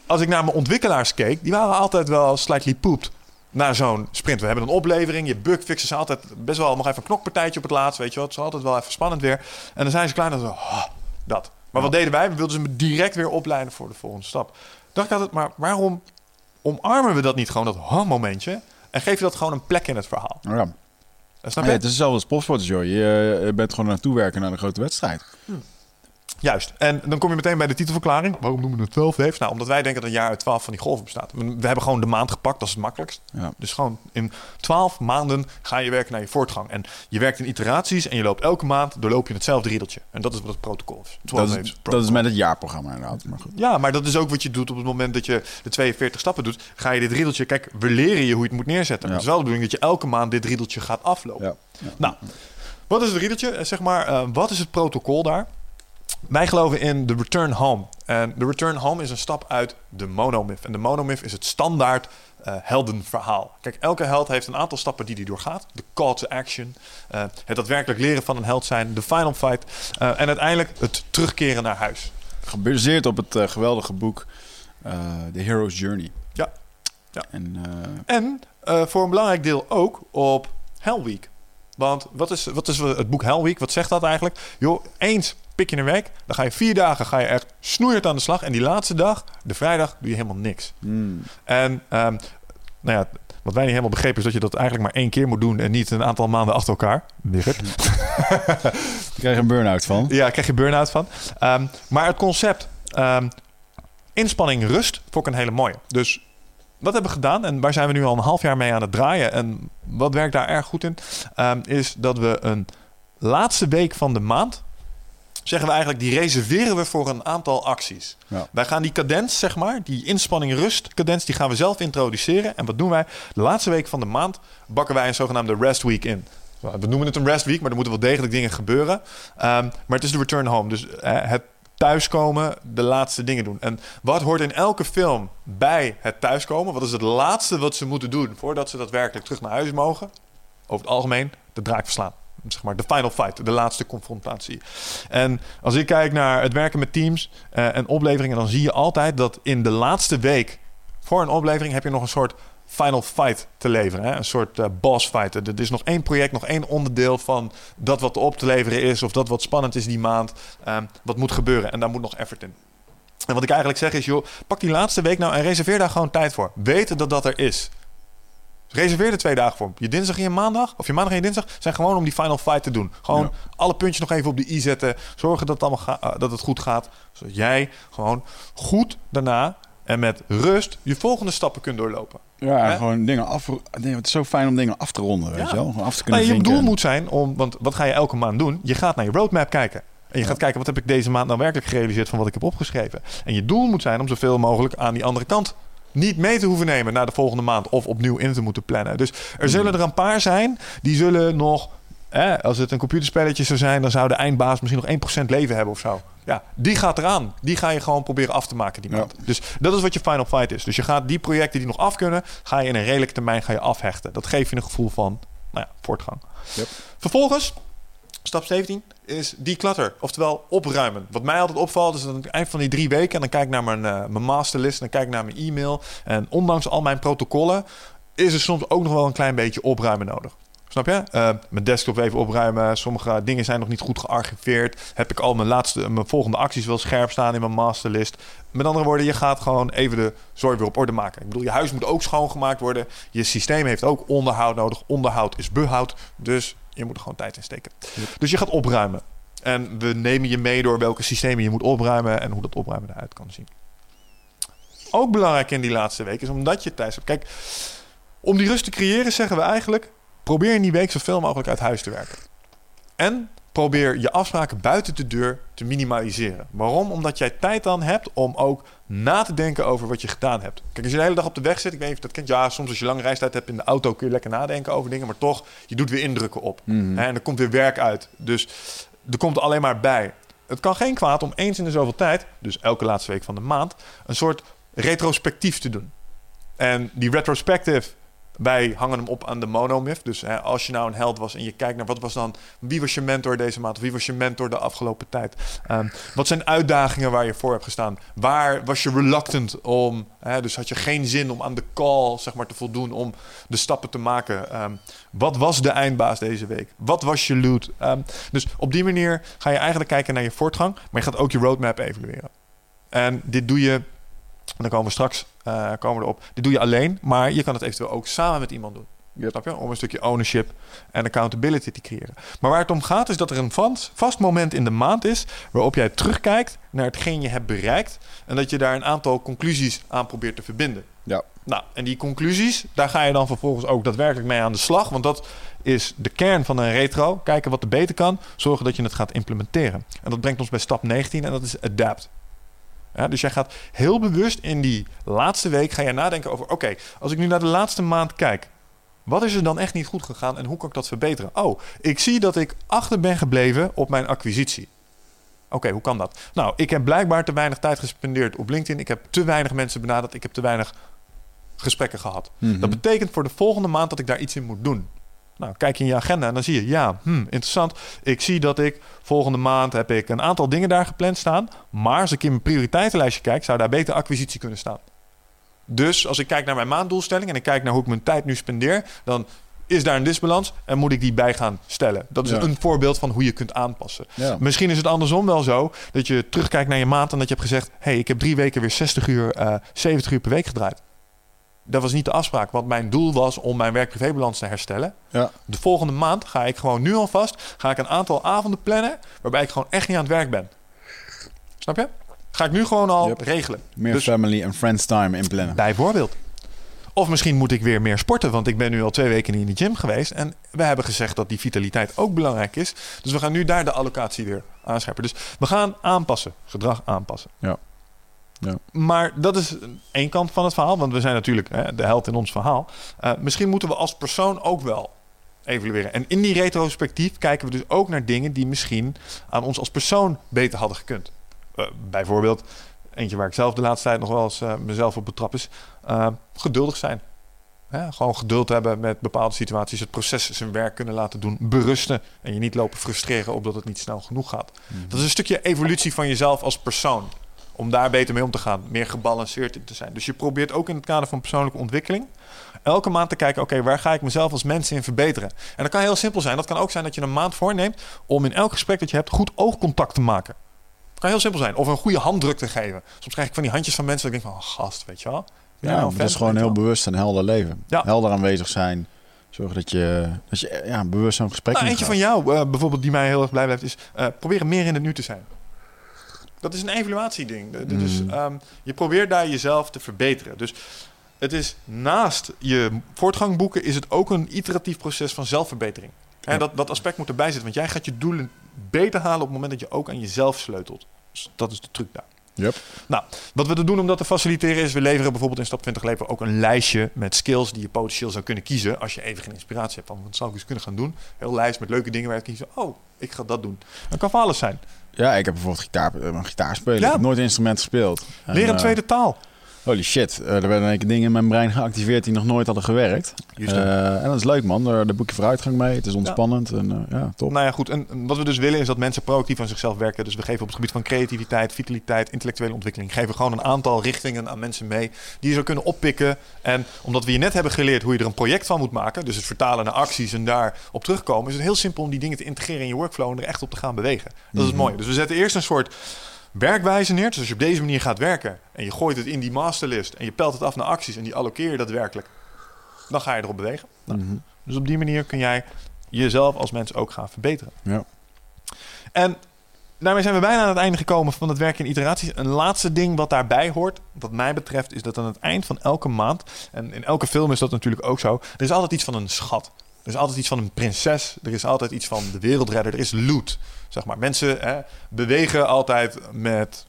als ik naar mijn ontwikkelaars keek, die waren altijd wel slightly pooped naar zo'n sprint. We hebben een oplevering, je bugfixes altijd best wel nog even een knokpartijtje op het laatst, weet je wel. Het is altijd wel even spannend weer. En dan zijn ze klein en zo, oh, dat. Maar wat deden wij? We wilden ze direct weer opleiden voor de volgende stap. Dacht ik altijd, maar waarom omarmen we dat niet gewoon, dat oh, momentje? En geef je dat gewoon een plek in het verhaal. Ja. Snap je? Ja, het is hetzelfde als profsporters, joh. Je, je bent gewoon naartoe werken naar een grote wedstrijd. Hm. Juist. En dan kom je meteen bij de titelverklaring. Waarom noemen we het 12 waves? Nou, omdat wij denken dat een jaar uit 12 van die golven bestaat. We hebben gewoon de maand gepakt, dat is het makkelijkst. Ja. Dus gewoon in 12 maanden ga je werken naar je voortgang. En je werkt in iteraties en je loopt elke maand doorloop je hetzelfde riedeltje. En dat is wat het protocol is. 12 dat, is protocol. dat is met het jaarprogramma inderdaad. Maar goed. Ja, maar dat is ook wat je doet op het moment dat je de 42 stappen doet. Ga je dit riedeltje... Kijk, we leren je hoe je het moet neerzetten. Ja. het is wel de bedoeling dat je elke maand dit riedeltje gaat aflopen. Ja. Nou, wat is het riedeltje? Zeg maar, uh, wat is het protocol daar? Wij geloven in de return home. En de return home is een stap uit de monomyth. En de monomyth is het standaard uh, heldenverhaal. Kijk, elke held heeft een aantal stappen die hij doorgaat. De call to action, uh, het daadwerkelijk leren van een held zijn, de final fight uh, en uiteindelijk het terugkeren naar huis. Gebaseerd op het geweldige boek The Hero's Journey. Ja. ja. En, en voor een belangrijk deel ook op Hell Week. Want wat is, wat is het boek Hell Week? Wat zegt dat eigenlijk? Joh, eens pik je een week. Dan ga je vier dagen ga je echt snoeihard aan de slag. En die laatste dag, de vrijdag, doe je helemaal niks. Mm. En um, nou ja, wat wij niet helemaal begrepen is dat je dat eigenlijk maar één keer moet doen en niet een aantal maanden achter elkaar. Wigert. krijg je een burn-out van. Ja, krijg je burn-out van. Um, maar het concept um, inspanning rust vond ik een hele mooie. Dus wat hebben we gedaan en waar zijn we nu al een half jaar mee aan het draaien? En wat werkt daar erg goed in? Ehm, is dat we een laatste week van de maand zeggen we eigenlijk, die reserveren we voor een aantal acties. Ja. Wij gaan die cadens, zeg maar, die inspanning rust cadens, die gaan we zelf introduceren. En wat doen wij? De laatste week van de maand bakken wij een zogenaamde rest week in. We noemen het een rest week, maar er moeten wel degelijk dingen gebeuren. Ehm, maar het is de return home. Dus eh, het thuiskomen, de laatste dingen doen. En wat hoort in elke film bij het thuiskomen? Wat is het laatste wat ze moeten doen voordat ze daadwerkelijk terug naar huis mogen? Over het algemeen de draak verslaan. Zeg maar de final fight, de laatste confrontatie. En als ik kijk naar het werken met teams eh, en opleveringen, dan zie je altijd dat in de laatste week voor een oplevering heb je nog een soort final fight te leveren. Hè? Een soort uh, boss fight. Er is nog één project, nog één onderdeel van dat wat op te leveren is... of dat wat spannend is die maand, ehm, wat moet gebeuren. En daar moet nog effort in. En wat ik eigenlijk zeg is, joh, pak die laatste week nou en reserveer daar gewoon tijd voor. Weten dat dat er is. Reserveer er twee dagen voor. Je dinsdag en je maandag, of je maandag en je dinsdag, zijn gewoon om die final fight te doen. Gewoon alle puntjes nog even op de i zetten. Zorgen dat het, allemaal uh, dat het goed gaat. Zodat jij gewoon goed daarna en met rust je volgende stappen kunt doorlopen. Ja, gewoon dingen af. Het is zo fijn om dingen af te ronden, weet je wel? Gewoon af te kunnen je doel moet zijn om, want wat ga je elke maand doen? Je gaat naar je roadmap kijken. En je gaat kijken, wat heb ik deze maand nou werkelijk gerealiseerd van wat ik heb opgeschreven. En je doel moet zijn om zoveel mogelijk aan die andere kant niet mee te hoeven nemen naar de volgende maand. Of opnieuw in te moeten plannen. Dus er zullen er een paar zijn die zullen nog... Hè, als het een computerspelletje zou zijn, dan zou de eindbaas misschien nog 1% leven hebben of zo. Ja, die gaat eraan. Die ga je gewoon proberen af te maken die Ja. maand. Dus dat is wat je final fight is. Dus je gaat die projecten die nog af kunnen, ga je in een redelijke termijn ga je afhechten. Dat geeft je een gevoel van nou ja, voortgang. Yep. Vervolgens, stap 17, is declutter. Oftewel opruimen. Wat mij altijd opvalt is dat aan het eind van die drie weken... en dan kijk ik naar mijn, eh, mijn masterlist, dan kijk ik naar mijn e-mail... en ondanks al mijn protocollen... is er soms ook nog wel een klein beetje opruimen nodig. Snap je? Eh, mijn desktop even opruimen. Sommige dingen zijn nog niet goed gearchiveerd. Heb ik al mijn, laatste, mijn volgende acties wel scherp staan in mijn masterlist. Met andere woorden, je gaat gewoon even de zooi weer op orde maken. Ik bedoel, je huis moet ook schoongemaakt worden. Je systeem heeft ook onderhoud nodig. Onderhoud is behoud. Dus je moet er gewoon tijd in steken. Dus je gaat opruimen. En we nemen je mee door welke systemen je moet opruimen en hoe dat opruimen eruit kan zien. Ook belangrijk in die laatste week is omdat je thuis hebt. Kijk, om die rust te creëren zeggen we eigenlijk: probeer in die week zoveel mogelijk uit huis te werken. En probeer je afspraken buiten de deur te minimaliseren. Waarom? Omdat jij tijd dan hebt om ook na te denken over wat je gedaan hebt. Kijk, als je de hele dag op de weg zit, ik weet niet of je dat kent. Ja, soms als je lange reistijd hebt in de auto kun je lekker nadenken over dingen. Maar toch, je doet weer indrukken op. Mhm. En er komt weer werk uit. Dus er komt alleen maar bij. Het kan geen kwaad om eens in de zoveel tijd, dus elke laatste week van de maand, een soort retrospectief te doen. En die retrospective, wij hangen hem op aan de monomyth. Dus hè, als je nou een held was en je kijkt naar wat was dan, wie was je mentor deze maand? Of wie was je mentor de afgelopen tijd? Ehm, wat zijn uitdagingen waar je voor hebt gestaan? Waar was je reluctant om? Hè, dus had je geen zin om aan de call zeg maar, te voldoen om de stappen te maken? Ehm, wat was de eindbaas deze week? Wat was je loot? Ehm, dus op die manier ga je eigenlijk kijken naar je voortgang, maar je gaat ook je roadmap evalueren. En dit doe je, dan komen we straks eh, komen we erop. Dit doe je alleen, maar je kan het eventueel ook samen met iemand doen. Yep. Snap je? Om een stukje ownership en accountability te creëren. Maar waar het om gaat is dat er een vast, vast moment in de maand is... waarop jij terugkijkt naar hetgeen je hebt bereikt... en dat je daar een aantal conclusies aan probeert te verbinden. Ja. Nou, en die conclusies, daar ga je dan vervolgens ook daadwerkelijk mee aan de slag. Want dat is de kern van een retro. Kijken wat er beter kan. Zorgen dat je het gaat implementeren. En dat brengt ons bij stap 19 en dat is adapt. Ja, dus jij gaat heel bewust in die laatste week ga je nadenken over... oké, als ik nu naar de laatste maand kijk... wat is er dan echt niet goed gegaan en hoe kan ik dat verbeteren? Oh, ik zie dat ik achter ben gebleven op mijn acquisitie. Oké, hoe kan dat? Nou, ik heb blijkbaar te weinig tijd gespendeerd op LinkedIn. Ik heb te weinig mensen benaderd. Ik heb te weinig gesprekken gehad. Mhm. Dat betekent voor de volgende maand dat ik daar iets in moet doen. Nou, kijk in je agenda en dan zie je, ja, hm, interessant. Ik zie dat ik volgende maand heb ik een aantal dingen daar gepland staan. Maar als ik in mijn prioriteitenlijstje kijk, zou daar beter acquisitie kunnen staan. Dus als ik kijk naar mijn maanddoelstelling en ik kijk naar hoe ik mijn tijd nu spendeer, dan is daar een disbalans en moet ik die bij gaan stellen. Dat is Ja. een voorbeeld van hoe je kunt aanpassen. Ja. Misschien is het andersom wel zo dat je terugkijkt naar je maand en dat je hebt gezegd: hey, ik heb drie weken weer 60 uur, eh 70 uur per week gedraaid. Dat was niet de afspraak, want mijn doel was om mijn werk-privébalans te herstellen. Ja. De volgende maand ga ik gewoon nu alvast ga ik een aantal avonden plannen waarbij ik gewoon echt niet aan het werk ben. Snap je? Ga ik nu gewoon al Yep. regelen. Meer Dus- family en friends time inplannen. Bijvoorbeeld. Of misschien moet ik weer meer sporten, want ik ben nu al twee weken niet in de gym geweest. En we hebben gezegd dat die vitaliteit ook belangrijk is. Dus we gaan nu daar de allocatie weer aanscherpen. Dus we gaan aanpassen, gedrag aanpassen. Ja. Ja. Maar dat is één kant van het verhaal, want we zijn natuurlijk hè, de held in ons verhaal. Uh, misschien moeten we als persoon ook wel evalueren. En in die retrospectief kijken we dus ook naar dingen die misschien aan ons als persoon beter hadden gekund. Uh, bijvoorbeeld, eentje waar ik zelf de laatste tijd nog wel eens uh, mezelf op betrap is, geduldig zijn. Hè, gewoon geduld hebben met bepaalde situaties, het proces zijn werk kunnen laten doen, berusten en je niet lopen frustreren omdat het niet snel genoeg gaat. Mm -hmm. Dat is een stukje evolutie van jezelf als persoon om daar beter mee om te gaan, meer gebalanceerd in te zijn. Dus je probeert ook in het kader van persoonlijke ontwikkeling elke maand te kijken, oké, okay, waar ga ik mezelf als mens in verbeteren? En dat kan heel simpel zijn. Dat kan ook zijn dat je een maand voorneemt om in elk gesprek dat je hebt goed oogcontact te maken. Dat kan heel simpel zijn. Of een goede handdruk te geven. Soms krijg ik van die handjes van mensen dat ik denk van, oh, gast, weet je wel. Ja, nou, dat is gewoon heel bewust en helder leven. Ja. Helder aanwezig zijn. Zorg dat je, dat je ja, bewust zo'n gesprek nou, Eentje van jou, uh, bijvoorbeeld, die mij heel erg blij blijft, is uh, proberen meer in het nu te zijn. Dat is een evaluatieding. Dus Mm. um, je probeert daar jezelf te verbeteren. Dus het is naast je voortgang boeken, is het ook een iteratief proces van zelfverbetering. En Ja. dat, dat aspect moet erbij zitten. Want jij gaat je doelen beter halen op het moment dat je ook aan jezelf sleutelt. Dus dat is de truc daar. Yep. Nou, wat we doen om dat te faciliteren is, we leveren bijvoorbeeld in Stap 20 Leven ook een lijstje met skills die je potentieel zou kunnen kiezen als je even geen inspiratie hebt van wat zou ik eens kunnen gaan doen. Heel lijst met leuke dingen waar je kiezen. Oh, ik ga dat doen. Dat kan van alles zijn. Ja, ik heb bijvoorbeeld gitaar, eh, gitaar spelen. Ja. Ik heb nooit instrument gespeeld. En, Leer een eh, tweede taal. Holy shit, eh, er werden dingen in mijn brein geactiveerd die nog nooit hadden gewerkt. Eh, en dat is leuk man, daar, daar boek je vooruitgang mee. Het is ontspannend en eh, ja, top. Nou ja, goed. En en wat we dus willen is dat mensen proactief aan zichzelf werken. Dus we geven op het gebied van creativiteit, vitaliteit, intellectuele ontwikkeling. Geven gewoon een aantal richtingen aan mensen mee die je zou kunnen oppikken. En omdat we je net hebben geleerd hoe je er een project van moet maken. Dus het vertalen naar acties en daar op terugkomen. Is het heel simpel om die dingen te integreren in je workflow en er echt op te gaan bewegen. Dat is het Mhm. mooie. Dus we zetten eerst een soort werkwijze neer. Dus als je op deze manier gaat werken en je gooit het in die masterlist en je pelt het af naar acties en die allokeer je daadwerkelijk. Dan ga je erop bewegen. Nou, Mhm. dus op die manier kun jij jezelf als mens ook gaan verbeteren. Ja. En daarmee zijn we bijna aan het einde gekomen van het werk in iteraties. Een laatste ding wat daarbij hoort, wat mij betreft, is dat aan het eind van elke maand, en in elke film is dat natuurlijk ook zo, er is altijd iets van een schat. Er is altijd iets van een prinses. Er is altijd iets van de wereldredder. Er is loot. Zeg maar. Mensen hè, bewegen altijd met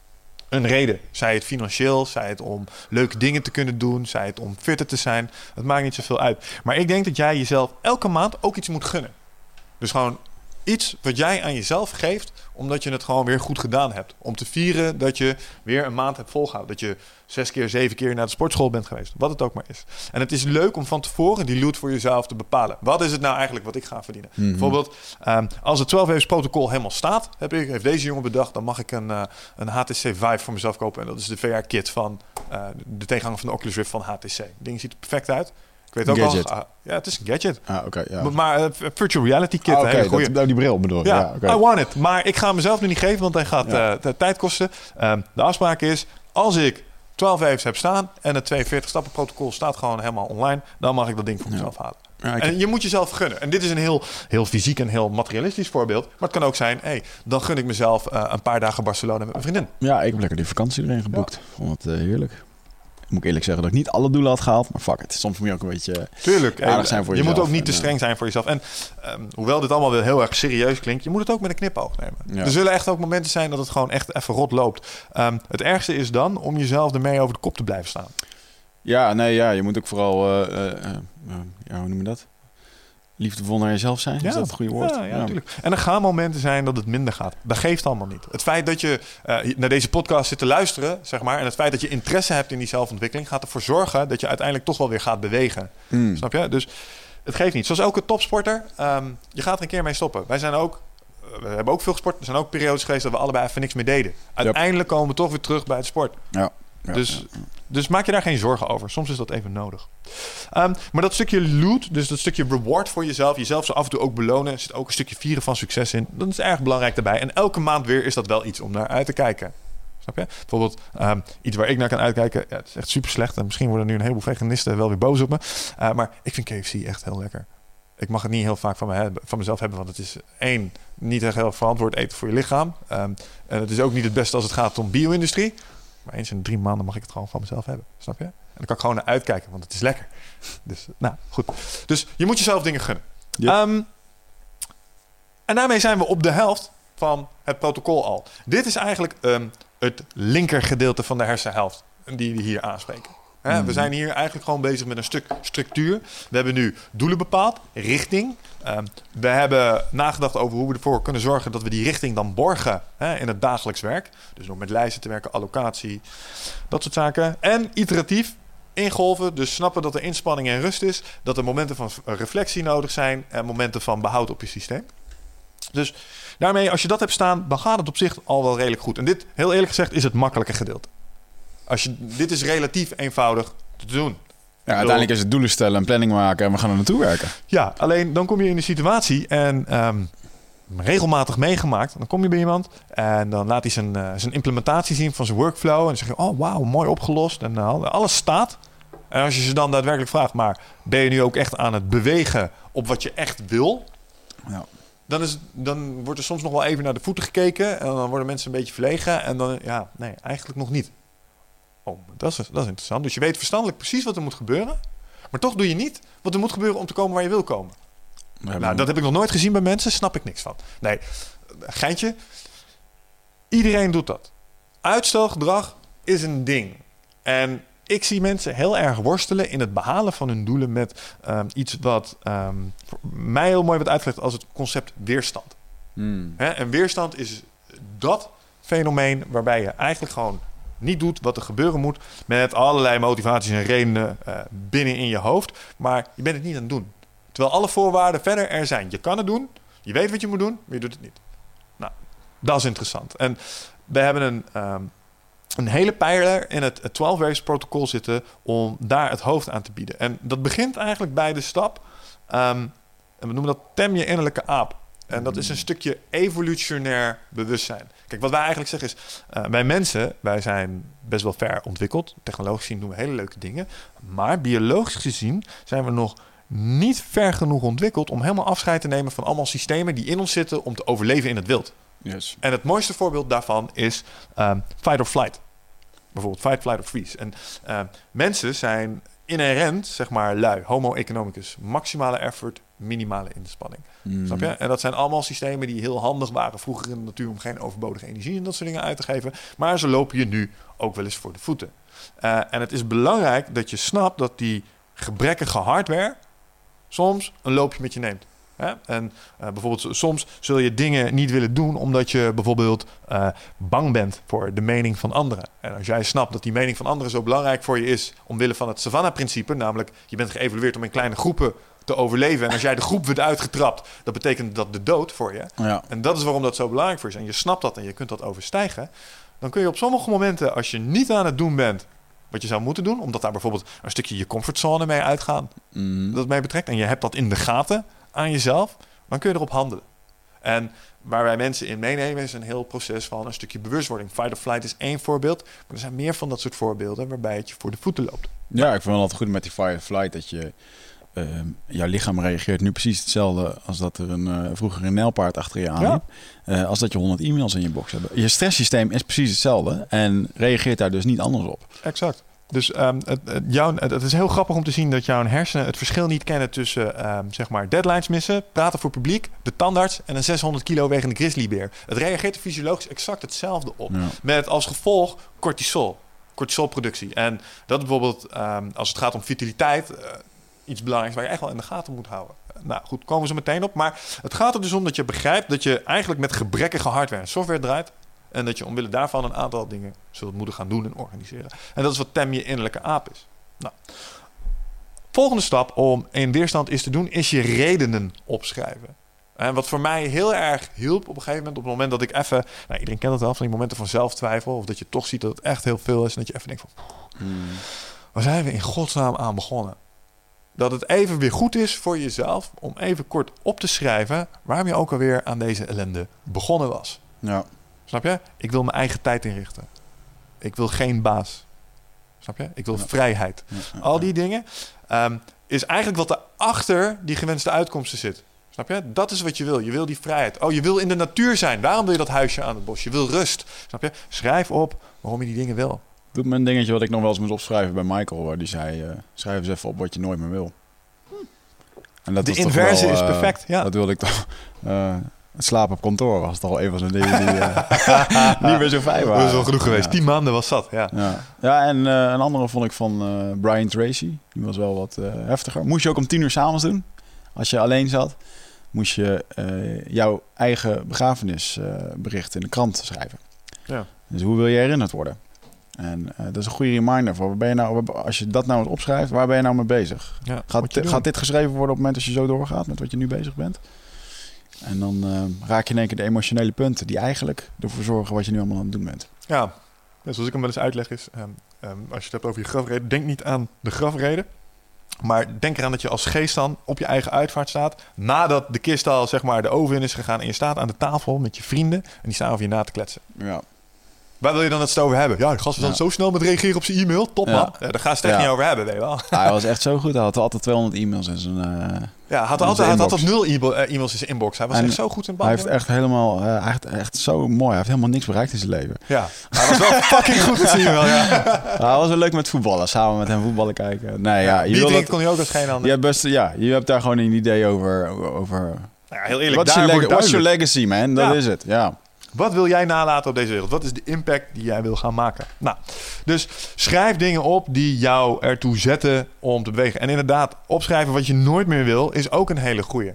een reden. Zij het financieel, zij het om leuke dingen te kunnen doen, zij het om fitter te zijn. Het maakt niet zoveel uit. Maar ik denk dat jij jezelf elke maand ook iets moet gunnen. Dus gewoon iets wat jij aan jezelf geeft, omdat je het gewoon weer goed gedaan hebt. Om te vieren dat je weer een maand hebt volgehouden. Dat je zes keer, zeven keer naar de sportschool bent geweest. Wat het ook maar is. En het is leuk om van tevoren die loot voor jezelf te bepalen. Wat is het nou eigenlijk wat ik ga verdienen? Mhm. Bijvoorbeeld, ehm, als het 12 waves protocol helemaal staat, heb ik, heeft deze jongen bedacht, dan mag ik een, eh, een HTC Vive voor mezelf kopen. En dat is de VR-kit van eh, de tegenhanger van de Oculus Rift van HTC. Het ding ziet er perfect uit. Ik weet ook gadget. wel. ah, ja, het is een gadget. Ah, oké. ja. Maar, eh, virtual reality kit, Ah, goeie. dat- nou, die bril bedoel. Ja, Ja. I want it. Maar ik ga hem mezelf nu niet geven, want hij gaat Ja. eh, de tijd kosten. Ehm, de afspraak is, als ik 12 waves heb staan en het 42 stappen protocol staat gewoon helemaal online, dan mag ik dat ding voor mezelf halen. Ja, En je moet jezelf gunnen. En dit is een heel, heel fysiek en heel materialistisch voorbeeld. Maar het kan ook zijn, hey, dan gun ik mezelf eh, een paar dagen Barcelona met mijn vriendin. Ja, ik heb lekker die vakantie erin geboekt. Vond het heerlijk. Moet ik eerlijk zeggen dat ik niet alle doelen had gehaald, maar fuck it. Soms moet je ook een beetje... Tuurlijk. Aardig zijn voor je moet jezelf. ook niet te En, eh, streng zijn voor jezelf. En ehm, hoewel dit allemaal wel heel erg serieus klinkt, je moet het ook met een knipoog nemen. Ja. Er zullen echt ook momenten zijn dat het gewoon echt even rot loopt. Ehm, het ergste is dan om jezelf ermee over de kop te blijven staan. Ja, nee, ja, je moet ook vooral... eh, eh, ja, hoe noem je dat? Liefdevol naar jezelf zijn, is dat het goede woord? Ja, ja, natuurlijk. En er gaan momenten zijn dat het minder gaat. Dat geeft allemaal niet. Het feit dat je eh, hier- naar deze podcast zit te luisteren, zeg maar, en het feit dat je interesse hebt in die zelfontwikkeling, gaat ervoor zorgen dat je uiteindelijk toch wel weer gaat bewegen. Mm. Snap je? Dus het geeft niet. Zoals elke topsporter, ehm, je gaat er een keer mee stoppen. Wij zijn ook, we hebben ook veel gesport. Er zijn ook periodes geweest dat we allebei even niks meer deden. Uiteindelijk komen we toch weer terug bij het sport. Ja. Ja, dus, ja. Dus maak je daar geen zorgen over. Soms is dat even nodig. Ehm, maar dat stukje loot, dus dat stukje reward voor jezelf, jezelf zo af en toe ook belonen, zit ook een stukje vieren van succes in. Dat is erg belangrijk daarbij. En elke maand weer is dat wel iets om naar uit te kijken. Snap je? Bijvoorbeeld ehm, iets waar ik naar kan uitkijken. Ja, het is echt super slecht. En misschien worden nu een heleboel veganisten wel weer boos op me. Uh, maar ik vind KFC echt heel lekker. Ik mag het niet heel vaak van, me van mezelf hebben. Want het is één, niet heel verantwoord eten voor je lichaam. Um, en het is ook niet het beste als het gaat om bio-industrie. Maar eens in drie maanden mag ik het gewoon van mezelf hebben. Snap je? En dan kan ik gewoon naar uitkijken, want het is lekker. Dus, nou, goed. Dus je moet jezelf dingen gunnen. Ehm, en daarmee zijn we op de helft van het protocol al. Dit is eigenlijk ehm, het linker gedeelte van de hersenhelft die we hier aanspreken. Hè, Mhm. We zijn hier eigenlijk gewoon bezig met een stuk structuur. We hebben nu doelen bepaald, richting. Ehm, we hebben nagedacht over hoe we ervoor kunnen zorgen dat we die richting dan borgen hè, in het dagelijks werk. Dus door met lijsten te werken, allocatie, dat soort zaken. En iteratief ingolven, dus snappen dat er inspanning en rust is. Dat er momenten van reflectie nodig zijn en momenten van behoud op je systeem. Dus daarmee, als je dat hebt staan, dan gaat het op zich al wel redelijk goed. En dit, heel eerlijk gezegd, is het makkelijke gedeelte. Als je, dit is relatief eenvoudig te doen. Ja, uiteindelijk is het doelen stellen, een planning maken en we gaan er naartoe werken. Ja, alleen dan kom je in de situatie en ehm, regelmatig meegemaakt. Dan kom je bij iemand en dan laat hij zijn, eh, zijn implementatie zien van zijn workflow. En dan zeg je, oh wauw, mooi opgelost. En eh, alles staat. En als je ze dan daadwerkelijk vraagt, maar ben je nu ook echt aan het bewegen op wat je echt wil? Ja. Dan, is, dan wordt er soms nog wel even naar de voeten gekeken. En dan worden mensen een beetje verlegen. En dan, ja, nee, eigenlijk nog niet. Oh, dat is, dat is interessant. Dus je weet verstandelijk precies wat er moet gebeuren. Maar toch doe je niet wat er moet gebeuren om te komen waar je wil komen. Hebben Nou, dat heb ik nog nooit gezien bij mensen. Snap ik niks van. Nee, geintje. Iedereen doet dat. Uitstelgedrag is een ding. En ik zie mensen heel erg worstelen in het behalen van hun doelen met ehm, iets wat ehm, voor mij heel mooi wordt uitgelegd als het concept weerstand. Hmm. En weerstand is dat fenomeen waarbij je eigenlijk gewoon niet doet wat er gebeuren moet met allerlei motivaties en redenen eh, binnen in je hoofd, maar je bent het niet aan het doen. Terwijl alle voorwaarden verder er zijn. Je kan het doen, je weet wat je moet doen, maar je doet het niet. Nou, dat is interessant. En we hebben een, ehm, een hele pijler in het, het 12 protocol zitten om daar het hoofd aan te bieden. En dat begint eigenlijk bij de stap, ehm, en we noemen dat tem je innerlijke aap. En dat is een stukje evolutionair bewustzijn. Kijk, wat wij eigenlijk zeggen is, eh, wij mensen, wij zijn best wel ver ontwikkeld. Technologisch gezien doen we hele leuke dingen. Maar biologisch gezien zijn we nog niet ver genoeg ontwikkeld om helemaal afscheid te nemen van allemaal systemen die in ons zitten om te overleven in het wild. Yes. En het mooiste voorbeeld daarvan is ehm, fight or flight. Bijvoorbeeld fight, flight of freeze. En ehm, mensen zijn inherent, zeg maar, lui. Homo economicus. Maximale effort, minimale inspanning. Hmm. Snap je? En dat zijn allemaal systemen die heel handig waren vroeger in de natuur om geen overbodige energie en dat soort dingen uit te geven. Maar ze lopen je nu ook wel eens voor de voeten. Eh, en het is belangrijk dat je snapt dat die gebrekkige hardware soms een loopje met je neemt. Hè? En eh, bijvoorbeeld soms zul je dingen niet willen doen omdat je bijvoorbeeld eh, bang bent voor de mening van anderen. En als jij snapt dat die mening van anderen zo belangrijk voor je is omwille van het Savannah-principe, namelijk je bent geëvalueerd om in kleine groepen te overleven. En als jij de groep wordt uitgetrapt, dat betekent dat de dood voor je. Ja. En dat is waarom dat zo belangrijk voor is. En je snapt dat en je kunt dat overstijgen. Dan kun je op sommige momenten, als je niet aan het doen bent wat je zou moeten doen, omdat daar bijvoorbeeld een stukje je comfortzone mee uitgaan, Hmm. dat mee betrekt, en je hebt dat in de gaten aan jezelf, dan kun je erop handelen. En waar wij mensen in meenemen is een heel proces van een stukje bewustwording. Fight or flight is één voorbeeld, maar er zijn meer van dat soort voorbeelden waarbij het je voor de voeten loopt. Ja, ik vind wel altijd goed met die fire flight dat je ehm, jouw lichaam reageert nu precies hetzelfde als dat er een eh, vroeger een nijlpaard achter je aan Ja. Eh, als dat je 100 e-mails in je box hebt. Je stresssysteem is precies hetzelfde en reageert daar dus niet anders op. Exact. Dus ehm, het, het, jouw, het, het is heel grappig om te zien dat jouw hersenen het verschil niet kennen tussen ehm, zeg maar deadlines missen, praten voor publiek, de tandarts en een 600 kilo wegende grizzlybeer. Het reageert er fysiologisch exact hetzelfde op. Ja. Met als gevolg cortisol, cortisolproductie. En dat bijvoorbeeld als het gaat om vitaliteit eh, iets belangrijks waar je echt wel in de gaten moet houden. Nou goed, komen zo meteen op. Maar het gaat er dus om dat je begrijpt dat je eigenlijk met gebrekkige hardware en software draait. En dat je omwille daarvan een aantal dingen zult moeten gaan doen en organiseren. En dat is wat tem je innerlijke aap is. Nou, volgende stap om in weerstand is te doen, is je redenen opschrijven. En wat voor mij heel erg hielp op een gegeven moment, op het moment dat ik even, nou, iedereen kent het wel, van die momenten van zelftwijfel, of dat je toch ziet dat het echt heel veel is, en dat je even denkt van, Hmm. waar zijn we in godsnaam aan begonnen? Dat het even weer goed is voor jezelf om even kort op te schrijven waarom je ook alweer aan deze ellende begonnen was. Ja. Snap je? Ik wil mijn eigen tijd inrichten. Ik wil geen baas. Snap je? Ik wil Ja. vrijheid. Ja, Al die dingen ehm, is eigenlijk wat er achter die gewenste uitkomsten zit. Snap je? Dat is wat je wil. Je wil die vrijheid. Oh, je wil in de natuur zijn. Daarom wil je dat huisje aan het bos. Je wil rust. Snap je? Schrijf op waarom je die dingen wil. Doet me een dingetje wat ik nog wel eens moest opschrijven bij Michael. Waar die zei, eh, schrijf eens even op wat je nooit meer wil. En dat De inverse wel, is eh, perfect, ja. Dat wilde ik toch... eh, het slapen op kantoor was toch wel een van zijn dingen die eh, niet meer zo fijn waren. Dat is wel genoeg geweest. Ja. Tien maanden was zat, ja. Ja, ja en eh, een andere vond ik van eh, Brian Tracy. Die was wel wat eh, heftiger. Moest je ook om tien uur s'avonds doen. Als je alleen zat, moest je eh, jouw eigen begrafenisbericht in de krant schrijven. Ja. Dus hoe wil je herinnerd worden? En eh, dat is een goede reminder voor. Waar ben je nou, als je dat nou eens opschrijft, waar ben je nou mee bezig? ja Gaat, gaat dit geschreven worden op het moment als je zo doorgaat met wat je nu bezig bent? En dan eh, raak je in één keer de emotionele punten die eigenlijk ervoor zorgen wat je nu allemaal aan het doen bent. Ja, dus zoals ik hem wel eens uitleg is, ehm, ehm, als je het hebt over je grafreden, denk niet aan de grafreden. Maar denk eraan dat je als geest dan op je eigen uitvaart staat. Nadat de kist al zeg maar de oven in is gegaan en je staat aan de tafel met je vrienden. En die staan over je na te kletsen. Ja. Waar wil je dan het over hebben? Ja, de gast was dan Ja. zo snel met reageren op zijn e-mail. Top Ja. man. Ja, daar gaan ze het echt Ja. niet over hebben, weet je wel. hij was echt zo goed. Hij had altijd 200 e-mails in zijn... eh, Ja, had In altijd, hij had altijd nul eh, e-mails in zijn inbox. Hij was En echt zo goed in hij heeft echt helemaal... eh, hij heeft echt zo mooi. Hij heeft helemaal niks bereikt in zijn leven. Ja, hij was wel fucking goed zijn e-mail. Ja. hij was wel leuk met voetballen. Samen met hem voetballen kijken. Nee, ja, je, drinken kon hij ook als geen ander. je, hebt best, ja, je hebt daar gewoon een idee over... over ja, heel eerlijk, leg- what's your legacy, man? Dat Ja. is het, ja. Wat wil jij nalaten op deze wereld? Wat is de impact die jij wil gaan maken? Nou, dus schrijf dingen op die jou ertoe zetten om te bewegen. En inderdaad, opschrijven wat je nooit meer wil, is ook een hele goeie.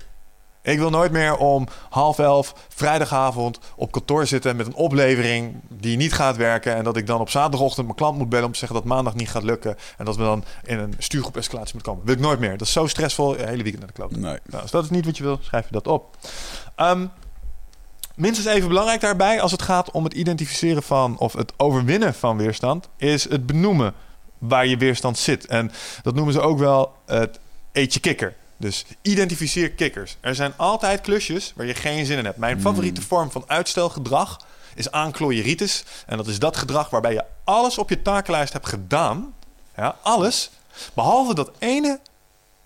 Ik wil nooit meer om half elf vrijdagavond op kantoor zitten met een oplevering die niet gaat werken. En dat ik dan op zaterdagochtend mijn klant moet bellen om te zeggen dat maandag niet gaat lukken. En dat we dan in een stuurgroep escalatie moeten komen. Wil ik nooit meer. Dat is zo stressvol. Hele weekend naar de kloot. Nee. Nou, als dat is niet wat je wil, schrijf je dat op. Ehm, minstens even belangrijk daarbij, als het gaat om het identificeren van of het overwinnen van weerstand, is het benoemen waar je weerstand zit. En dat noemen ze ook wel het eetje kikker. Dus identificeer kikkers. Er zijn altijd klusjes waar je geen zin in hebt. Mijn favoriete vorm van uitstelgedrag is aanklooieritis. En dat is dat gedrag waarbij je alles op je takenlijst hebt gedaan. Ja, alles. Behalve dat ene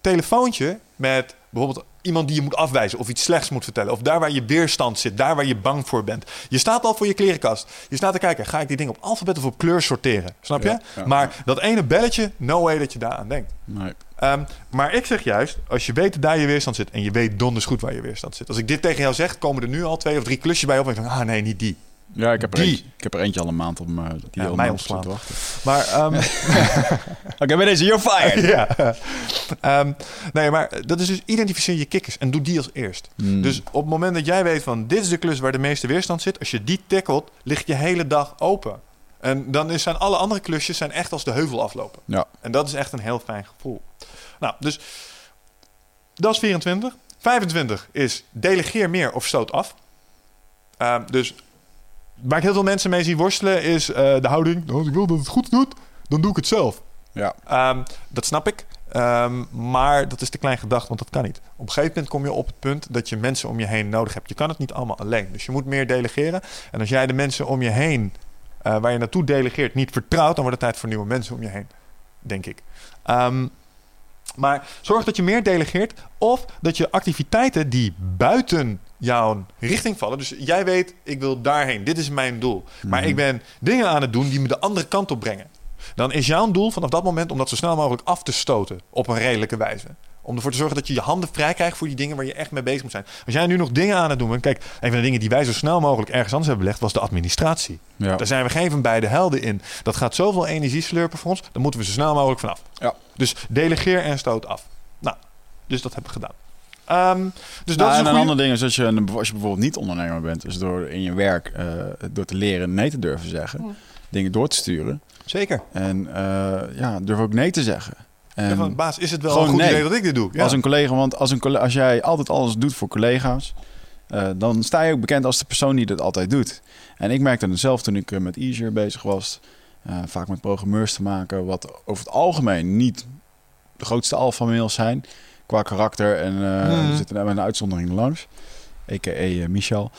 telefoontje met bijvoorbeeld iemand die je moet afwijzen of iets slechts moet vertellen. Of daar waar je weerstand zit, daar waar je bang voor bent. Je staat al voor je klerenkast. Je staat te kijken, ga ik die dingen op alfabet of op kleur sorteren? Snap je? Ja, ja, maar dat ene belletje, no way dat je daar aan denkt. Nee. Ehm, maar ik zeg juist, als je weet dat daar je weerstand zit en je weet donders goed waar je weerstand zit. Als ik dit tegen jou zeg, komen er nu al twee of drie klusjes bij op en ik denk, ah nee, niet die. Ja, ik heb, er Die. eentje, ik heb er eentje al een maand op me, die Ja, mij te wachten. Maar ehm, Oké, bij deze, you're fired! ja. Ehm, nee, maar dat is dus identificeer je kikkers en doe die als eerst. Hmm. Dus op het moment dat jij weet van dit is de klus waar de meeste weerstand zit, als je die tackelt, ligt je hele dag open. En dan zijn alle andere klusjes zijn echt als de heuvel aflopen. Ja. En dat is echt een heel fijn gevoel. Nou, dus dat is 24. 25 is delegeer meer of stoot af. Ehm, dus waar ik heel veel mensen mee zie worstelen is eh, de houding. "Nou, Als ik wil dat het goed doet, dan doe ik het zelf. Ja. Ehm, dat snap ik. Ehm, maar dat is te klein gedacht, want dat kan niet. Op een gegeven moment kom je op het punt dat je mensen om je heen nodig hebt. Je kan het niet allemaal alleen. Dus je moet meer delegeren. En als jij de mensen om je heen, eh, waar je naartoe delegeert, niet vertrouwt, dan wordt het tijd voor nieuwe mensen om je heen. Denk ik. Ehm, maar zorg dat je meer delegeert. Of dat je activiteiten die buiten jouw richting vallen. Dus jij weet, ik wil daarheen. Dit is mijn doel. Maar ik ben dingen aan het doen die me de andere kant op brengen. Dan is jouw doel vanaf dat moment om dat zo snel mogelijk af te stoten. Op een redelijke wijze. Om ervoor te zorgen dat je je handen vrij krijgt voor die dingen waar je echt mee bezig moet zijn. Als jij nu nog dingen aan het doen bent. Kijk, een van de dingen die wij zo snel mogelijk ergens anders hebben belegd was de administratie. Ja. Daar zijn we geen van beide helden in. Dat gaat zoveel energie slurpen voor ons. Daar moeten we zo snel mogelijk vanaf. Ja. Dus delegeer en stoot af. Nou, dus dat hebben we gedaan. Ehm, dus dat Nou, is en een een goede... ander ding is als je, als je bijvoorbeeld niet ondernemer bent, dus door in je werk eh, door te leren nee te durven zeggen, dingen door te sturen Zeker. en eh, ja, durf ook nee te zeggen. En Ja, van, baas, is het wel een goed nee. idee dat ik dit doe? Ja. als een collega, want als, een, als jij altijd alles doet voor collega's, eh, dan sta je ook bekend als de persoon die dat altijd doet. En ik merkte het zelf toen ik met Easier bezig was, eh, vaak met programmeurs te maken, wat over het algemeen niet de grootste alpha-mails zijn qua karakter en eh Mhm. we zitten daar met een uitzondering langs. a.k.a. eh, Michel.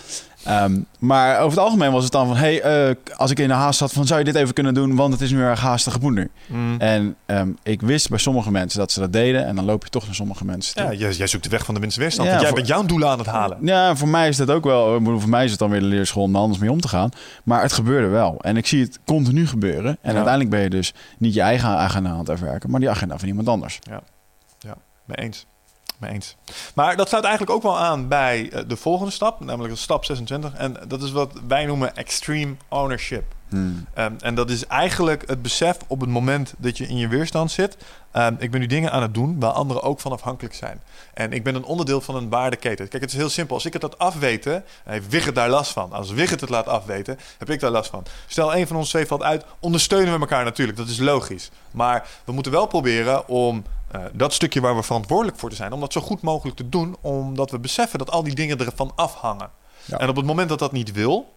Ehm, maar over het algemeen was het dan van... hey, eh, als ik in de haast zat, van, zou je dit even kunnen doen? Want het is nu erg haastige moeder. Mm. En ehm, ik wist bij sommige mensen dat ze dat deden. En dan loop je toch naar sommige mensen toe. Ja, jij, jij zoekt de weg van de minste weerstand. Ja, jij voor- bent jouw doelen aan het halen. Ja, voor mij is dat ook wel. ik bedoel, Voor mij is het dan weer de leerschool om er anders mee om te gaan. Maar het gebeurde wel. En ik zie het continu gebeuren. En Ja. uiteindelijk ben je dus niet je eigen agenda aan het afwerken, maar die agenda van iemand anders. Mee eens. Mee eens. Maar dat sluit eigenlijk ook wel aan bij eh, de volgende stap, namelijk de stap 26. En dat is wat wij noemen extreme ownership. Hmm. Um, en dat is eigenlijk het besef op het moment dat je in je weerstand zit. Um, ik ben nu dingen aan het doen waar anderen ook van afhankelijk zijn. En ik ben een onderdeel van een waardeketen. Kijk, het is heel simpel. Als ik het laat afweten, heeft Wigert daar last van. Als Wigert het laat afweten, heb ik daar last van. Stel, een van ons twee valt uit, ondersteunen we elkaar natuurlijk. Dat is logisch. Maar we moeten wel proberen om uh, dat stukje waar we verantwoordelijk voor te zijn... om dat zo goed mogelijk te doen, omdat we beseffen dat al die dingen ervan afhangen. Ja. En op het moment dat dat niet wil,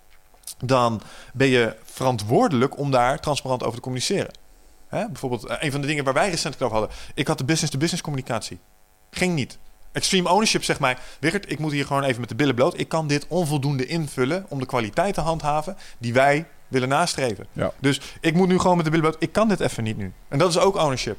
dan ben je verantwoordelijk om daar transparant over te communiceren. Hè? Bijvoorbeeld, uh, een van de dingen waar wij recent over hadden. Ik had de business-to-business communicatie. Ging niet. Extreme ownership zegt mij, Wiggert, ik moet hier gewoon even met de billen bloot. Ik kan dit onvoldoende invullen om de kwaliteit te handhaven die wij willen nastreven. Ja. Dus ik moet nu gewoon met de billen bloot. Ik kan dit even niet nu. En dat is ook ownership.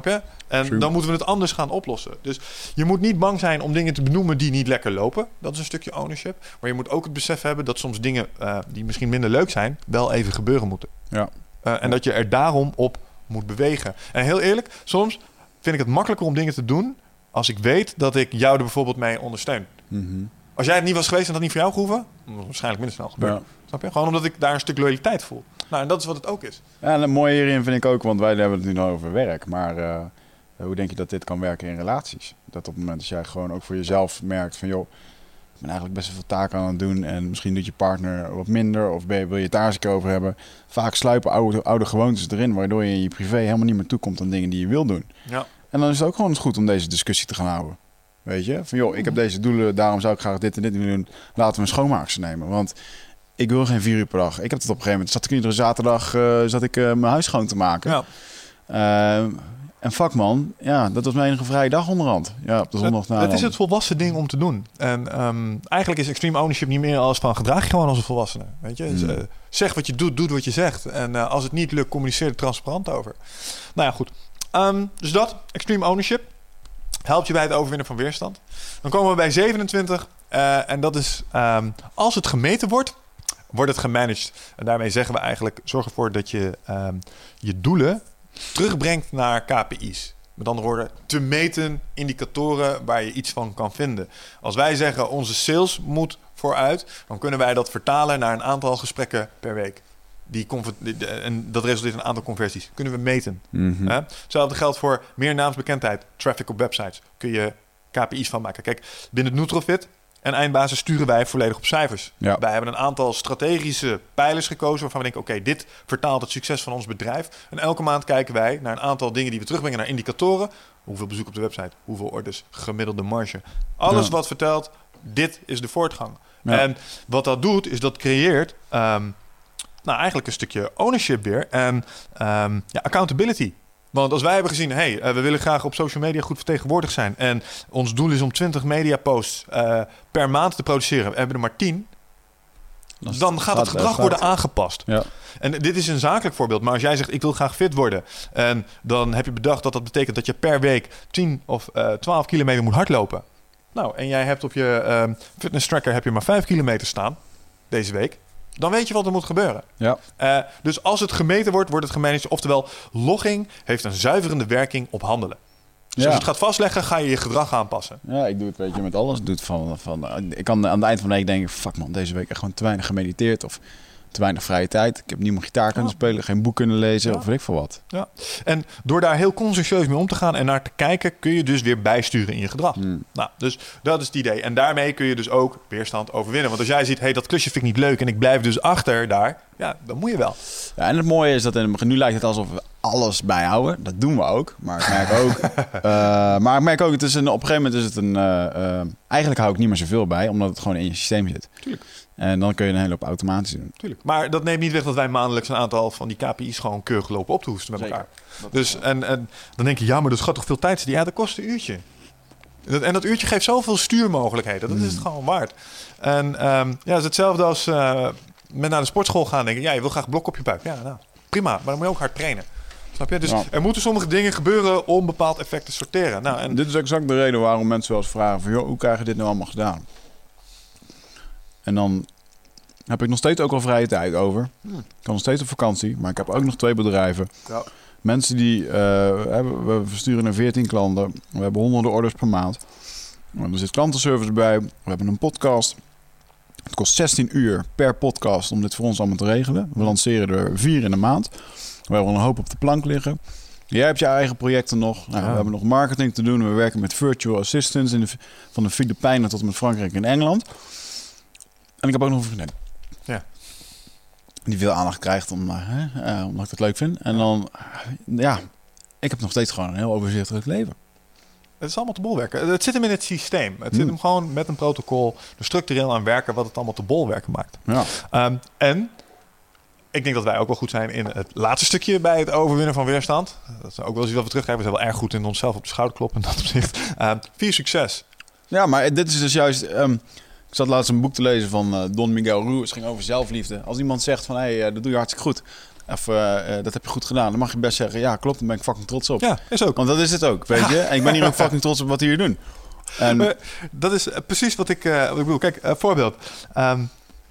Snap je? En True. dan moeten we het anders gaan oplossen. Dus je moet niet bang zijn om dingen te benoemen die niet lekker lopen. Dat is een stukje ownership. Maar je moet ook het besef hebben dat soms dingen uh, die misschien minder leuk zijn, wel even gebeuren moeten. Ja. Uh, en dat je er daarom op moet bewegen. En heel eerlijk, soms vind ik het makkelijker om dingen te doen als ik weet dat ik jou er bijvoorbeeld mee ondersteun. Mm -hmm. Als jij het niet was geweest en dat niet voor jou gehoeven, was waarschijnlijk minder snel gebeurd. Ja. Snap je? Gewoon omdat ik daar een stuk loyaliteit voel. Nou, en dat is wat het ook is. Ja, en het mooie hierin vind ik ook, want wij hebben het nu nog over werk. Maar uh, hoe denk je dat dit kan werken in relaties? Dat op het moment dat jij gewoon ook voor jezelf merkt van... joh, ik ben eigenlijk best wel veel taken aan het doen... en misschien doet je partner wat minder of ben wil je het daar eens over hebben. Vaak sluipen oude, oude gewoontes erin... waardoor je in je privé helemaal niet meer toekomt aan dingen die je wil doen. Ja. En dan is het ook gewoon eens goed om deze discussie te gaan houden. Weet je? Van joh, ik heb deze doelen, daarom zou ik graag dit en dit doen. Laten we een schoonmaakster nemen. Want ik wil geen vier uur per dag. Ik heb het op een gegeven moment, zat ik iedere zaterdag uh, zat ik, uh, mijn huis schoon te maken. Ja. Uh, en fuck man, ja, dat was mijn enige vrije dag onderhand. Ja, op de zondag na. Het is het volwassen ding om te doen. En um, eigenlijk is extreme ownership niet meer als van gedraag je gewoon als een volwassene. Weet je? Hmm. Dus, uh, zeg wat je doet, doe wat je zegt. En als het niet lukt, communiceer er transparant over. Nou ja, goed. Um, dus dat, extreme ownership. Helpt je bij het overwinnen van weerstand. Dan komen we bij 27. Uh, en dat is um, als het gemeten wordt, wordt het gemanaged. En daarmee zeggen we eigenlijk: zorg ervoor dat je um, je doelen terugbrengt naar KPI's. Met andere woorden, te meten indicatoren waar je iets van kan vinden. Als wij zeggen onze sales moet vooruit, dan kunnen wij dat vertalen naar een aantal gesprekken per week. Die en dat resulteert in een aantal conversies. Kunnen we meten. Mm -hmm. Hetzelfde geldt voor meer naamsbekendheid, traffic op websites. Kun je KPI's van maken. Kijk, binnen het Nutrofit en eindbazen sturen wij volledig op cijfers. Ja. Wij hebben een aantal strategische pijlers gekozen waarvan we denken: oké, okay, dit vertaalt het succes van ons bedrijf. En elke maand kijken wij naar een aantal dingen die we terugbrengen naar indicatoren. Hoeveel bezoek op de website, hoeveel orders, gemiddelde marge. Alles Ja. wat vertelt, dit is de voortgang. Ja. En wat dat doet, is dat creëert um, nou, eigenlijk een stukje ownership weer en um, ja, accountability. Want als wij hebben gezien, hé, hey, uh, we willen graag op social media goed vertegenwoordigd zijn. En ons doel is om 20 media posts uh, per maand te produceren. We hebben er maar 10. Dan Dan gaat het gedrag worden aangepast. Ja. En dit is een zakelijk voorbeeld. Maar als jij zegt, ik wil graag fit worden. En dan heb je bedacht dat dat betekent dat je per week 10 of uh, 12 kilometer moet hardlopen. Nou, en jij hebt op je uh, fitness tracker heb je maar 5 kilometer staan deze week. Dan weet je wat er moet gebeuren. Ja. Uh, dus als het gemeten wordt, wordt het gemanaged. Oftewel, logging heeft een zuiverende werking op handelen. Dus Ja. als je het gaat vastleggen, ga je je gedrag aanpassen. Ja, ik doe het weet je, met alles. Ik, doe het van, van, eh, ik kan aan het eind van de week denken... fuck man, deze week echt gewoon te weinig gemediteerd... of te weinig vrije tijd. Ik heb niet mijn gitaar kunnen Ja. spelen... geen boek kunnen lezen Ja. of weet ik veel wat. En door daar heel consciëntieus mee om te gaan en naar te kijken, kun je dus weer bijsturen in je gedrag. Hmm. Nou, dus dat is het idee. En daarmee kun je dus ook weerstand overwinnen. Want als jij ziet, hé, hey, dat klusje vind ik niet leuk en ik blijf dus achter daar, ja, dan moet je wel. Ja, en het mooie is dat in nu lijkt het alsof we alles bijhouden. Dat doen we ook. Maar ik merk ook... eh, maar ik merk ook, het is een, op een gegeven moment is het een... eh, eh, eigenlijk hou ik niet meer zoveel bij... omdat het gewoon in je systeem zit. Tuurlijk. En dan kun je een hele hoop automatisch doen. Tuurlijk. Maar dat neemt niet weg dat wij maandelijks een aantal van die KPI's gewoon keurig lopen op te hoesten met Zeker. elkaar. Dus en, en dan denk je, ja, maar dat gaat toch veel tijd? Ja, dat kost een uurtje. Dat, en dat uurtje geeft zoveel stuurmogelijkheden. Dat is het gewoon waard. En ehm, ja, het is hetzelfde als eh, met naar de sportschool gaan. Denk ik, ja, je wil graag blok op je buik. Ja, nou, prima. Maar dan moet je ook hard trainen. Snap je? Dus Ja. er moeten sommige dingen gebeuren om bepaald effect te sorteren. Nou, en Dit is exact de reden waarom mensen wel eens vragen van... Joh, hoe krijg je dit nou allemaal gedaan? En dan heb ik nog steeds ook al vrije tijd over. Hmm. Ik kan nog steeds op vakantie, maar ik heb ook nog twee bedrijven. Ja. Mensen die... eh, hebben, we versturen naar 14 klanten. We hebben honderden orders per maand. Er zit klantenservice bij. We hebben een podcast. Het kost 16 uur per podcast om dit voor ons allemaal te regelen. We lanceren er vier in de maand. We hebben een hoop op de plank liggen. Jij hebt je eigen projecten nog. Nou, Ja. We hebben nog marketing te doen. We werken met virtual assistants in de, van de Filipijnen tot en met Frankrijk en Engeland. En ik heb ook nog een vriendin. Ja. Die veel aandacht krijgt om, eh, hè, eh, omdat ik het leuk vind. En dan, ja, ik heb nog steeds gewoon een heel overzichtelijk leven. het is allemaal te bolwerken. Het zit hem in het systeem. Het zit Hmm. hem gewoon met een protocol er structureel aan werken... wat het allemaal te bolwerken maakt. Ja. Ehm, en ik denk dat wij ook wel goed zijn in het laatste stukje bij het overwinnen van weerstand. Dat is ook wel eens iets wat we terugkrijgen. We zijn wel erg goed in onszelf op de schouder kloppen in dat opzicht. Ehm vier succes. Ja, maar dit is dus juist. ehm, ik zat laatst een boek te lezen van eh, Don Miguel Ruiz. Het ging over zelfliefde. Als iemand zegt van hé, hey, eh, dat doe je hartstikke goed. Of eh, dat heb je goed gedaan. Dan mag je best zeggen, ja klopt, daar ben ik fucking trots op. Ja, is ook. Want dat is het ook, weet je. En ik ben hier ook fucking trots op wat die hier doen. En, Maar dat is precies wat ik, wat ik bedoel. Kijk, voorbeeld. Ehm,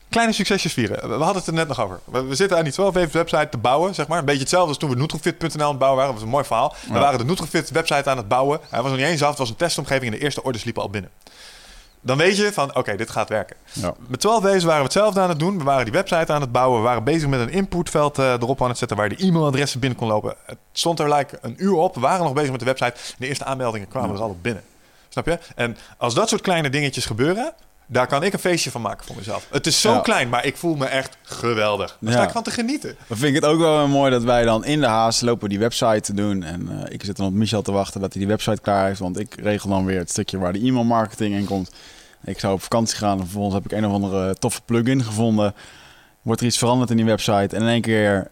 kleine succesjes vieren. We, we hadden het er net nog over. We, we zitten aan die 12 website te bouwen, zeg maar. Een beetje hetzelfde als toen we Nutrofit.nl aan het bouwen waren. Dat was een mooi verhaal. We waren de Nutrofit website aan het bouwen. Hij was nog niet eens af. Het was een testomgeving en de eerste orders liepen al binnen. Dan weet je van, oké, dit gaat werken. ja. Met 12 wezen waren we hetzelfde aan het doen. We waren die website aan het bouwen. We waren bezig met een inputveld eh, erop aan het zetten... waar de e-mailadressen binnen kon lopen. Het stond er like een uur op. We waren nog bezig met de website. De eerste aanmeldingen kwamen Ja. er al op binnen. Snap je? En als dat soort kleine dingetjes gebeuren... daar kan ik een feestje van maken voor mezelf. Het is zo Ja. klein, maar ik voel me echt geweldig. Daar sta ik van te genieten. Dan vind ik het ook wel mooi dat wij dan in de haast lopen die website te doen. En eh, ik zit dan op Michel te wachten dat hij die website klaar heeft. Want ik regel dan weer het stukje waar de e-mail marketing in komt. Ik zou op vakantie gaan en vervolgens heb ik een of andere toffe plugin gevonden. Wordt er iets veranderd in die website. En in één keer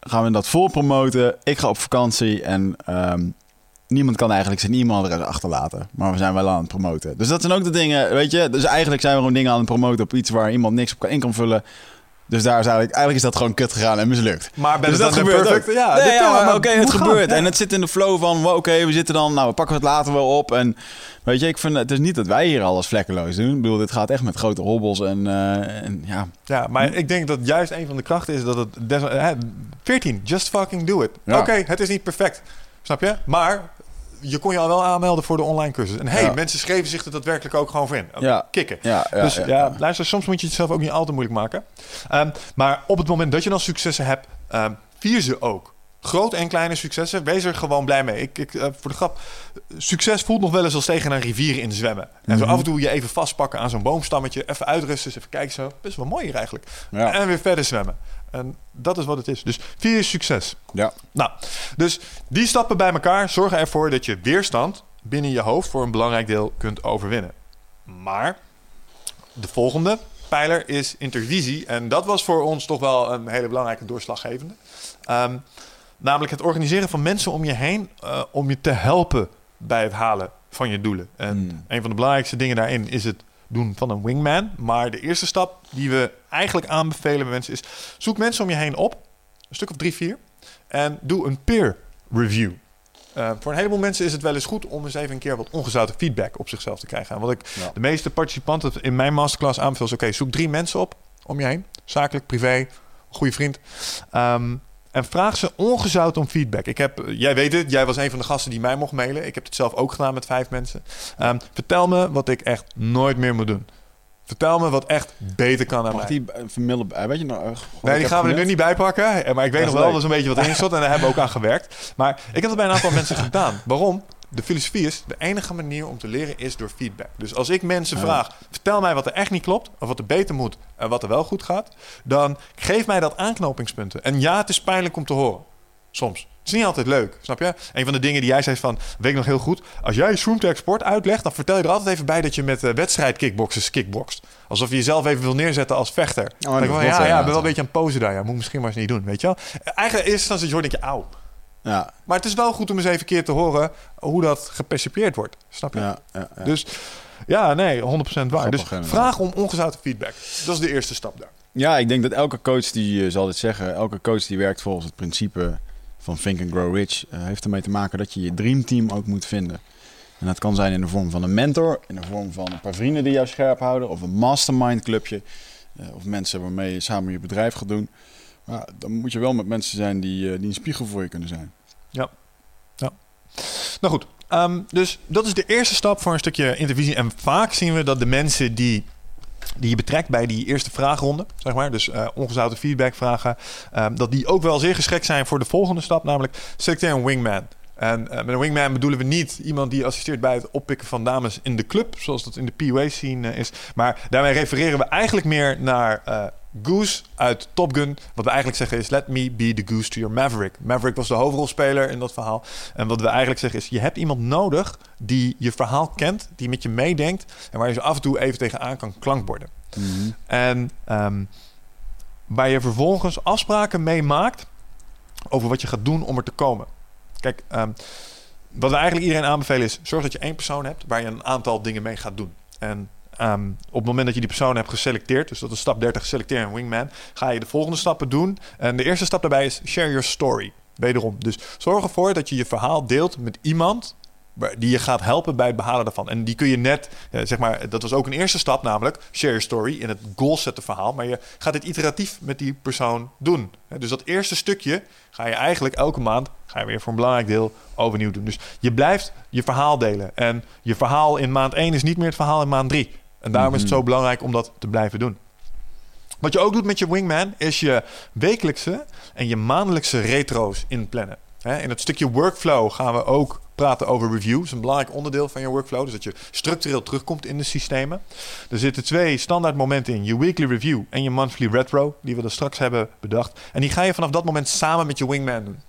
gaan we dat vol promoten. Ik ga op vakantie en ehm, niemand kan eigenlijk zijn e-mailadres achterlaten. Maar we zijn wel aan het promoten. Dus dat zijn ook de dingen, weet je. Dus eigenlijk zijn we gewoon dingen aan het promoten op iets waar iemand niks op kan in kan vullen. Dus daar is eigenlijk, eigenlijk is dat gewoon kut gegaan en mislukt. Maar ben Dus dat gebeurt perfect? ook. Ja, Nee, dit- ja, ja, maar maar oké, het gebeurt. Ja. En het zit in de flow van, well, oké, we zitten dan, nou, we pakken het later wel op. En weet je, ik vind het is niet dat wij hier alles vlekkeloos doen. Ik bedoel, dit gaat echt met grote hobbels en, eh, en ja. Ja, maar ik denk dat juist een van de krachten is dat het... des- hè, 14, just fucking do it. Ja. Oké, het is niet perfect. Snap je? Maar je kon je al wel aanmelden voor de online cursus. En hey, Ja. mensen schreven zich er daadwerkelijk ook gewoon voor in. Ja. Kikken. Ja, ja, dus ja, luister, soms moet je het zelf ook niet al te moeilijk maken. Ehm, maar op het moment dat je dan successen hebt, ehm, vier ze ook. Grote en kleine successen, wees er gewoon blij mee. Ik, ik, eh, voor de grap, succes voelt nog wel eens als tegen een rivier in zwemmen. En zo Mhm. af en toe je even vastpakken aan zo'n boomstammetje, even uitrusten, even kijken zo. Best wel mooi hier eigenlijk. En weer verder zwemmen. En dat is wat het is. Dus vier is succes. Ja. Nou, dus die stappen bij elkaar zorgen ervoor dat je weerstand binnen je hoofd voor een belangrijk deel kunt overwinnen. Maar de volgende pijler is intervisie. En dat was voor ons toch wel een hele belangrijke doorslaggevende. Ehm, namelijk het organiseren van mensen om je heen eh, om je te helpen bij het halen van je doelen. En Hmm. een van de belangrijkste dingen daarin is het doen van een wingman. Maar de eerste stap die we eigenlijk aanbevelen bij mensen is... zoek mensen om je heen op, een stuk of drie, vier... en doe een peer review. Eh, voor een heleboel mensen is het wel eens goed om eens even een keer wat ongezouten feedback op zichzelf te krijgen. En wat ik Ja. de meeste participanten in mijn masterclass aanbeveel is... oké, zoek drie mensen op om je heen. Zakelijk, privé, goede vriend. Ehm, en vraag ze ongezout om feedback. Ik heb, jij weet het, jij was een van de gasten die mij mocht mailen. Ik heb het zelf ook gedaan met vijf mensen. Ehm, vertel me wat ik echt nooit meer moet doen. Vertel me wat echt beter kan aan Mag mij. die eh, eh, weet je nou? eh, Nee, die gaan we er nu niet bij pakken. Maar ik weet Dat nog is wel dat er een beetje wat in zat. En daar hebben we ook aan gewerkt. Maar ik heb het bij een aantal mensen gedaan. Waarom? De filosofie is, de enige manier om te leren is door feedback. Dus als ik mensen vraag, vertel mij wat er echt niet klopt, of wat er beter moet en wat er wel goed gaat, dan geef mij dat aanknopingspunten. En ja, het is pijnlijk om te horen. Soms. Het is niet altijd leuk, snap je? Een van de dingen die jij zei van, weet ik nog heel goed, als jij Shroomtech Sport uitlegt, dan vertel je er altijd even bij dat je met uh, wedstrijd kickboxers kickbokst. Alsof je jezelf even wil neerzetten als vechter. Oh, Dan denk ik van, is ja, ik ben wel een beetje aan het posen daar. Ja, moet ik misschien maar eens niet doen, weet je wel? Eigenlijk in eerste instantie hoor denk je, auw. Ja, Maar het is wel goed om eens even een keer te horen hoe dat gepercipieerd wordt. Snap je? ja, ja, ja. Dus ja, nee, 100% waar. Dus vraag om ongezouten feedback. Dat is de eerste stap daar. Ja, ik denk dat elke coach die eh, zal dit zeggen, elke coach die werkt volgens het principe van Think and Grow Rich, eh, heeft ermee te maken dat je je dreamteam ook moet vinden. En dat kan zijn in de vorm van een mentor, in de vorm van een paar vrienden die jou scherp houden, of een mastermind clubje, eh, of mensen waarmee je samen je bedrijf gaat doen. Maar dan moet je wel met mensen zijn die, eh, die een spiegel voor je kunnen zijn. Nou goed, ehm, dus dat is de eerste stap voor een stukje intervisie. En vaak zien we dat de mensen die, die je betrekt bij die eerste vraagronde, zeg maar, dus eh ongezouten feedback vragen, ehm, dat die ook wel zeer geschikt zijn voor de volgende stap, namelijk selecteer een wingman. En eh, met een wingman bedoelen we niet iemand die assisteert bij het oppikken van dames in de club, zoals dat in de PUA-scene is. Maar daarmee refereren we eigenlijk meer naar eh, Goose uit Top Gun. Wat we eigenlijk zeggen is: Let me be the Goose to your Maverick. Maverick was de hoofdrolspeler in dat verhaal. En wat we eigenlijk zeggen is: Je hebt iemand nodig die je verhaal kent, die met je meedenkt en waar je zo af en toe even tegenaan kan klankborden. En ehm, waar je vervolgens afspraken mee maakt over wat je gaat doen om er te komen. Kijk, ehm, wat we eigenlijk iedereen aanbevelen is: zorg dat je één persoon hebt waar je een aantal dingen mee gaat doen. En ehm, op het moment dat je die persoon hebt geselecteerd, dus dat is stap 30, selecteer een wingman, ga je de volgende stappen doen. En de eerste stap daarbij is share your story. Wederom. Dus zorg ervoor dat je je verhaal deelt met iemand die je gaat helpen bij het behalen daarvan. En die kun je net, eh, zeg maar, dat was ook een eerste stap, namelijk share your story in het goal setten verhaal. Maar je gaat dit iteratief met die persoon doen. Dus dat eerste stukje ga je eigenlijk elke maand, ga je weer voor een belangrijk deel overnieuw doen. Dus je blijft je verhaal delen. En je verhaal in maand 1 is niet meer het verhaal in maand 3. En daarom is het zo belangrijk om dat te blijven doen. Wat je ook doet met je wingman is je wekelijkse en je maandelijkse retro's inplannen. In het stukje workflow gaan we ook praten over reviews. Een belangrijk onderdeel van je workflow. Dus dat je structureel terugkomt in de systemen. Er zitten twee standaard momenten in. Je weekly review en je monthly retro. Die we er straks hebben bedacht. En die ga je vanaf dat moment samen met je wingman doen.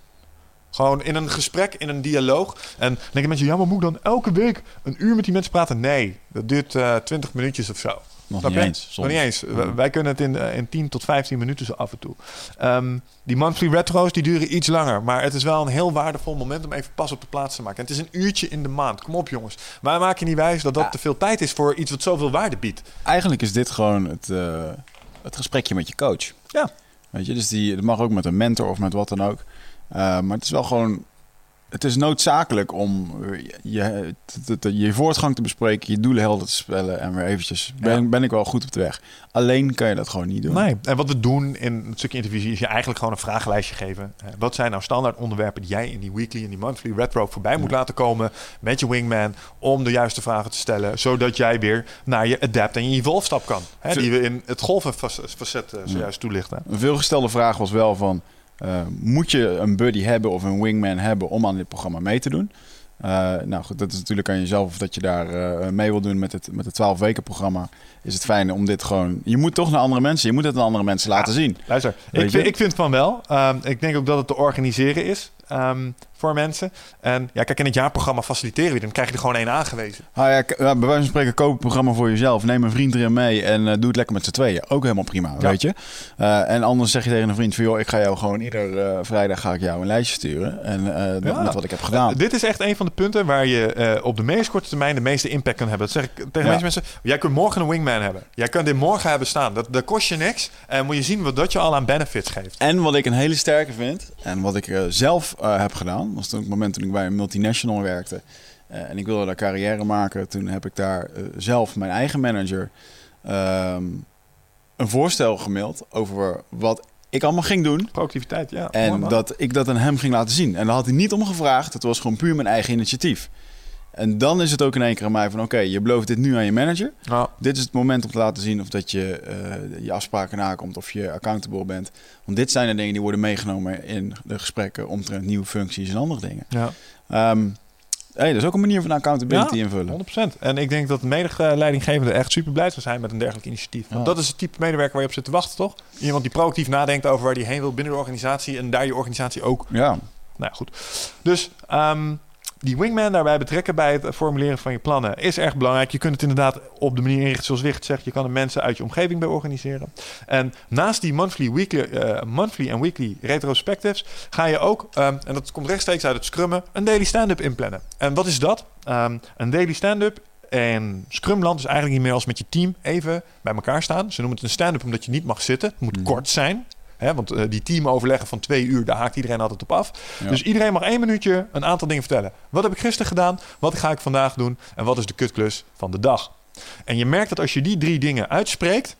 Gewoon in een gesprek, in een dialoog. En dan denken mensen, ja, maar moet ik dan elke week een uur met die mensen praten? Nee, dat duurt eh 20 minuutjes of zo. Nog niet eens. Nog niet eens. W- Wij kunnen het in, eh, in 10 tot 15 minuten zo af en toe. Ehm, die monthly retro's die duren iets langer. Maar het is wel een heel waardevol moment om even pas op de plaats te maken. En het is een uurtje in de maand. Kom op jongens. Wij maken niet wijs dat dat Ja. te veel tijd is voor iets wat zoveel waarde biedt. Eigenlijk is dit gewoon het, eh, het gesprekje met je coach. Ja. Weet je, dus die, het mag ook met een mentor of met wat dan ook. Eh, maar het is wel gewoon. Het is noodzakelijk om eh, je, te- te- je voortgang te bespreken, je doelen helder te spellen en weer eventjes, ben, Ja. ben ik wel goed op de weg. Alleen kan je dat gewoon niet doen. Nee. En wat we doen in het stukje intervisie is je eigenlijk gewoon een vragenlijstje geven. Eh, wat zijn nou standaard onderwerpen die jij in die weekly en die monthly retro voorbij moet laten komen met je wingman om de juiste vragen te stellen, zodat jij weer naar je adapt en je evolve stap kan. Hè, die we in het golvenfacet zojuist toelichten. Een veelgestelde vraag was wel van, eh, moet je een buddy hebben of een wingman hebben om aan dit programma mee te doen? Eh, nou goed, dat is natuurlijk aan jezelf of dat je daar eh, mee wil doen met het, met het 12 weken programma. Is het fijn om dit gewoon... Je moet toch naar andere mensen, je moet het aan andere mensen laten zien. Luister, ik ik vind van wel. Ehm, ik denk ook dat het te organiseren is ehm, voor mensen. En ja, kijk, in het jaarprogramma faciliteren we, dan krijg je er gewoon één aangewezen. Ah ja, bij wijze van spreken, koop een programma voor jezelf. Neem een vriend erin mee en eh, doe het lekker met z'n tweeën. Ook helemaal prima, Ja. weet je. Eh, en anders zeg je tegen een vriend van... joh, ik ga jou gewoon ieder eh, vrijdag ga ik jou een lijstje sturen. En dat- Ja. met wat ik heb gedaan. Dit is echt een van de punten waar je op de meest korte termijn de meeste impact kan hebben. Dat zeg ik tegen Ja. mensen. Jij kunt morgen een wingman hebben. Jij kunt dit morgen hebben staan. Dat, dat kost je niks. En moet je zien wat dat je al aan benefits geeft. En wat ik een hele sterke vind, en wat ik eh, zelf eh, heb gedaan, was toen het moment toen ik bij een multinational werkte. eh, en ik wilde daar carrière maken. Toen heb ik daar eh, zelf mijn eigen manager ehm, een voorstel gemaild over wat ik allemaal ging doen. Productiviteit, ja. En dat ik dat aan hem ging laten zien. En daar had hij niet om gevraagd. Het was gewoon puur mijn eigen initiatief. En dan is het ook in één keer aan mij van... oké, je belooft dit nu aan je manager. Ja. Dit is het moment om te laten zien of dat je eh, je afspraken nakomt... of je accountable bent. Want dit zijn de dingen die worden meegenomen in de gesprekken... omtrent nieuwe functies en andere dingen. ja. Ehm hey, dat is ook een manier van accountability Ja, invullen. 100%. En ik denk dat de medeleidinggevende echt super blij zou zijn met een dergelijk initiatief. Want dat is het type medewerker waar je op zit te wachten, toch? Iemand die proactief nadenkt over waar hij heen wil binnen de organisatie en daar je organisatie ook Ja, Nou ja, goed. Dus ehm, die wingman daarbij betrekken bij het formuleren van je plannen is erg belangrijk. Je kunt het inderdaad op de manier inrichten zoals Wicht zegt. Je kan er mensen uit je omgeving bij organiseren. En naast die monthly, weekly, eh, monthly en weekly retrospectives ga je ook, ehm, en dat komt rechtstreeks uit het scrummen, een daily stand-up inplannen. En wat is dat? Ehm, een daily stand-up en Scrumland is eigenlijk niet meer als met je team even bij elkaar staan. Ze noemen het een stand-up omdat je niet mag zitten. Het moet Mhm. kort zijn. Hè, want eh, die teamoverleggen van twee uur, daar haakt iedereen altijd op af. Ja. Dus iedereen mag één minuutje een aantal dingen vertellen. Wat heb ik gisteren gedaan? Wat ga ik vandaag doen? En wat is de kutklus van de dag? En je merkt dat als je die drie dingen uitspreekt,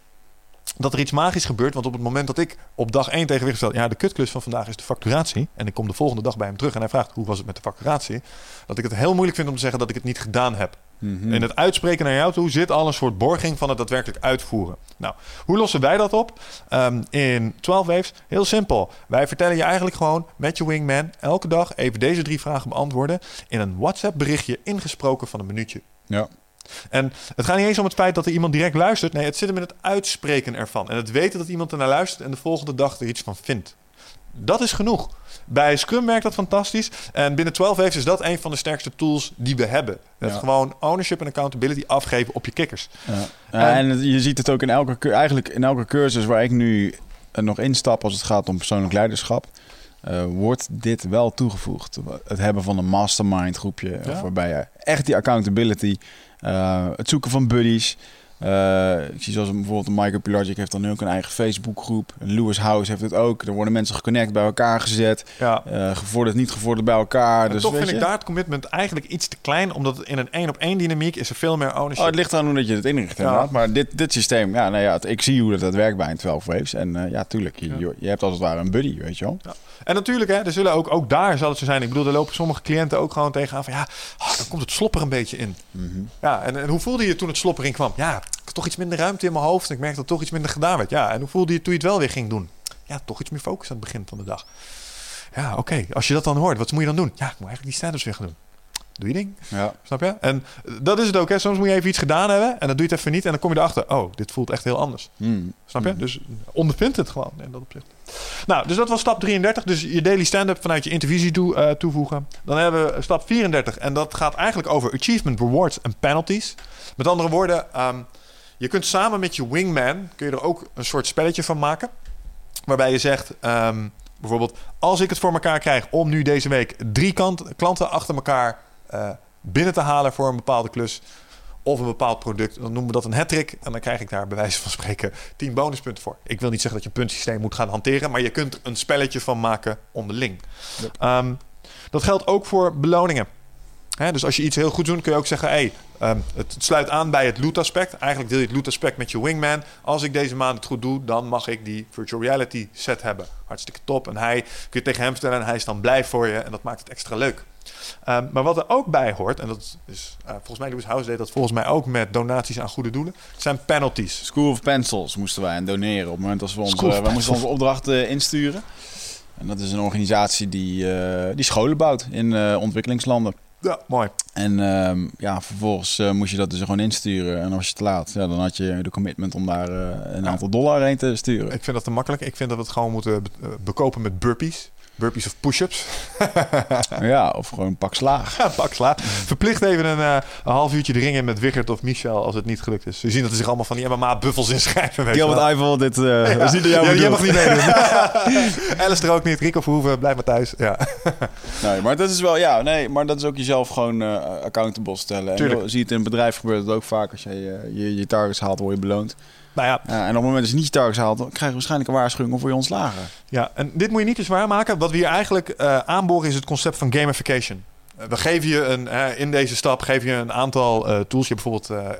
dat er iets magisch gebeurt. Want op het moment dat ik op dag één tegen Wicht stel... ja, de kutklus van vandaag is de facturatie... en ik kom de volgende dag bij hem terug en hij vraagt... hoe was het met de facturatie? Dat ik het heel moeilijk vind om te zeggen dat ik het niet gedaan heb. Mhm. In het uitspreken naar jou toe zit al een soort borging van het daadwerkelijk uitvoeren. Nou, hoe lossen wij dat op? Ehm, in 12 Waves, heel simpel. Wij vertellen je eigenlijk gewoon met je wingman elke dag even deze drie vragen beantwoorden in een WhatsApp berichtje ingesproken van een minuutje. Ja. En het gaat niet eens om het feit dat er iemand direct luistert. Nee, het zit hem in het uitspreken ervan. En het weten dat iemand ernaar luistert en de volgende dag er iets van vindt. Dat is genoeg. Bij Scrum werkt dat fantastisch. En binnen 12 Waves is dat een van de sterkste tools die we hebben. Het Ja. gewoon ownership en accountability afgeven op je kikkers. Ja. Ja, En- en je ziet het ook in elke, eigenlijk in elke cursus waar ik nu eh, nog instap als het gaat om persoonlijk leiderschap. Eh, wordt dit wel toegevoegd. Het hebben van een mastermind groepje. Ja. Waarbij je echt die accountability, eh, het zoeken van buddies. eh, ik zie zoals bijvoorbeeld Michael Pilarczyk heeft dan nu ook een eigen Facebookgroep. Lewis House heeft het ook. Er worden mensen geconnect bij elkaar gezet. Ja. eh, gevorderd, niet gevorderd bij elkaar. En dus toch vind ik daar het commitment eigenlijk iets te klein. Omdat het in een één op één dynamiek is er veel meer ownership. Oh, het ligt eraan hoe dat je het inricht Ja. inderdaad. Maar dit, dit systeem, ja, nou ja, het- ik zie hoe dat, dat werkt bij een 12 Waves. En ja, tuurlijk, je, Ja. je- je hebt als het ware een buddy, weet je wel. En natuurlijk, hè, er zullen ook, ook daar zal het zo zijn. Ik bedoel, er lopen sommige cliënten ook gewoon tegenaan van... ja, ah, dan komt het slopper een beetje in. Mhm. Ja, en, en hoe voelde je toen het slopper in kwam? Ja, toch iets minder ruimte in mijn hoofd. En ik merkte dat toch iets minder gedaan werd. Ja, en hoe voelde je toen je het wel weer ging doen? Ja, toch iets meer focus aan het begin van de dag. Ja, oké. Als je dat dan hoort, wat moet je dan doen? Ja, ik moet eigenlijk die stand-ups weer gaan doen. Doe je ding. Ja. Snap je? En eh, dat is het ook. Hè. Soms moet je even iets gedaan hebben en dan doe je het even niet. En dan kom je erachter, oh, dit voelt echt heel anders. Mm. Snap je? Mhm. Dus ondervind het gewoon in dat opzicht. Nou, dus dat was stap 33. Dus je daily stand-up vanuit je intervisie toe, eh, toevoegen. Dan hebben we stap 34. En dat gaat eigenlijk over achievement, rewards en penalties. Met andere woorden, ehm, je kunt samen met je wingman... kun je er ook een soort spelletje van maken. Waarbij je zegt... ehm, bijvoorbeeld, als ik het voor elkaar krijg... om nu deze week drie kant, klanten achter elkaar eh, binnen te halen... voor een bepaalde klus of een bepaald product, dan noemen we dat een hat-trick. En dan krijg ik daar bij wijze van spreken 10 bonuspunten voor. Ik wil niet zeggen dat je een puntensysteem moet gaan hanteren, maar je kunt er een spelletje van maken onderling. Yep. Ehm, dat geldt ook voor beloningen. Dus als je iets heel goed doet, kun je ook zeggen: hey, ehm, het sluit aan bij het loot aspect. Eigenlijk deel je het loot aspect met je wingman. Als ik deze maand het goed doe, dan mag ik die virtual reality set hebben. Hartstikke top. En hij kun je tegen hem vertellen en hij is dan blij voor je. En dat maakt het extra leuk. Ehm, maar wat er ook bij hoort, en dat is eh, volgens mij Lewis House deed dat volgens mij ook met donaties aan goede doelen, zijn penalties. School of Pencils moesten wij aan doneren op het moment als we onze, moesten Pencils. onze opdrachten insturen. En dat is een organisatie die, eh, die scholen bouwt in eh, ontwikkelingslanden. Ja, mooi. En ehm, ja, vervolgens eh, moest je dat dus gewoon insturen. En als je te laat, ja, dan had je de commitment om daar eh, een Ja. aantal dollar heen te sturen. Ik vind dat te makkelijk. Ik vind dat we het gewoon moeten be- eh, bekopen met burpees. Burpees of push-ups. Ja, of gewoon een pak slaag. Ja, pak sla. Verplicht even een, eh, een half uurtje de ring in met Wiggert of Michel als het niet gelukt is. We zien dat er zich allemaal van die MMA-buffels inschrijven. je. Gilbert Eiffel, dit eh Ja. is niet jou Ja, jij mag niet meedoen. Er ook niet. Rico Verhoeven, blijf maar thuis. Ja. Nee, maar dat is wel, ja, nee, maar dat is ook jezelf gewoon eh accountable stellen. En Tuurlijk. je het in een bedrijf gebeurt het ook vaak. Als jij je, je targets haalt, word je beloond. Nou ja, Ja, en op het moment dat je niet je targets haalt, dan krijg je waarschijnlijk een waarschuwing of word je ontslagen. Ja, en dit moet je niet te zwaar maken. Wat we hier eigenlijk eh aanboren is het concept van gamification. Eh, we geven je een, in deze stap geef je een aantal eh, tools. Je hebt bijvoorbeeld,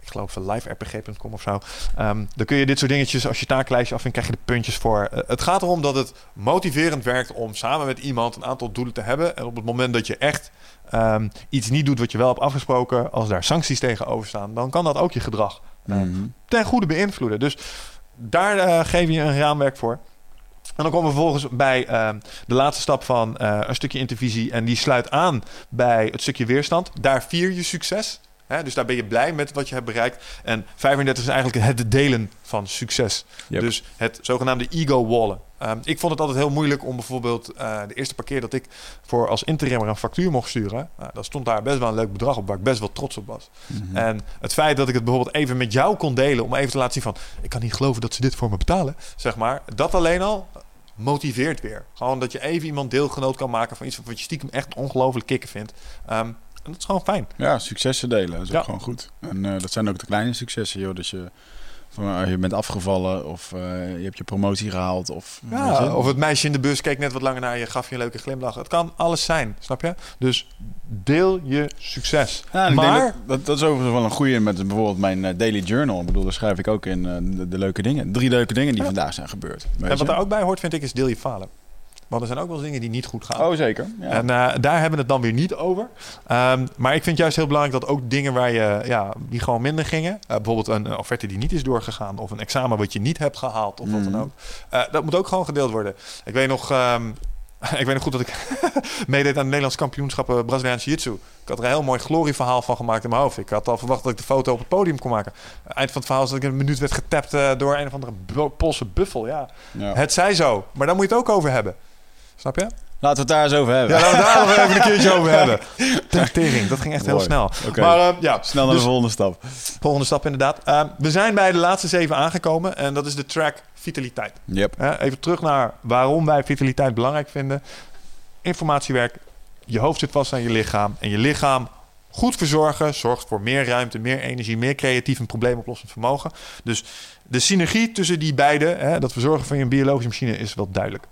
ik geloof uh, liverpg.com of zo. Ehm, dan kun je dit soort dingetjes, als je taaklijstje afvindt, krijg je de puntjes voor. Het gaat erom dat het motiverend werkt om samen met iemand een aantal doelen te hebben. En op het moment dat je echt ehm, iets niet doet wat je wel hebt afgesproken, als daar sancties tegenover staan, dan kan dat ook je gedrag Mhm. ten goede beïnvloeden. Dus daar eh, geef je een raamwerk voor. En dan komen we vervolgens bij eh, de laatste stap van eh, een stukje intervisie. En die sluit aan bij het stukje weerstand. Daar vier je succes. Hè? Dus daar ben je blij met wat je hebt bereikt. En 35 is eigenlijk het delen van succes. Yep. Dus het zogenaamde ego-wallen. Ehm, ik vond het altijd heel moeilijk om bijvoorbeeld eh, de eerste keer dat ik voor als interimmer een factuur mocht sturen. Uh, dan stond daar best wel een leuk bedrag op waar ik best wel trots op was. Mhm. En het feit dat ik het bijvoorbeeld even met jou kon delen om even te laten zien van ik kan niet geloven dat ze dit voor me betalen. Zeg maar, dat alleen al motiveert weer. Gewoon dat je even iemand deelgenoot kan maken van iets wat je stiekem echt ongelooflijk kicken vindt. Ehm, en dat is gewoon fijn. Ja, successen delen, dat is Ja. ook gewoon goed. En eh, dat zijn ook de kleine successen, joh. Dat je, van, eh, je bent afgevallen of eh, je hebt je promotie gehaald. Of, Ja, je. of het meisje in de bus keek net wat langer naar je, gaf je een leuke glimlach. Het kan alles zijn, snap je? Dus deel je succes. Ja, maar dat, dat, dat is overigens wel een goede met bijvoorbeeld mijn daily journal. Ik bedoel, daar schrijf ik ook in de, de leuke dingen. Drie leuke dingen die Ja. vandaag zijn gebeurd. en wat daar ook bij hoort, vind ik, is deel je falen. Want er zijn ook wel eens dingen die niet goed gaan. Oh, zeker. Ja. En eh, daar hebben we het dan weer niet over. Ehm, maar ik vind juist heel belangrijk dat ook dingen waar je, ja, die gewoon minder gingen. eh, bijvoorbeeld een, offerte die niet is doorgegaan. Of een examen wat je niet hebt gehaald. Of wat Mhm. dan ook. Eh, dat moet ook gewoon gedeeld worden. Ik weet nog, ehm, ik weet nog goed dat ik meedeed aan het Nederlands kampioenschappen Braziliaans Jiu-Jitsu. Ik had er een heel mooi glorieverhaal van gemaakt in mijn hoofd. Ik had al verwacht dat ik de foto op het podium kon maken. Eind van het verhaal is dat ik in een minuut werd getapt door een of andere Poolse buffel. Ja, Ja. het zij zo. Maar daar moet je het ook over hebben. Snap je? Laten we het daar eens over hebben. Ja, laten we daar nog even een keertje over hebben. Tering, dat ging echt heel snel. Maar eh, ja, Snel naar dus de volgende stap. volgende stap inderdaad. Eh, we zijn bij de laatste zeven aangekomen en dat is de track vitaliteit. Yep. Eh, even terug naar waarom wij vitaliteit belangrijk vinden. Informatiewerk, je hoofd zit vast aan je lichaam en je lichaam goed verzorgen zorgt voor meer ruimte, meer energie, meer creatief en probleemoplossend vermogen. Dus de synergie tussen die beide, hè, dat verzorgen van je biologische machine, is wel duidelijk.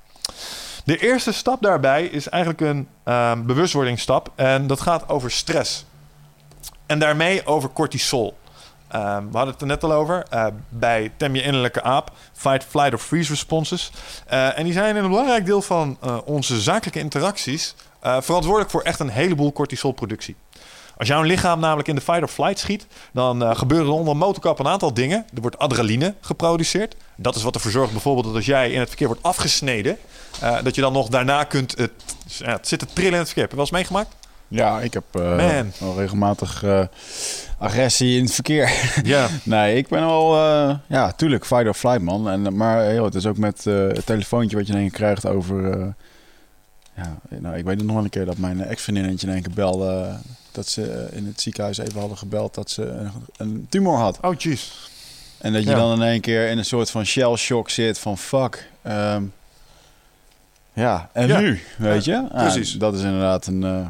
De eerste stap daarbij is eigenlijk een ehm, bewustwordingsstap. En dat gaat over stress. En daarmee over cortisol. Ehm, we hadden het er net al over. eh, bij tem je innerlijke aap. Fight, flight of freeze responses. Eh, en die zijn een belangrijk deel van eh, onze zakelijke interacties... verantwoordelijk voor echt een heleboel cortisolproductie. Als jouw lichaam namelijk in de fight or flight schiet... dan eh, gebeuren er onder een motorkap een aantal dingen. Er wordt adrenaline geproduceerd. Dat is wat ervoor zorgt bijvoorbeeld dat als jij in het verkeer wordt afgesneden... eh, dat je dan nog daarna kunt het, ja, het zitten trillen in het verkeer. Heb je wel eens meegemaakt? Ja, ik heb eh, wel regelmatig eh, agressie in het verkeer. Ja. nee, ik ben eh, ja, tuurlijk, fight or flight, man. En, maar heel, het is ook met eh, het telefoontje wat je in één keer krijgt over... eh, ja, nou, ik weet het nog wel een keer dat mijn ex-vriendinnetje in één keer belde... eh, dat ze eh, in het ziekenhuis even hadden gebeld dat ze een, een tumor had. Oh, jeez. En dat je Ja. dan in één keer in een soort van shell shock zit van fuck. ehm, ja, en Ja. nu, weet je? Ah, precies. dat is inderdaad een eh,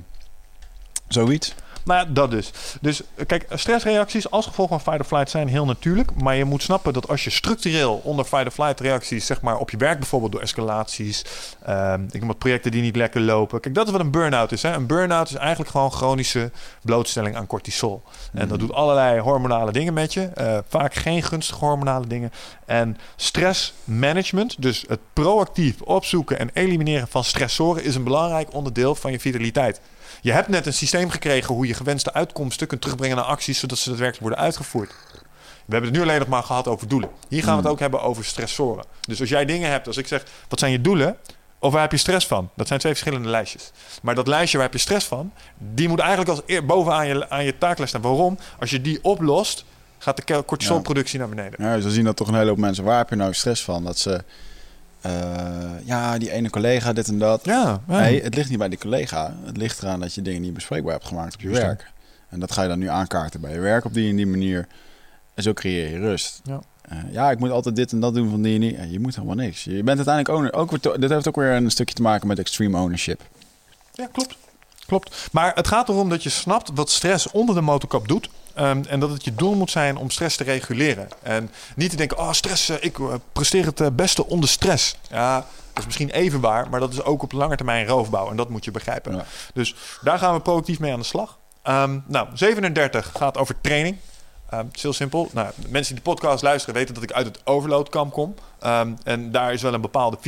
zoiets. Nou ja, dat dus. Dus eh, kijk, stressreacties als gevolg van fight or flight zijn heel natuurlijk. Maar je moet snappen dat als je structureel onder fight or flight reacties, zeg maar op je werk bijvoorbeeld door escalaties, ehm, ik noem het projecten die niet lekker lopen. Kijk, dat is wat een burn-out is. Hè? Een burn-out is eigenlijk gewoon chronische blootstelling aan cortisol. En dat doet allerlei hormonale dingen met je. eh, vaak geen gunstige hormonale dingen. En stressmanagement, dus het proactief opzoeken en elimineren van stressoren, is een belangrijk onderdeel van je vitaliteit. Je hebt net een systeem gekregen hoe je gewenste uitkomsten kunt terugbrengen naar acties, zodat ze daadwerkelijk worden uitgevoerd. We hebben het nu alleen nog maar gehad over doelen. Hier gaan we het ook hebben over stressoren. Dus als jij dingen hebt, als ik zeg, wat zijn je doelen? Of waar heb je stress van? Dat zijn twee verschillende lijstjes. Maar dat lijstje waar heb je stress van, die moet eigenlijk als eer bovenaan je, aan je taaklijst staan. Waarom? Als je die oplost, gaat de cortisolproductie naar beneden. Ja, zo zien dat toch een hele hoop mensen. Waar heb je nou stress van? Dat ze, eh, ja, die ene collega, dit en dat. Ja, ja. Nee, het ligt niet bij die collega. Het ligt eraan dat je dingen niet bespreekbaar hebt gemaakt op je werk. En dat ga je dan nu aankaarten bij je werk op die en die manier. En zo creëer je rust. Ja. Eh, ja, ik moet altijd dit en dat doen van die en die. Ja, je moet helemaal niks. Je bent uiteindelijk owner. Ook, weer dit heeft ook weer een stukje te maken met extreme ownership. Ja, klopt. Klopt. Maar het gaat erom dat je snapt wat stress onder de motorkap doet. Ehm, en dat het je doel moet zijn om stress te reguleren. En niet te denken, oh stress, eh, ik eh, presteer het eh, beste onder stress. Ja, dat is misschien even waar, maar dat is ook op lange termijn roofbouw. En dat moet je begrijpen. Ja. Dus daar gaan we proactief mee aan de slag. Ehm, nou, 37 gaat over training. Ehm, het is heel simpel. Nou, mensen die de podcast luisteren weten dat ik uit het overloadkamp kom. En daar is wel een bepaalde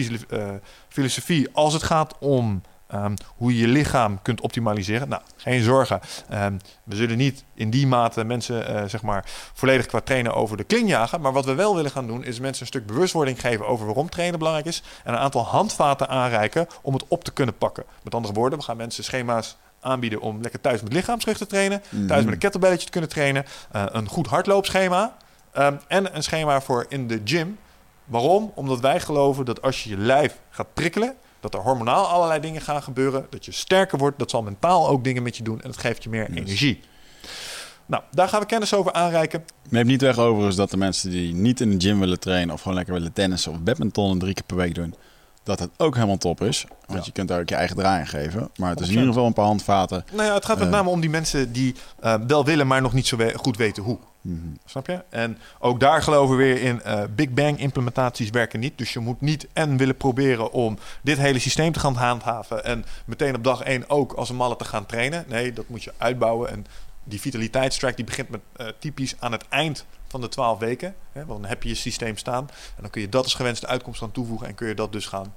filosofie als het gaat om ehm, hoe je je lichaam kunt optimaliseren. Nou, geen zorgen. Ehm, we zullen niet in die mate mensen eh, zeg maar volledig qua trainen over de kling jagen. Maar wat we wel willen gaan doen is mensen een stuk bewustwording geven over waarom trainen belangrijk is. En een aantal handvaten aanreiken om het op te kunnen pakken. Met andere woorden, we gaan mensen schema's aanbieden om lekker thuis met lichaamsgewicht te trainen. Mhm. Thuis met een kettlebelletje te kunnen trainen. eh, een goed hardloopschema. ehm, en een schema voor in de gym. Waarom? Omdat wij geloven dat als je je lijf gaat prikkelen, dat er hormonaal allerlei dingen gaan gebeuren. Dat je sterker wordt. Dat zal mentaal ook dingen met je doen. En dat geeft je meer Yes. energie. Nou, daar gaan we kennis over aanreiken. Neem niet weg overigens dat de mensen die niet in de gym willen trainen... of gewoon lekker willen tennissen of badminton drie keer per week doen... dat het ook helemaal top is. Want Ja. je kunt daar ook je eigen draai in geven. Maar het is 100%. in ieder geval een paar handvaten. Nou ja, het gaat met Eh. name om die mensen die eh, wel willen, maar nog niet zo we- goed weten hoe. Mhm. Snap je? En ook daar geloven we weer in. eh, Big Bang implementaties werken niet. Dus je moet niet en willen proberen om dit hele systeem te gaan handhaven. En meteen op dag één ook als een malle te gaan trainen. Nee, dat moet je uitbouwen. En die vitaliteitstrack die begint met eh, typisch aan het eind van de 12 weken. Hè, want dan heb je je systeem staan. En dan kun je dat als gewenste uitkomst aan toevoegen. En kun je dat dus gaan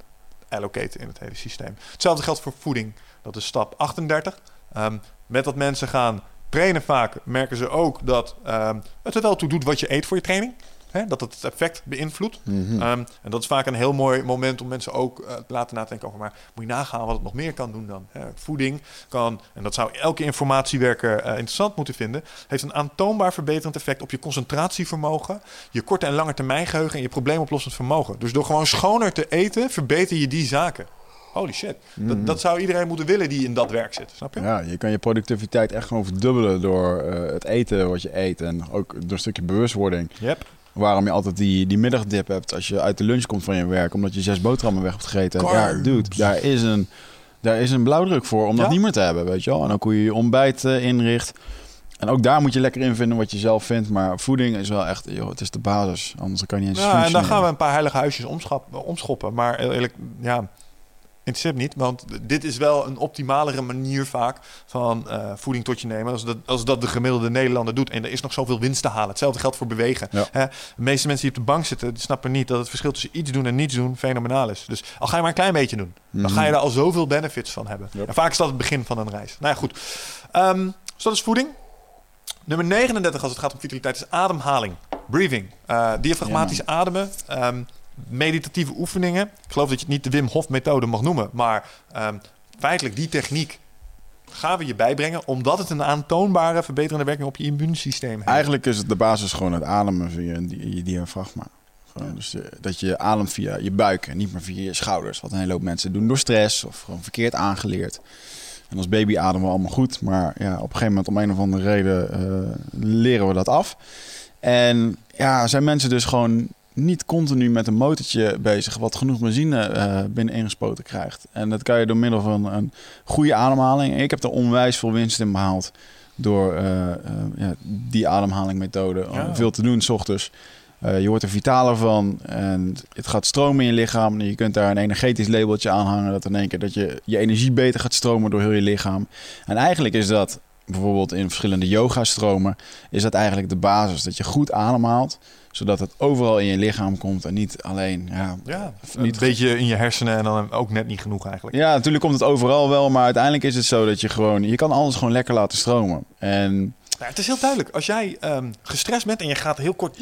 allocaten in het hele systeem. Hetzelfde geldt voor voeding. Dat is stap 38. Ehm, met dat mensen gaan trainen vaak, merken ze ook dat ehm, het er wel toe doet wat je eet voor je training. Hè? Dat het het effect beïnvloedt. Mhm. Ehm, en dat is vaak een heel mooi moment om mensen ook eh, te laten nadenken over... maar moet je nagaan wat het nog meer kan doen dan. Hè? Voeding kan, en dat zou elke informatiewerker eh, interessant moeten vinden... heeft een aantoonbaar verbeterend effect op je concentratievermogen... je korte en lange termijn geheugen en je probleemoplossend vermogen. Dus door gewoon schoner te eten, verbeter je die zaken. Holy shit. Dat, dat zou iedereen moeten willen die in dat werk zit. Snap je? Ja, je kan je productiviteit echt gewoon verdubbelen door eh, het eten wat je eet. En ook door een stukje bewustwording. Yep. Waarom je altijd die, die middagdip hebt als je uit de lunch komt van je werk. Omdat je zes boterhammen weg hebt gegeten. Ja, dude, daar is een, daar is een blauwdruk voor om dat niet meer te hebben, weet je wel. En ook hoe je je ontbijt eh, inricht. En ook daar moet je lekker in vinden wat je zelf vindt. Maar voeding is wel echt, joh, het is de basis. Anders kan je niet eens Ja, en dan gaan we een paar heilige huisjes omschoppen. Maar eerlijk, ja, interesseert niet. Want dit is wel een optimalere manier vaak van eh, voeding tot je nemen. Als dat, als dat de gemiddelde Nederlander doet. En er is nog zoveel winst te halen. Hetzelfde geldt voor bewegen. Ja. Hè? De meeste mensen die op de bank zitten, die snappen niet dat het verschil tussen iets doen en niets doen fenomenaal is. Dus al ga je maar een klein beetje doen, dan Mhm. ga je daar al zoveel benefits van hebben. Yep. En vaak is dat het begin van een reis. Nou ja, goed. Ehm, dus dat is voeding. Nummer 39 als het gaat om vitaliteit is ademhaling. Breathing. Eh diafragmatisch ademen. Ehm, meditatieve oefeningen. Ik geloof dat je het niet de Wim Hof methode mag noemen. Maar ehm, feitelijk die techniek gaan we je bijbrengen. Omdat het een aantoonbare verbeterende werking op je immuunsysteem heeft. Eigenlijk is het de basis gewoon het ademen via je diafragma. Dus eh, dat je ademt via je buik en niet meer via je schouders. Wat een hele hoop mensen doen door stress of gewoon verkeerd aangeleerd. En als baby ademen we allemaal goed. Maar ja, op een gegeven moment om een of andere reden eh, leren we dat af. En ja, zijn mensen dus gewoon niet continu met een motortje bezig... wat genoeg benzine eh binnen ingespoten krijgt. En dat kan je door middel van een goede ademhaling. Ik heb er onwijs veel winst in behaald door eh, eh, ja, die ademhalingmethode Ja. veel te doen s ochtends. Je wordt er vitaler van en het gaat stromen in je lichaam. En je kunt daar een energetisch labeltje aan hangen dat in één keer dat je je energie beter gaat stromen door heel je lichaam. En eigenlijk is dat bijvoorbeeld in verschillende yoga-stromen is dat eigenlijk de basis dat je goed ademhaalt, zodat het overal in je lichaam komt en niet alleen ja, ja, niet een beetje in je hersenen en dan ook net niet genoeg eigenlijk. ja, natuurlijk komt het overal wel, maar uiteindelijk is het zo dat je gewoon, je kan alles gewoon lekker laten stromen. En Nou, het is heel duidelijk. Als jij ehm, gestrest bent en je gaat heel kort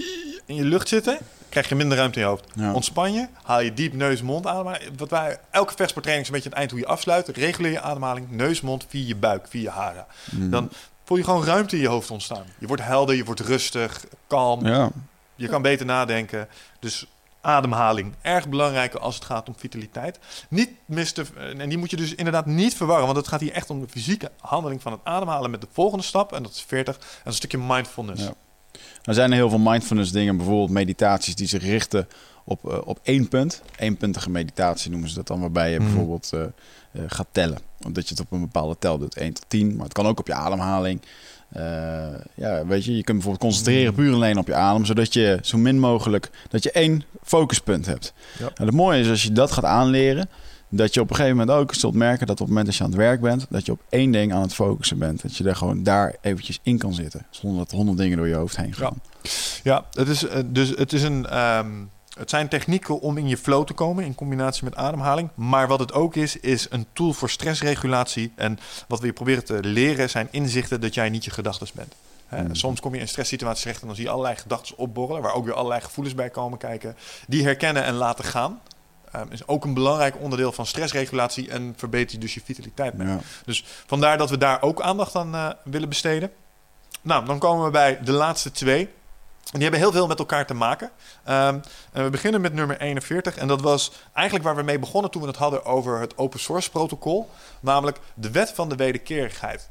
in je lucht zitten, krijg je minder ruimte in je hoofd. Ja. Ontspan je, haal je diep neus, mond adem. Wat wij, elke vechtsporttraining is een beetje het eind hoe je afsluit. Reguleer je ademhaling, neus, mond, via je buik, via je haren. mm, Dan voel je gewoon ruimte in je hoofd ontstaan. Je wordt helder, je wordt rustig, kalm. ja, Je kan beter nadenken. Dus ademhaling, erg belangrijk als het gaat om vitaliteit. Niet miste, en die moet je dus inderdaad niet verwarren, want het gaat hier echt om de fysieke handeling van het ademhalen met de volgende stap. En dat is 40, en dat is een stukje mindfulness. Ja. Er zijn heel veel mindfulness dingen, bijvoorbeeld meditaties die zich richten op, eh, op één punt. Eenpuntige meditatie noemen ze dat dan, waarbij je Mhm. bijvoorbeeld eh, eh, gaat tellen. Omdat je het op een bepaalde tel doet, 1 tot 10. Maar het kan ook op je ademhaling. Eh, ja, weet je, je kunt bijvoorbeeld concentreren puur alleen op je adem, zodat je zo min mogelijk, dat je één focuspunt hebt. Ja. En het mooie is als je dat gaat aanleren, dat je op een gegeven moment ook zult merken dat op het moment dat je aan het werk bent, dat je op één ding aan het focussen bent. Dat je daar gewoon daar eventjes in kan zitten, zonder dat honderd dingen door je hoofd heen gaan. Ja, het is, eh, dus het, is een, ehm, het zijn technieken om in je flow te komen in combinatie met ademhaling. Maar wat het ook is, is een tool voor stressregulatie. En wat we je proberen te leren zijn inzichten dat jij niet je gedachten bent. Hè, Mm. Soms kom je in stresssituaties terecht en dan zie je allerlei gedachten opborrelen, waar ook weer allerlei gevoelens bij komen kijken. Die herkennen en laten gaan. ehm, is ook een belangrijk onderdeel van stressregulatie en verbetert je dus je vitaliteit mee. Ja. Dus vandaar dat we daar ook aandacht aan eh, willen besteden. Nou, dan komen we bij de laatste twee. En die hebben heel veel met elkaar te maken. Ehm, en we beginnen met nummer 41. En dat was eigenlijk waar we mee begonnen toen we het hadden over het open source protocol. Namelijk de wet van de wederkerigheid.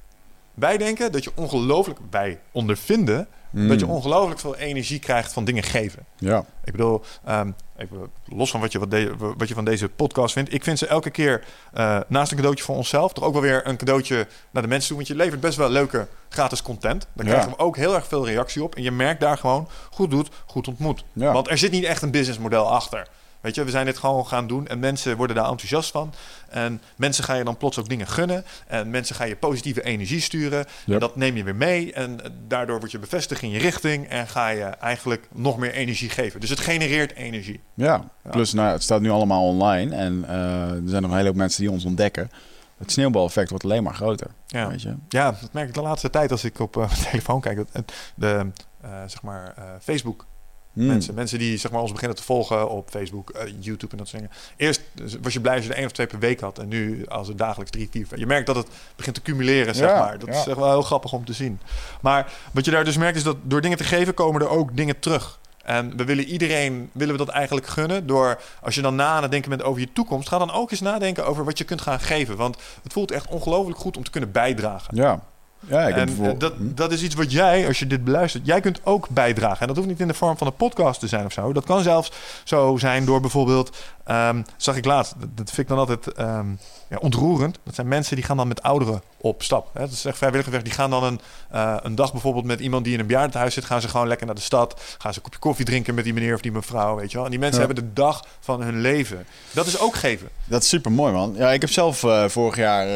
Wij denken dat je ongelooflijk, wij ondervinden, Mm. dat je ongelooflijk veel energie krijgt van dingen geven. Ja. Ik bedoel, ehm, even los van wat je, wat, de- wat je van deze podcast vindt. Ik vind ze elke keer eh, naast een cadeautje voor onszelf... toch ook wel weer een cadeautje naar de mensen toe. Want je levert best wel leuke gratis content. Daar Ja. krijgen we ook heel erg veel reactie op. En je merkt daar gewoon, goed doet, goed ontmoet. Ja. Want er zit niet echt een businessmodel achter. Weet je, we zijn dit gewoon gaan doen en mensen worden daar enthousiast van. En mensen ga je dan plots ook dingen gunnen. En mensen ga je positieve energie sturen. En dat neem je weer mee. En eh, daardoor word je bevestigd in je richting. En ga je eigenlijk nog meer energie geven. Dus het genereert energie. Ja, Ja. plus nou, het staat nu allemaal online en eh, er zijn nog een hele hoop mensen die ons ontdekken. Het sneeuwbaleffect wordt alleen maar groter. Ja. Weet je? Ja, dat merk ik de laatste tijd als ik op eh, mijn telefoon kijk. Dat, de, eh, zeg maar, Facebook Hmm. mensen. Mensen die zeg maar, ons beginnen te volgen op Facebook, eh, YouTube en dat soort dingen. Eerst was je blij als je er één of twee per week had. En nu als het dagelijks drie, vier. Je merkt dat het begint te cumuleren, zeg Ja, maar. Dat ja. is echt wel heel grappig om te zien. Maar wat je daar dus merkt is dat door dingen te geven komen er ook dingen terug. En we willen iedereen, willen we dat eigenlijk gunnen door, als je dan na aan het denken bent over je toekomst, ga dan ook eens nadenken over wat je kunt gaan geven. Want het voelt echt ongelooflijk goed om te kunnen bijdragen. Ja. Ja, ik En bijvoorbeeld... eh, dat, Hm? dat is iets wat jij, als je dit beluistert, jij kunt ook bijdragen. En dat hoeft niet in de vorm van een podcast te zijn of zo. Dat kan zelfs zo zijn door bijvoorbeeld, ehm, zag ik laatst, dat, dat vind ik dan altijd ehm, ja, ontroerend. Dat zijn mensen die gaan dan met ouderen op stap. Hè? Dat is echt vrijwilligerswerk. Die gaan dan een, eh, een dag bijvoorbeeld met iemand die in een bejaardenhuis zit, gaan ze gewoon lekker naar de stad. Gaan ze een kopje koffie drinken met die meneer of die mevrouw, weet je wel. En die mensen Ja. hebben de dag van hun leven. Dat is ook geven. Dat is super mooi, man. Ja, ik heb zelf eh, vorig jaar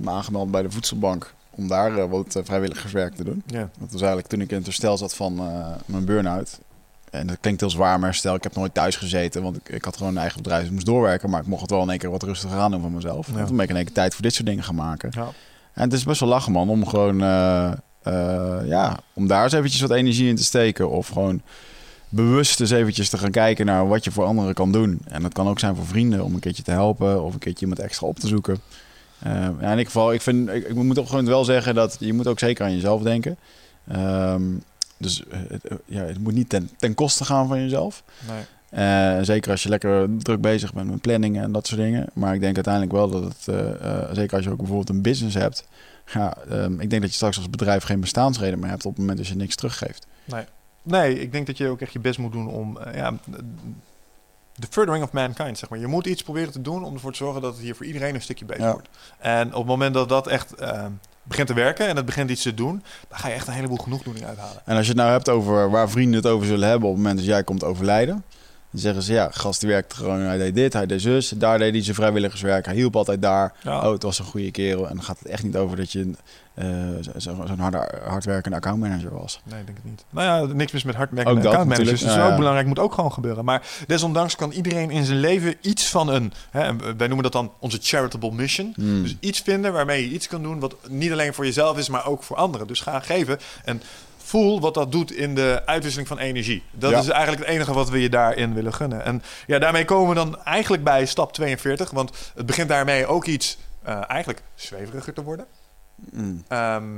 me aangemeld bij de Voedselbank om daar eh, wat eh, vrijwilligerswerk te doen. Ja. Dat was eigenlijk toen ik in het herstel zat van eh, mijn burn-out. En dat klinkt heel zwaar, maar herstel. Ik heb nooit thuis gezeten, want ik, ik had gewoon een eigen bedrijf. Dus ik moest doorwerken, maar ik mocht het wel in één keer wat rustiger aan doen van mezelf. Ja. En toen ben ik in één keer tijd voor dit soort dingen gaan maken. Ja. En het is best wel lachen, man, om gewoon, ja, om daar eens eventjes wat energie in te steken. Of gewoon bewust eens eventjes te gaan kijken naar wat je voor anderen kan doen. En dat kan ook zijn voor vrienden, om een keertje te helpen of een keertje iemand extra op te zoeken. Eh, ja, in ieder geval, ik, vind, ik, ik moet ook gewoon wel zeggen dat je moet ook zeker aan jezelf denken. Ehm, dus eh, het, eh, ja, het moet niet ten, ten koste gaan van jezelf. Nee. Eh, zeker als je lekker druk bezig bent met planningen en dat soort dingen. Maar ik denk uiteindelijk wel dat het, zeker als je ook bijvoorbeeld een business hebt. Ja, ehm, ik denk dat je straks als bedrijf geen bestaansreden meer hebt op het moment dat je niks teruggeeft. Nee, ik denk dat je ook echt je best moet doen om ja, de furthering of mankind, zeg maar. Je moet iets proberen te doen om ervoor te zorgen dat het hier voor iedereen een stukje beter Ja. wordt. En op het moment dat dat echt eh, begint te werken en het begint iets te doen, dan ga je echt een heleboel genoegdoening uithalen. En als je het nou hebt over waar vrienden het over zullen hebben op het moment dat jij komt overlijden. Dan zeggen ze, ja, gast die werkte gewoon, hij deed dit, hij deed zus. Daar deed hij zijn vrijwilligerswerk, hij hielp altijd daar. Ja. Oh, het was een goede kerel. En dan gaat het echt niet over dat je eh, zo- zo- zo'n harde, hardwerkende accountmanager was. Nee, ik denk het niet. Nou ja, niks mis met hardwerkende accountmanagers. Dat is ja, ook belangrijk, moet ook gewoon gebeuren. Maar desondanks kan iedereen in zijn leven iets van een... Hè, wij noemen dat dan onze charitable mission. Hmm. Dus iets vinden waarmee je iets kan doen wat niet alleen voor jezelf is, maar ook voor anderen. Dus ga geven en voel wat dat doet in de uitwisseling van energie. Dat Ja. is eigenlijk het enige wat we je daarin willen gunnen. En ja, daarmee komen we dan eigenlijk bij stap 42, want het begint daarmee ook iets eh, eigenlijk zweveriger te worden. Mm. Ehm,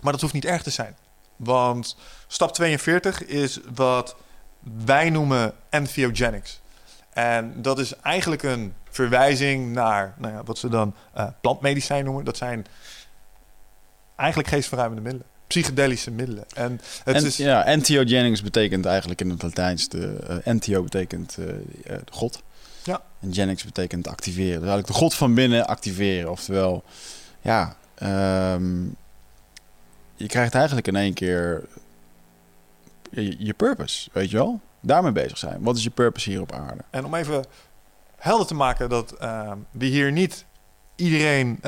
maar dat hoeft niet erg te zijn. Want stap 42 is wat wij noemen entheogenics. En dat is eigenlijk een verwijzing naar nou ja, wat ze dan eh, plantmedicijn noemen. Dat zijn eigenlijk geestverruimende middelen. Psychedelische middelen. En het En, is... ja, entheogenics betekent eigenlijk in het Latijns... De, eh, betekent eh, eh, de god. Ja. En genics betekent activeren. Dus eigenlijk de god van binnen activeren. Oftewel, ja... ehm, je krijgt eigenlijk in één keer je, je purpose, weet je wel? Daarmee bezig zijn. Wat is je purpose hier op aarde? En om even helder te maken dat eh, we hier niet iedereen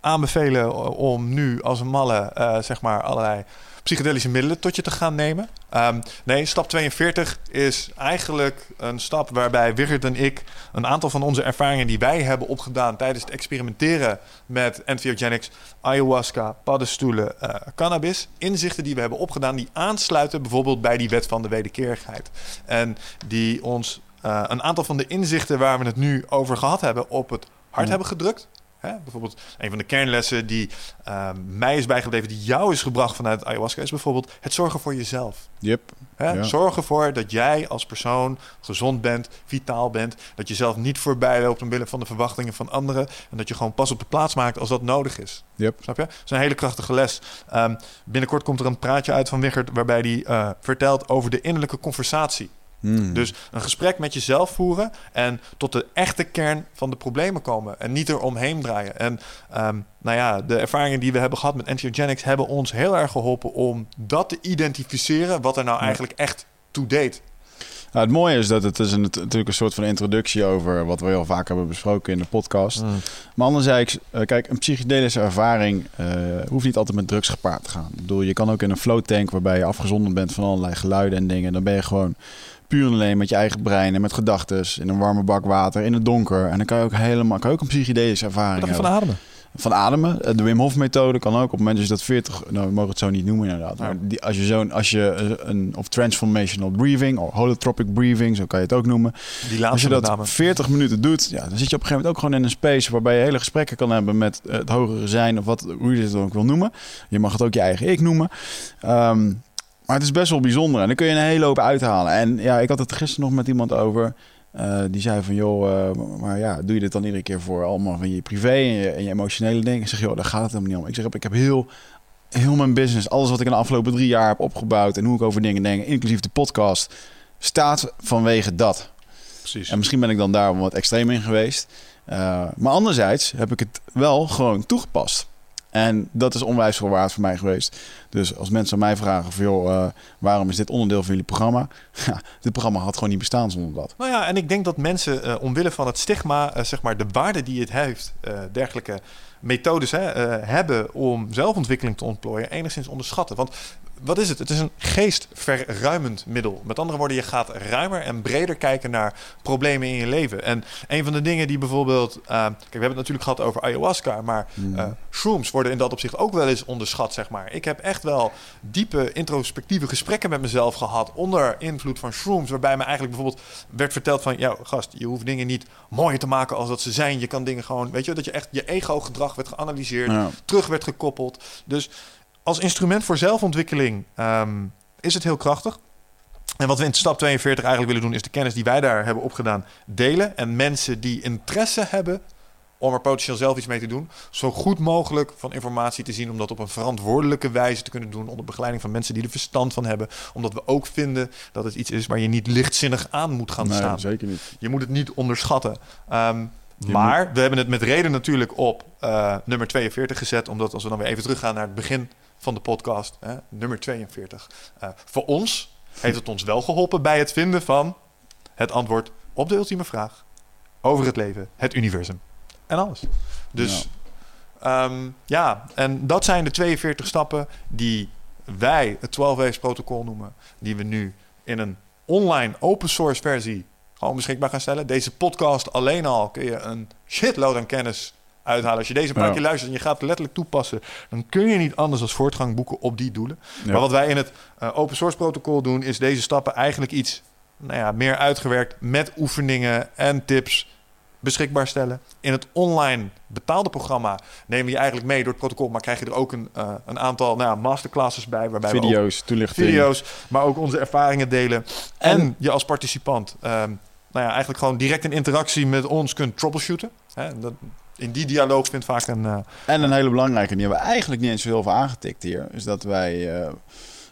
aanbevelen om nu als een malle eh, zeg maar allerlei psychedelische middelen tot je te gaan nemen. Ehm, nee, stap 42 is eigenlijk een stap waarbij Wigert en ik een aantal van onze ervaringen die wij hebben opgedaan tijdens het experimenteren met entheogenics, ayahuasca, paddenstoelen, eh, cannabis, inzichten die we hebben opgedaan die aansluiten bijvoorbeeld bij die wet van de wederkerigheid. En die ons eh, een aantal van de inzichten waar we het nu over gehad hebben op het hart Ja. hebben gedrukt. Hè? Bijvoorbeeld een van de kernlessen die eh, mij is bijgebleven, die jou is gebracht vanuit ayahuasca, is bijvoorbeeld het zorgen voor jezelf. Yep. Hè? Ja. Zorg ervoor dat jij als persoon gezond bent, vitaal bent. Dat je zelf niet voorbij loopt omwille van de verwachtingen van anderen. En dat je gewoon pas op de plaats maakt als dat nodig is. Yep. Snap je? Dat is een hele krachtige les. Ehm, binnenkort komt er een praatje uit van Wichert... waarbij hij eh, vertelt over de innerlijke conversatie. Mm. Dus een gesprek met jezelf voeren... en tot de echte kern van de problemen komen. En niet er omheen draaien. En ehm, nou ja, de ervaringen die we hebben gehad met Antiogenics... hebben ons heel erg geholpen om dat te identificeren... wat er nou eigenlijk echt toe deed. Nou, het mooie is dat het is een, natuurlijk een soort van introductie over wat we heel vaak hebben besproken in de podcast. Maar anderzijds, eh, kijk, een psychedelische ervaring eh, hoeft niet altijd met drugs gepaard te gaan. Ik bedoel, je kan ook in een flow tank waarbij je afgezonderd bent van allerlei geluiden en dingen. Dan ben je gewoon puur en alleen met je eigen brein en met gedachten in een warme bak water in het donker. En dan kan je ook helemaal kan je ook een psychedelische ervaring Wat van ademen? Van ademen. Eh, De Wim Hof methode kan ook op het moment dat je dat 40, nou we mogen het zo niet noemen inderdaad. Maar die, als je zo'n, als je eh, een, of transformational breathing of holotropic breathing, zo kan je het ook noemen. Die Als je dat name. 40 minuten doet, ja, dan zit je op een gegeven moment ook gewoon in een space waarbij je hele gesprekken kan hebben met eh, het hogere zijn of wat, hoe je het dan ook wil noemen. Je mag het ook je eigen ik noemen. Ehm, maar het is best wel bijzonder en dan kun je een hele hoop uithalen. En ja, ik had het gisteren nog met iemand over. eh, die zei van, joh, eh, maar ja, doe je dit dan iedere keer voor allemaal van je privé en je, en je emotionele dingen? Ik zeg, joh, daar gaat het helemaal niet om. Ik zeg, ik heb heel, heel mijn business, alles wat ik in de afgelopen drie jaar heb opgebouwd en hoe ik over dingen denk, inclusief de podcast, staat vanwege dat. Precies. En misschien ben ik dan daar wat extreem in geweest. Uh, maar anderzijds heb ik het wel gewoon toegepast. En dat is onwijs veel waard voor mij geweest. Dus als mensen aan mij vragen van... joh, uh, waarom is dit onderdeel van jullie programma? Ja, dit programma had gewoon niet bestaan zonder dat. Nou ja, en ik denk dat mensen uh, omwille van het stigma... Uh, zeg maar de waarde die het heeft... dergelijke methodes hè, hebben om zelfontwikkeling te ontplooien... enigszins onderschatten. Want wat is het? Het is een geestverruimend middel. Met andere woorden, je gaat ruimer en breder kijken naar problemen in je leven. En een van de dingen die bijvoorbeeld... Uh, kijk, we hebben het natuurlijk gehad over ayahuasca... maar uh, shrooms worden in dat opzicht ook wel eens onderschat, zeg maar. Ik heb echt wel diepe introspectieve gesprekken met mezelf gehad... onder invloed van shrooms, waarbij me eigenlijk bijvoorbeeld werd verteld van... ja, gast, je hoeft dingen niet mooier te maken als dat ze zijn. Je kan dingen gewoon... Weet je, dat je echt je ego-gedrag werd geanalyseerd... Ja. terug werd gekoppeld. Dus als instrument voor zelfontwikkeling um, is het heel krachtig. En wat we in stap 42 eigenlijk willen doen, is de kennis die wij daar hebben opgedaan delen. En mensen die interesse hebben om er potentieel zelf iets mee te doen, zo goed mogelijk van informatie te zien, om dat op een verantwoordelijke wijze te kunnen doen, onder begeleiding van mensen die er verstand van hebben. Omdat we ook vinden dat het iets is waar je niet lichtzinnig aan moet gaan nee, staan. Zeker niet. Je moet het niet onderschatten. Um, maar moet... we hebben het met reden natuurlijk op uh, nummer 42 gezet, omdat als we dan weer even teruggaan naar het begin van de podcast, hè, nummer 42. Uh, voor ons heeft het ons wel geholpen bij het vinden van het antwoord op de ultieme vraag over het leven, het universum en alles. Dus ja, um, ja en dat zijn de 42 stappen die wij het 12 Waves protocol noemen, die we nu in een online open source versie gewoon beschikbaar gaan stellen. Deze podcast alleen al kun je een shitload aan kennis uithalen. Als je deze een paar ja. keer luistert en je gaat het letterlijk toepassen, dan kun je niet anders als voortgang boeken op die doelen. Maar wat wij in het uh, open source protocol doen, is deze stappen eigenlijk iets nou ja, meer uitgewerkt met oefeningen en tips beschikbaar stellen. In het online betaalde programma nemen we je eigenlijk mee door het protocol, maar krijg je er ook een, uh, een aantal nou ja, masterclasses bij. Waarbij video's, toelichtingen. Video's, maar ook onze ervaringen delen. En, en je als participant um, nou ja, eigenlijk gewoon direct in interactie met ons kunt troubleshooten. Hè, dat, in die dialoog vindt vaak een... Uh... En een hele belangrijke, die hebben we eigenlijk niet eens zo heel veel aangetikt hier, is dat wij uh,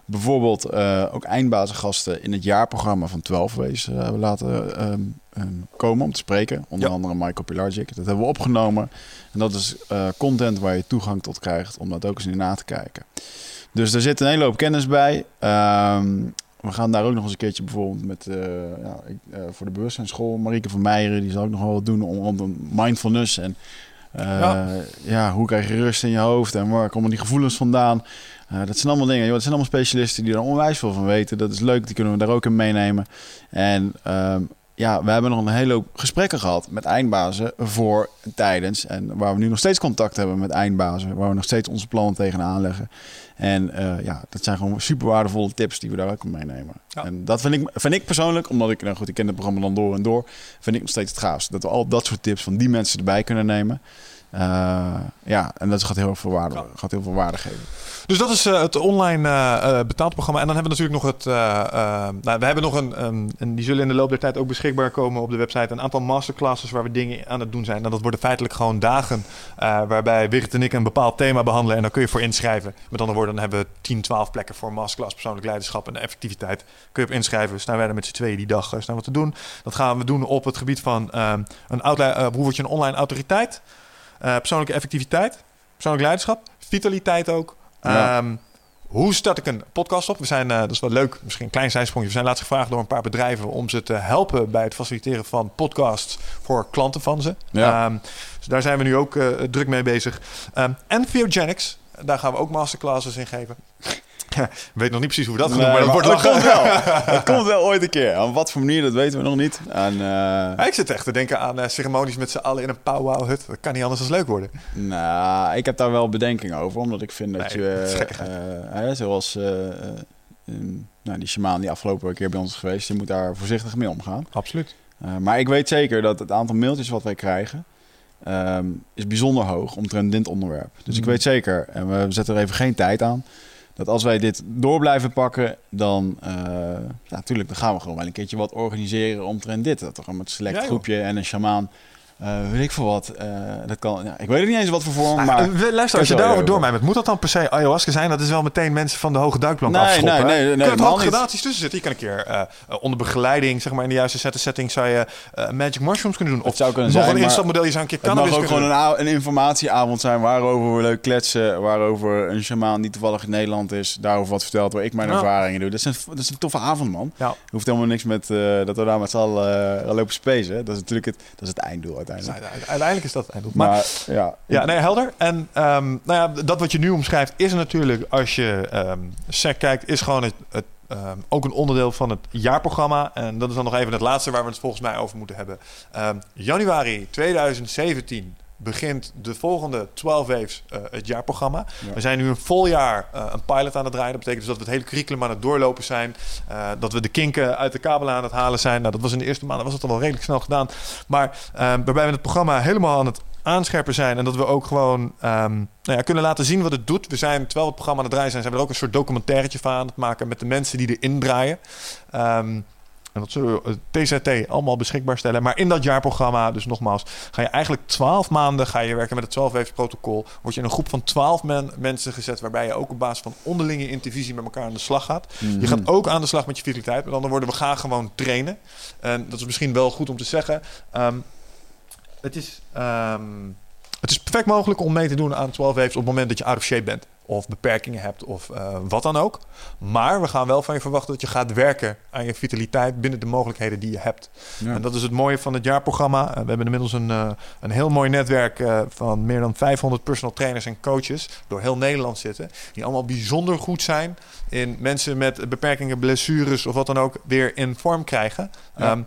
bijvoorbeeld uh, ook eindbazengasten in het jaarprogramma van 12 Ways hebben laten um, um, komen om te spreken. Onder ja. andere Michael Pilarczyk. Dat hebben we opgenomen. En dat is content waar je toegang tot krijgt om dat ook eens in na te kijken. Dus er zit een hele hoop kennis bij. Um, we gaan daar ook nog eens een keertje bijvoorbeeld met uh, ja, ik, uh, voor de bewustzijnsschool. Marieke van Meijeren, die zal ook nog wel wat doen om, om mindfulness. En uh, ja. ja. hoe krijg je rust in je hoofd en waar komen die gevoelens vandaan? dat zijn allemaal dingen. Joh, dat zijn allemaal specialisten die er onwijs veel van weten. Dat is leuk, die kunnen we daar ook in meenemen. En um, ja, we hebben nog een hele hoop gesprekken gehad met eindbazen voor, tijdens. En waar we nu nog steeds contact hebben met eindbazen. Waar we nog steeds onze plannen tegenaan leggen. En eh, ja, dat zijn gewoon super waardevolle tips die we daar ook meenemen. Ja. En dat vind ik, vind ik persoonlijk, omdat ik, nou goed, ik ken het programma dan door en door, vind ik nog steeds het gaafste. Dat we al dat soort tips van die mensen erbij kunnen nemen. Uh, ja, en dat gaat heel veel waarde, Ja. gaat heel veel waarde geven. Dus dat is eh, het online eh, eh, betaald programma. En dan hebben we natuurlijk nog het. eh, eh, nou, we hebben nog een. ehm, en die zullen in de loop der tijd ook beschikbaar komen op de website. Een aantal masterclasses waar we dingen aan het doen zijn. En dat worden feitelijk gewoon dagen. eh, waarbij Wigert en ik een bepaald thema behandelen. En dan kun je voor inschrijven. Met andere woorden, dan hebben we 10, 12 plekken voor masterclass persoonlijk leiderschap en effectiviteit. Kun je op inschrijven. Staan wij er met z'n tweeën die dag eh, staan we te doen. Dat gaan we doen op het gebied van een eh, hoe word je een online autoriteit. Eh, persoonlijke effectiviteit. Persoonlijk leiderschap. Vitaliteit ook. Ja. Ehm, hoe start ik een podcast op? We zijn, eh, dat is wel leuk, misschien een klein zijsprongje. We zijn laatst gevraagd door een paar bedrijven om ze te helpen bij het faciliteren van podcasts voor klanten van ze. Ja. Ehm, dus daar zijn we nu ook eh, druk mee bezig. Ehm en Theogenics, daar gaan we ook masterclasses in geven. Ik weet nog niet precies hoe we dat gaan doen, maar dat wordt dat lachen. komt wel. Dat komt wel ooit een keer. Aan wat voor manier, dat weten we nog niet. En, eh, Ja, ik zit echt te denken aan eh, ceremonies met z'n allen in een powwow-hut. Dat kan niet anders dan leuk worden. Nou, ik heb daar wel bedenkingen over, omdat ik vind dat Nee, je, dat hè, zoals nou, die shamaan die afgelopen keer bij ons is geweest, je moet daar voorzichtig mee omgaan. Absoluut. Eh, maar ik weet zeker dat het aantal mailtjes wat wij krijgen, ehm, is bijzonder hoog omtrent dit onderwerp. Dus ik Mhm. weet zeker, en we zetten er even geen tijd aan, dat als wij dit door blijven pakken, dan, eh, ja, natuurlijk, dan gaan we gewoon wel een keertje wat organiseren omtrent dit. Dat toch met een select groepje en een shamaan, eh, weet ik veel wat. eh, dat kan, ja, ik weet het niet eens wat voor vorm, Nou, maar... luister, als je daarover ja. doormijt, moet dat dan per se ayahuasca zijn? Dat is wel meteen mensen van de hoge duikplank Nee, afschoppen. nee, nee, nee, er kunnen niet. gradaties tussen zitten. Je kan een keer eh, onder begeleiding, zeg maar in de juiste set- setting, zou je magic mushrooms kunnen doen. Of zou kunnen nog zijn, een instapmodel, je zou een keer Het mag cannabis ook gewoon een, een informatieavond zijn waarover we leuk kletsen. Waarover een shamaan die toevallig in Nederland is, daarover wat vertelt, waar ik mijn ervaringen doe. Dat is, een, dat is een toffe avond, man. Ja. Er hoeft helemaal niks met dat we daar met z'n allen lopen spacen. Dat is natuurlijk het, dat is het einddoel. Uiteindelijk. Dus uite- Uiteindelijk is dat het einddoel. Maar, Maar, ja, ja, nee, helder. En ehm, nou ja, dat wat je nu omschrijft is natuurlijk, als je ehm SEC kijkt, is gewoon het, het, ehm, ook een onderdeel van het jaarprogramma. En dat is dan nog even het laatste waar we het volgens mij over moeten hebben. Januari 2017 begint de volgende 12 Waves eh, het jaarprogramma. Ja. We zijn nu een vol jaar eh, een pilot aan het draaien. Dat betekent dus dat we het hele curriculum aan het doorlopen zijn. Eh, dat we de kinken uit de kabel aan het halen zijn. Nou, dat was in de eerste maanden was het al wel redelijk snel gedaan. Maar waarbij we het programma helemaal aan het aanscherpen zijn. En dat we ook gewoon ehm, nou ja, kunnen laten zien wat het doet. We zijn, terwijl we het programma aan het draaien zijn, zijn we er ook een soort documentairetje van aan het maken met de mensen die erin draaien. Ehm, en dat zullen we eh, TZT allemaal beschikbaar stellen. Maar in dat jaarprogramma, dus nogmaals, ga je eigenlijk 12 maanden ga je werken met het 12 Waves protocol. Word je in een groep van 12 men- mensen gezet, waarbij je ook op basis van onderlinge intervisie met elkaar aan de slag gaat. Mhm. Je gaat ook aan de slag met je vitaliteit. Met andere woorden, we gaan gewoon trainen. En dat is misschien wel goed om te zeggen. Ehm, het, is, ehm, het is perfect mogelijk om mee te doen aan 12 waves op het moment dat je out of shape bent. Of beperkingen hebt of eh, wat dan ook. Maar we gaan wel van je verwachten dat je gaat werken aan je vitaliteit binnen de mogelijkheden die je hebt. Ja. En dat is het mooie van het jaarprogramma. Eh, we hebben inmiddels een, eh, een heel mooi netwerk van meer dan 500 personal trainers en coaches door heel Nederland zitten. Die allemaal bijzonder goed zijn in mensen met beperkingen, blessures of wat dan ook weer in vorm krijgen. Ja. Ehm,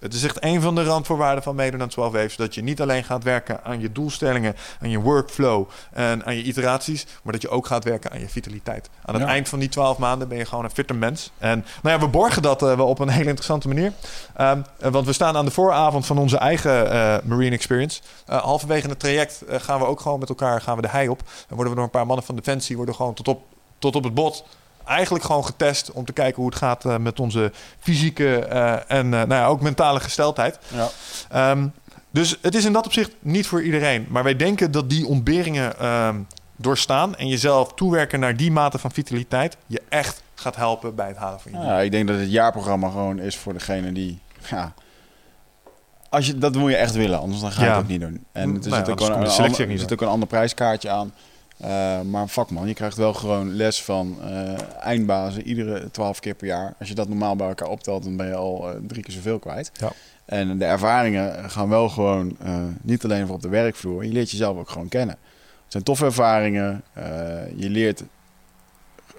het is echt een van de randvoorwaarden van meedoen aan 12 Waves. Dat je niet alleen gaat werken aan je doelstellingen, aan je workflow en aan je iteraties. Maar dat je ook gaat werken aan je vitaliteit. Aan het Ja. eind van die 12 maanden ben je gewoon een fitter mens. En nou ja, we borgen dat eh, wel op een hele interessante manier. Ehm, eh, want we staan aan de vooravond van onze eigen eh, Marine Experience. Eh, halverwege het traject gaan we ook gewoon met elkaar gaan we de hei op. En worden we door een paar mannen van Defensie worden gewoon tot op, tot op het bot eigenlijk gewoon getest om te kijken hoe het gaat eh, met onze fysieke eh, en eh, nou ja, ook mentale gesteldheid. Ja. Ehm, dus het is in dat opzicht niet voor iedereen. Maar wij denken dat die ontberingen ehm, doorstaan en jezelf toewerken naar die mate van vitaliteit je echt gaat helpen bij het halen van je. Ja, ik denk dat het jaarprogramma gewoon is voor degene die. Ja, als je, dat moet je echt willen, anders dan ga je Ja. het ook niet doen. En er Nou ja, zit ook, anders een, ander, er zit ook een ander prijskaartje aan. Eh, maar fuck man, je krijgt wel gewoon les van eh, eindbazen iedere twaalf keer per jaar. Als je dat normaal bij elkaar optelt, dan ben je al eh, drie keer zoveel kwijt. Ja. En de ervaringen gaan wel gewoon niet alleen voor op de werkvloer. Je leert jezelf ook gewoon kennen. Het zijn toffe ervaringen. Je leert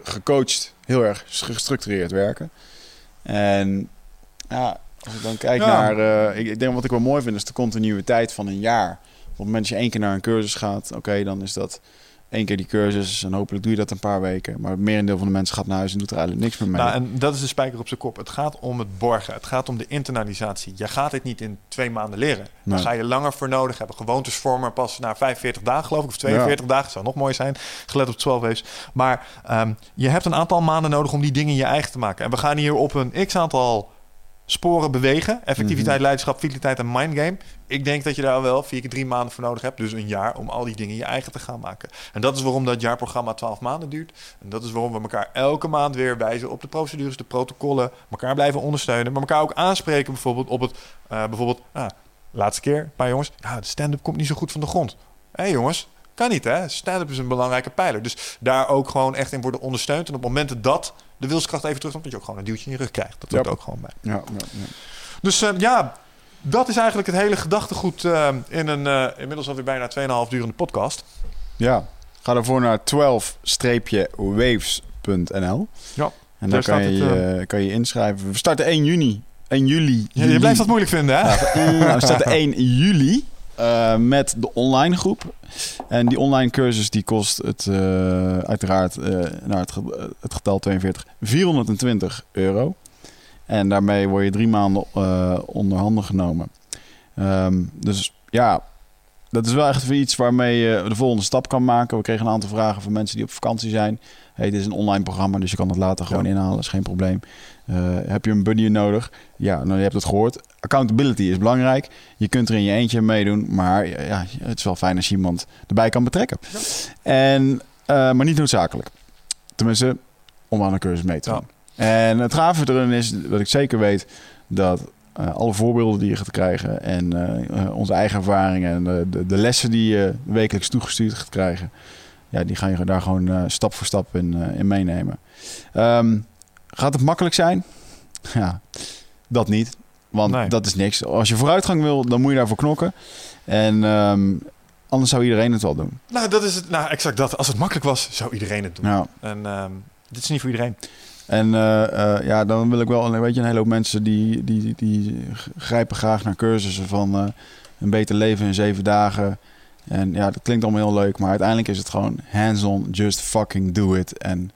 gecoacht heel erg gestructureerd werken. En ja, Als ik dan kijk Ja. naar... ik, ik denk wat ik wel mooi vind is de continuïteit van een jaar. Op het moment dat je één keer naar een cursus gaat... Oké, dan is dat één keer die cursus. En hopelijk doe je dat een paar weken. Maar het merendeel van de mensen gaat naar huis en doet er eigenlijk niks meer mee. Nou, en dat is de spijker op zijn kop. Het gaat om het borgen. Het gaat om de internalisatie. Je gaat dit niet in twee maanden leren. Daar Nee. ga je langer voor nodig hebben. Gewoontes vormen pas na 45 dagen, geloof ik. Of 42 dagen. Zou nog mooi zijn. Gelet op 12 waves. Maar ehm, je hebt een aantal maanden nodig om die dingen je eigen te maken. En we gaan hier op een x-aantal sporen bewegen. Effectiviteit, Mhm. leiderschap, vitaliteit en mindgame. Ik denk dat je daar wel vier keer drie maanden voor nodig hebt. Dus een jaar om al die dingen je eigen te gaan maken. En dat is waarom dat jaarprogramma 12 maanden duurt. En dat is waarom we elkaar elke maand weer wijzen op de procedures, de protocollen. elkaar blijven ondersteunen. Maar elkaar ook aanspreken bijvoorbeeld op het... eh, bijvoorbeeld, ah, laatste keer, een paar jongens. Ja, de stand-up komt niet zo goed van de grond. Hé hey jongens, kan niet hè. Stand-up is een belangrijke pijler. Dus daar ook gewoon echt in worden ondersteund. En op momenten dat de wilskracht even terugkomt... dat je ook gewoon een duwtje in je rug krijgt. Dat hoort Ja. ook gewoon bij. ja, ja, ja. Dus eh, ja, dat is eigenlijk het hele gedachtegoed eh, in een eh, inmiddels alweer bijna 2,5 durende podcast. Ja, ga daarvoor naar 12-waves.nl. Ja, En daar kan je, het, kan je inschrijven. We starten 1 juni. 1 juli. Ja, je blijft dat moeilijk vinden, hè? Nou, we starten 1 juli eh, met de online groep. En die online cursus die kost het eh, uiteraard naar het, het getal 42 420 euro. En daarmee word je drie maanden onder handen genomen. Ehm, dus ja, dat is wel echt iets waarmee je de volgende stap kan maken. We kregen een aantal vragen van mensen die op vakantie zijn. Hey, dit is een online programma, dus je kan het later gewoon Ja. inhalen. is geen probleem. Eh, heb je een buddy nodig? Ja, nou, je hebt het gehoord. Accountability is belangrijk. Je kunt er in je eentje meedoen, maar ja, het is wel fijn als je iemand erbij kan betrekken. En, eh, maar niet noodzakelijk. Tenminste, om aan een cursus mee te Ja. doen. En het gave erin is, wat ik zeker weet, dat eh, alle voorbeelden die je gaat krijgen en onze eigen ervaringen en de, de, de lessen die je wekelijks toegestuurd gaat krijgen, ja, die ga je daar gewoon stap voor stap in, in meenemen. Ehm, gaat het makkelijk zijn? Ja, dat niet. Want Nee. dat is niks. Als je vooruitgang wil, dan moet je daarvoor knokken. En ehm, anders zou iedereen het wel doen. Nou, dat is het. Nou, exact dat. Als het makkelijk was, zou iedereen het doen. Ja. En ehm, dit is niet voor iedereen. En eh, eh, ja, dan wil ik wel, weet je, een hele hoop mensen die, die, die grijpen graag naar cursussen van eh, een beter leven in zeven dagen. En ja, dat klinkt allemaal heel leuk, maar uiteindelijk is het gewoon hands-on, just fucking do it. En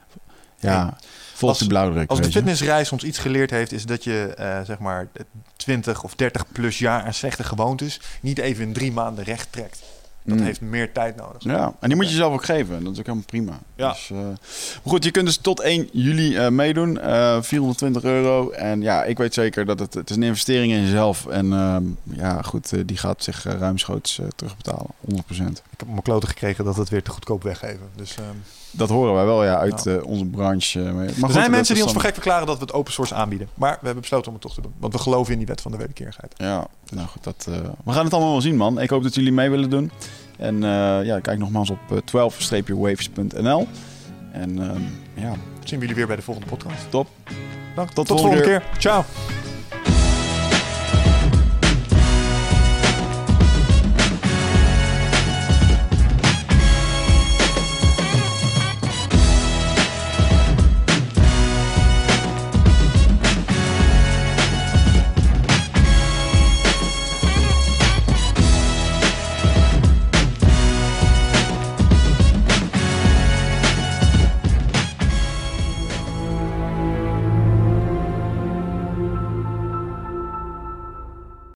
ja, Hey, volg als- die blauwdruk. Als de fitnessreis ons iets geleerd heeft, is dat je eh, zeg maar 20 of 30 plus jaar aan slechte gewoontes niet even in drie maanden recht trekt. Dat Mm. heeft meer tijd nodig. Ja, en die moet je zelf ook geven. En dat is ook helemaal prima. Ja. Dus, eh, goed, je kunt dus tot 1 juli eh, meedoen. Eh 420 euro. En ja, ik weet zeker dat het, het is een investering in jezelf. En ehm, ja, goed, die gaat zich ruimschoots terugbetalen. 100%. Ik heb op mijn kloten gekregen dat het weer te goedkoop weggeven. Dus, ehm, Dat horen wij wel ja, uit Ja. eh, onze branche. eh, maar er goed, zijn mensen die ons voor gek verklaren dat we het open source aanbieden. Maar we hebben besloten om het toch te doen. Want we geloven in die wet van de wederkerigheid. Ja, nou goed, dat, eh, we gaan het allemaal wel zien, man. Ik hoop dat jullie mee willen doen. En ja, kijk nogmaals op eh, 12-waves.nl. En ehm, ja, Zien we jullie weer bij de volgende podcast. top. Dank. Tot Tot, de de volgende volgende keer. Ciao.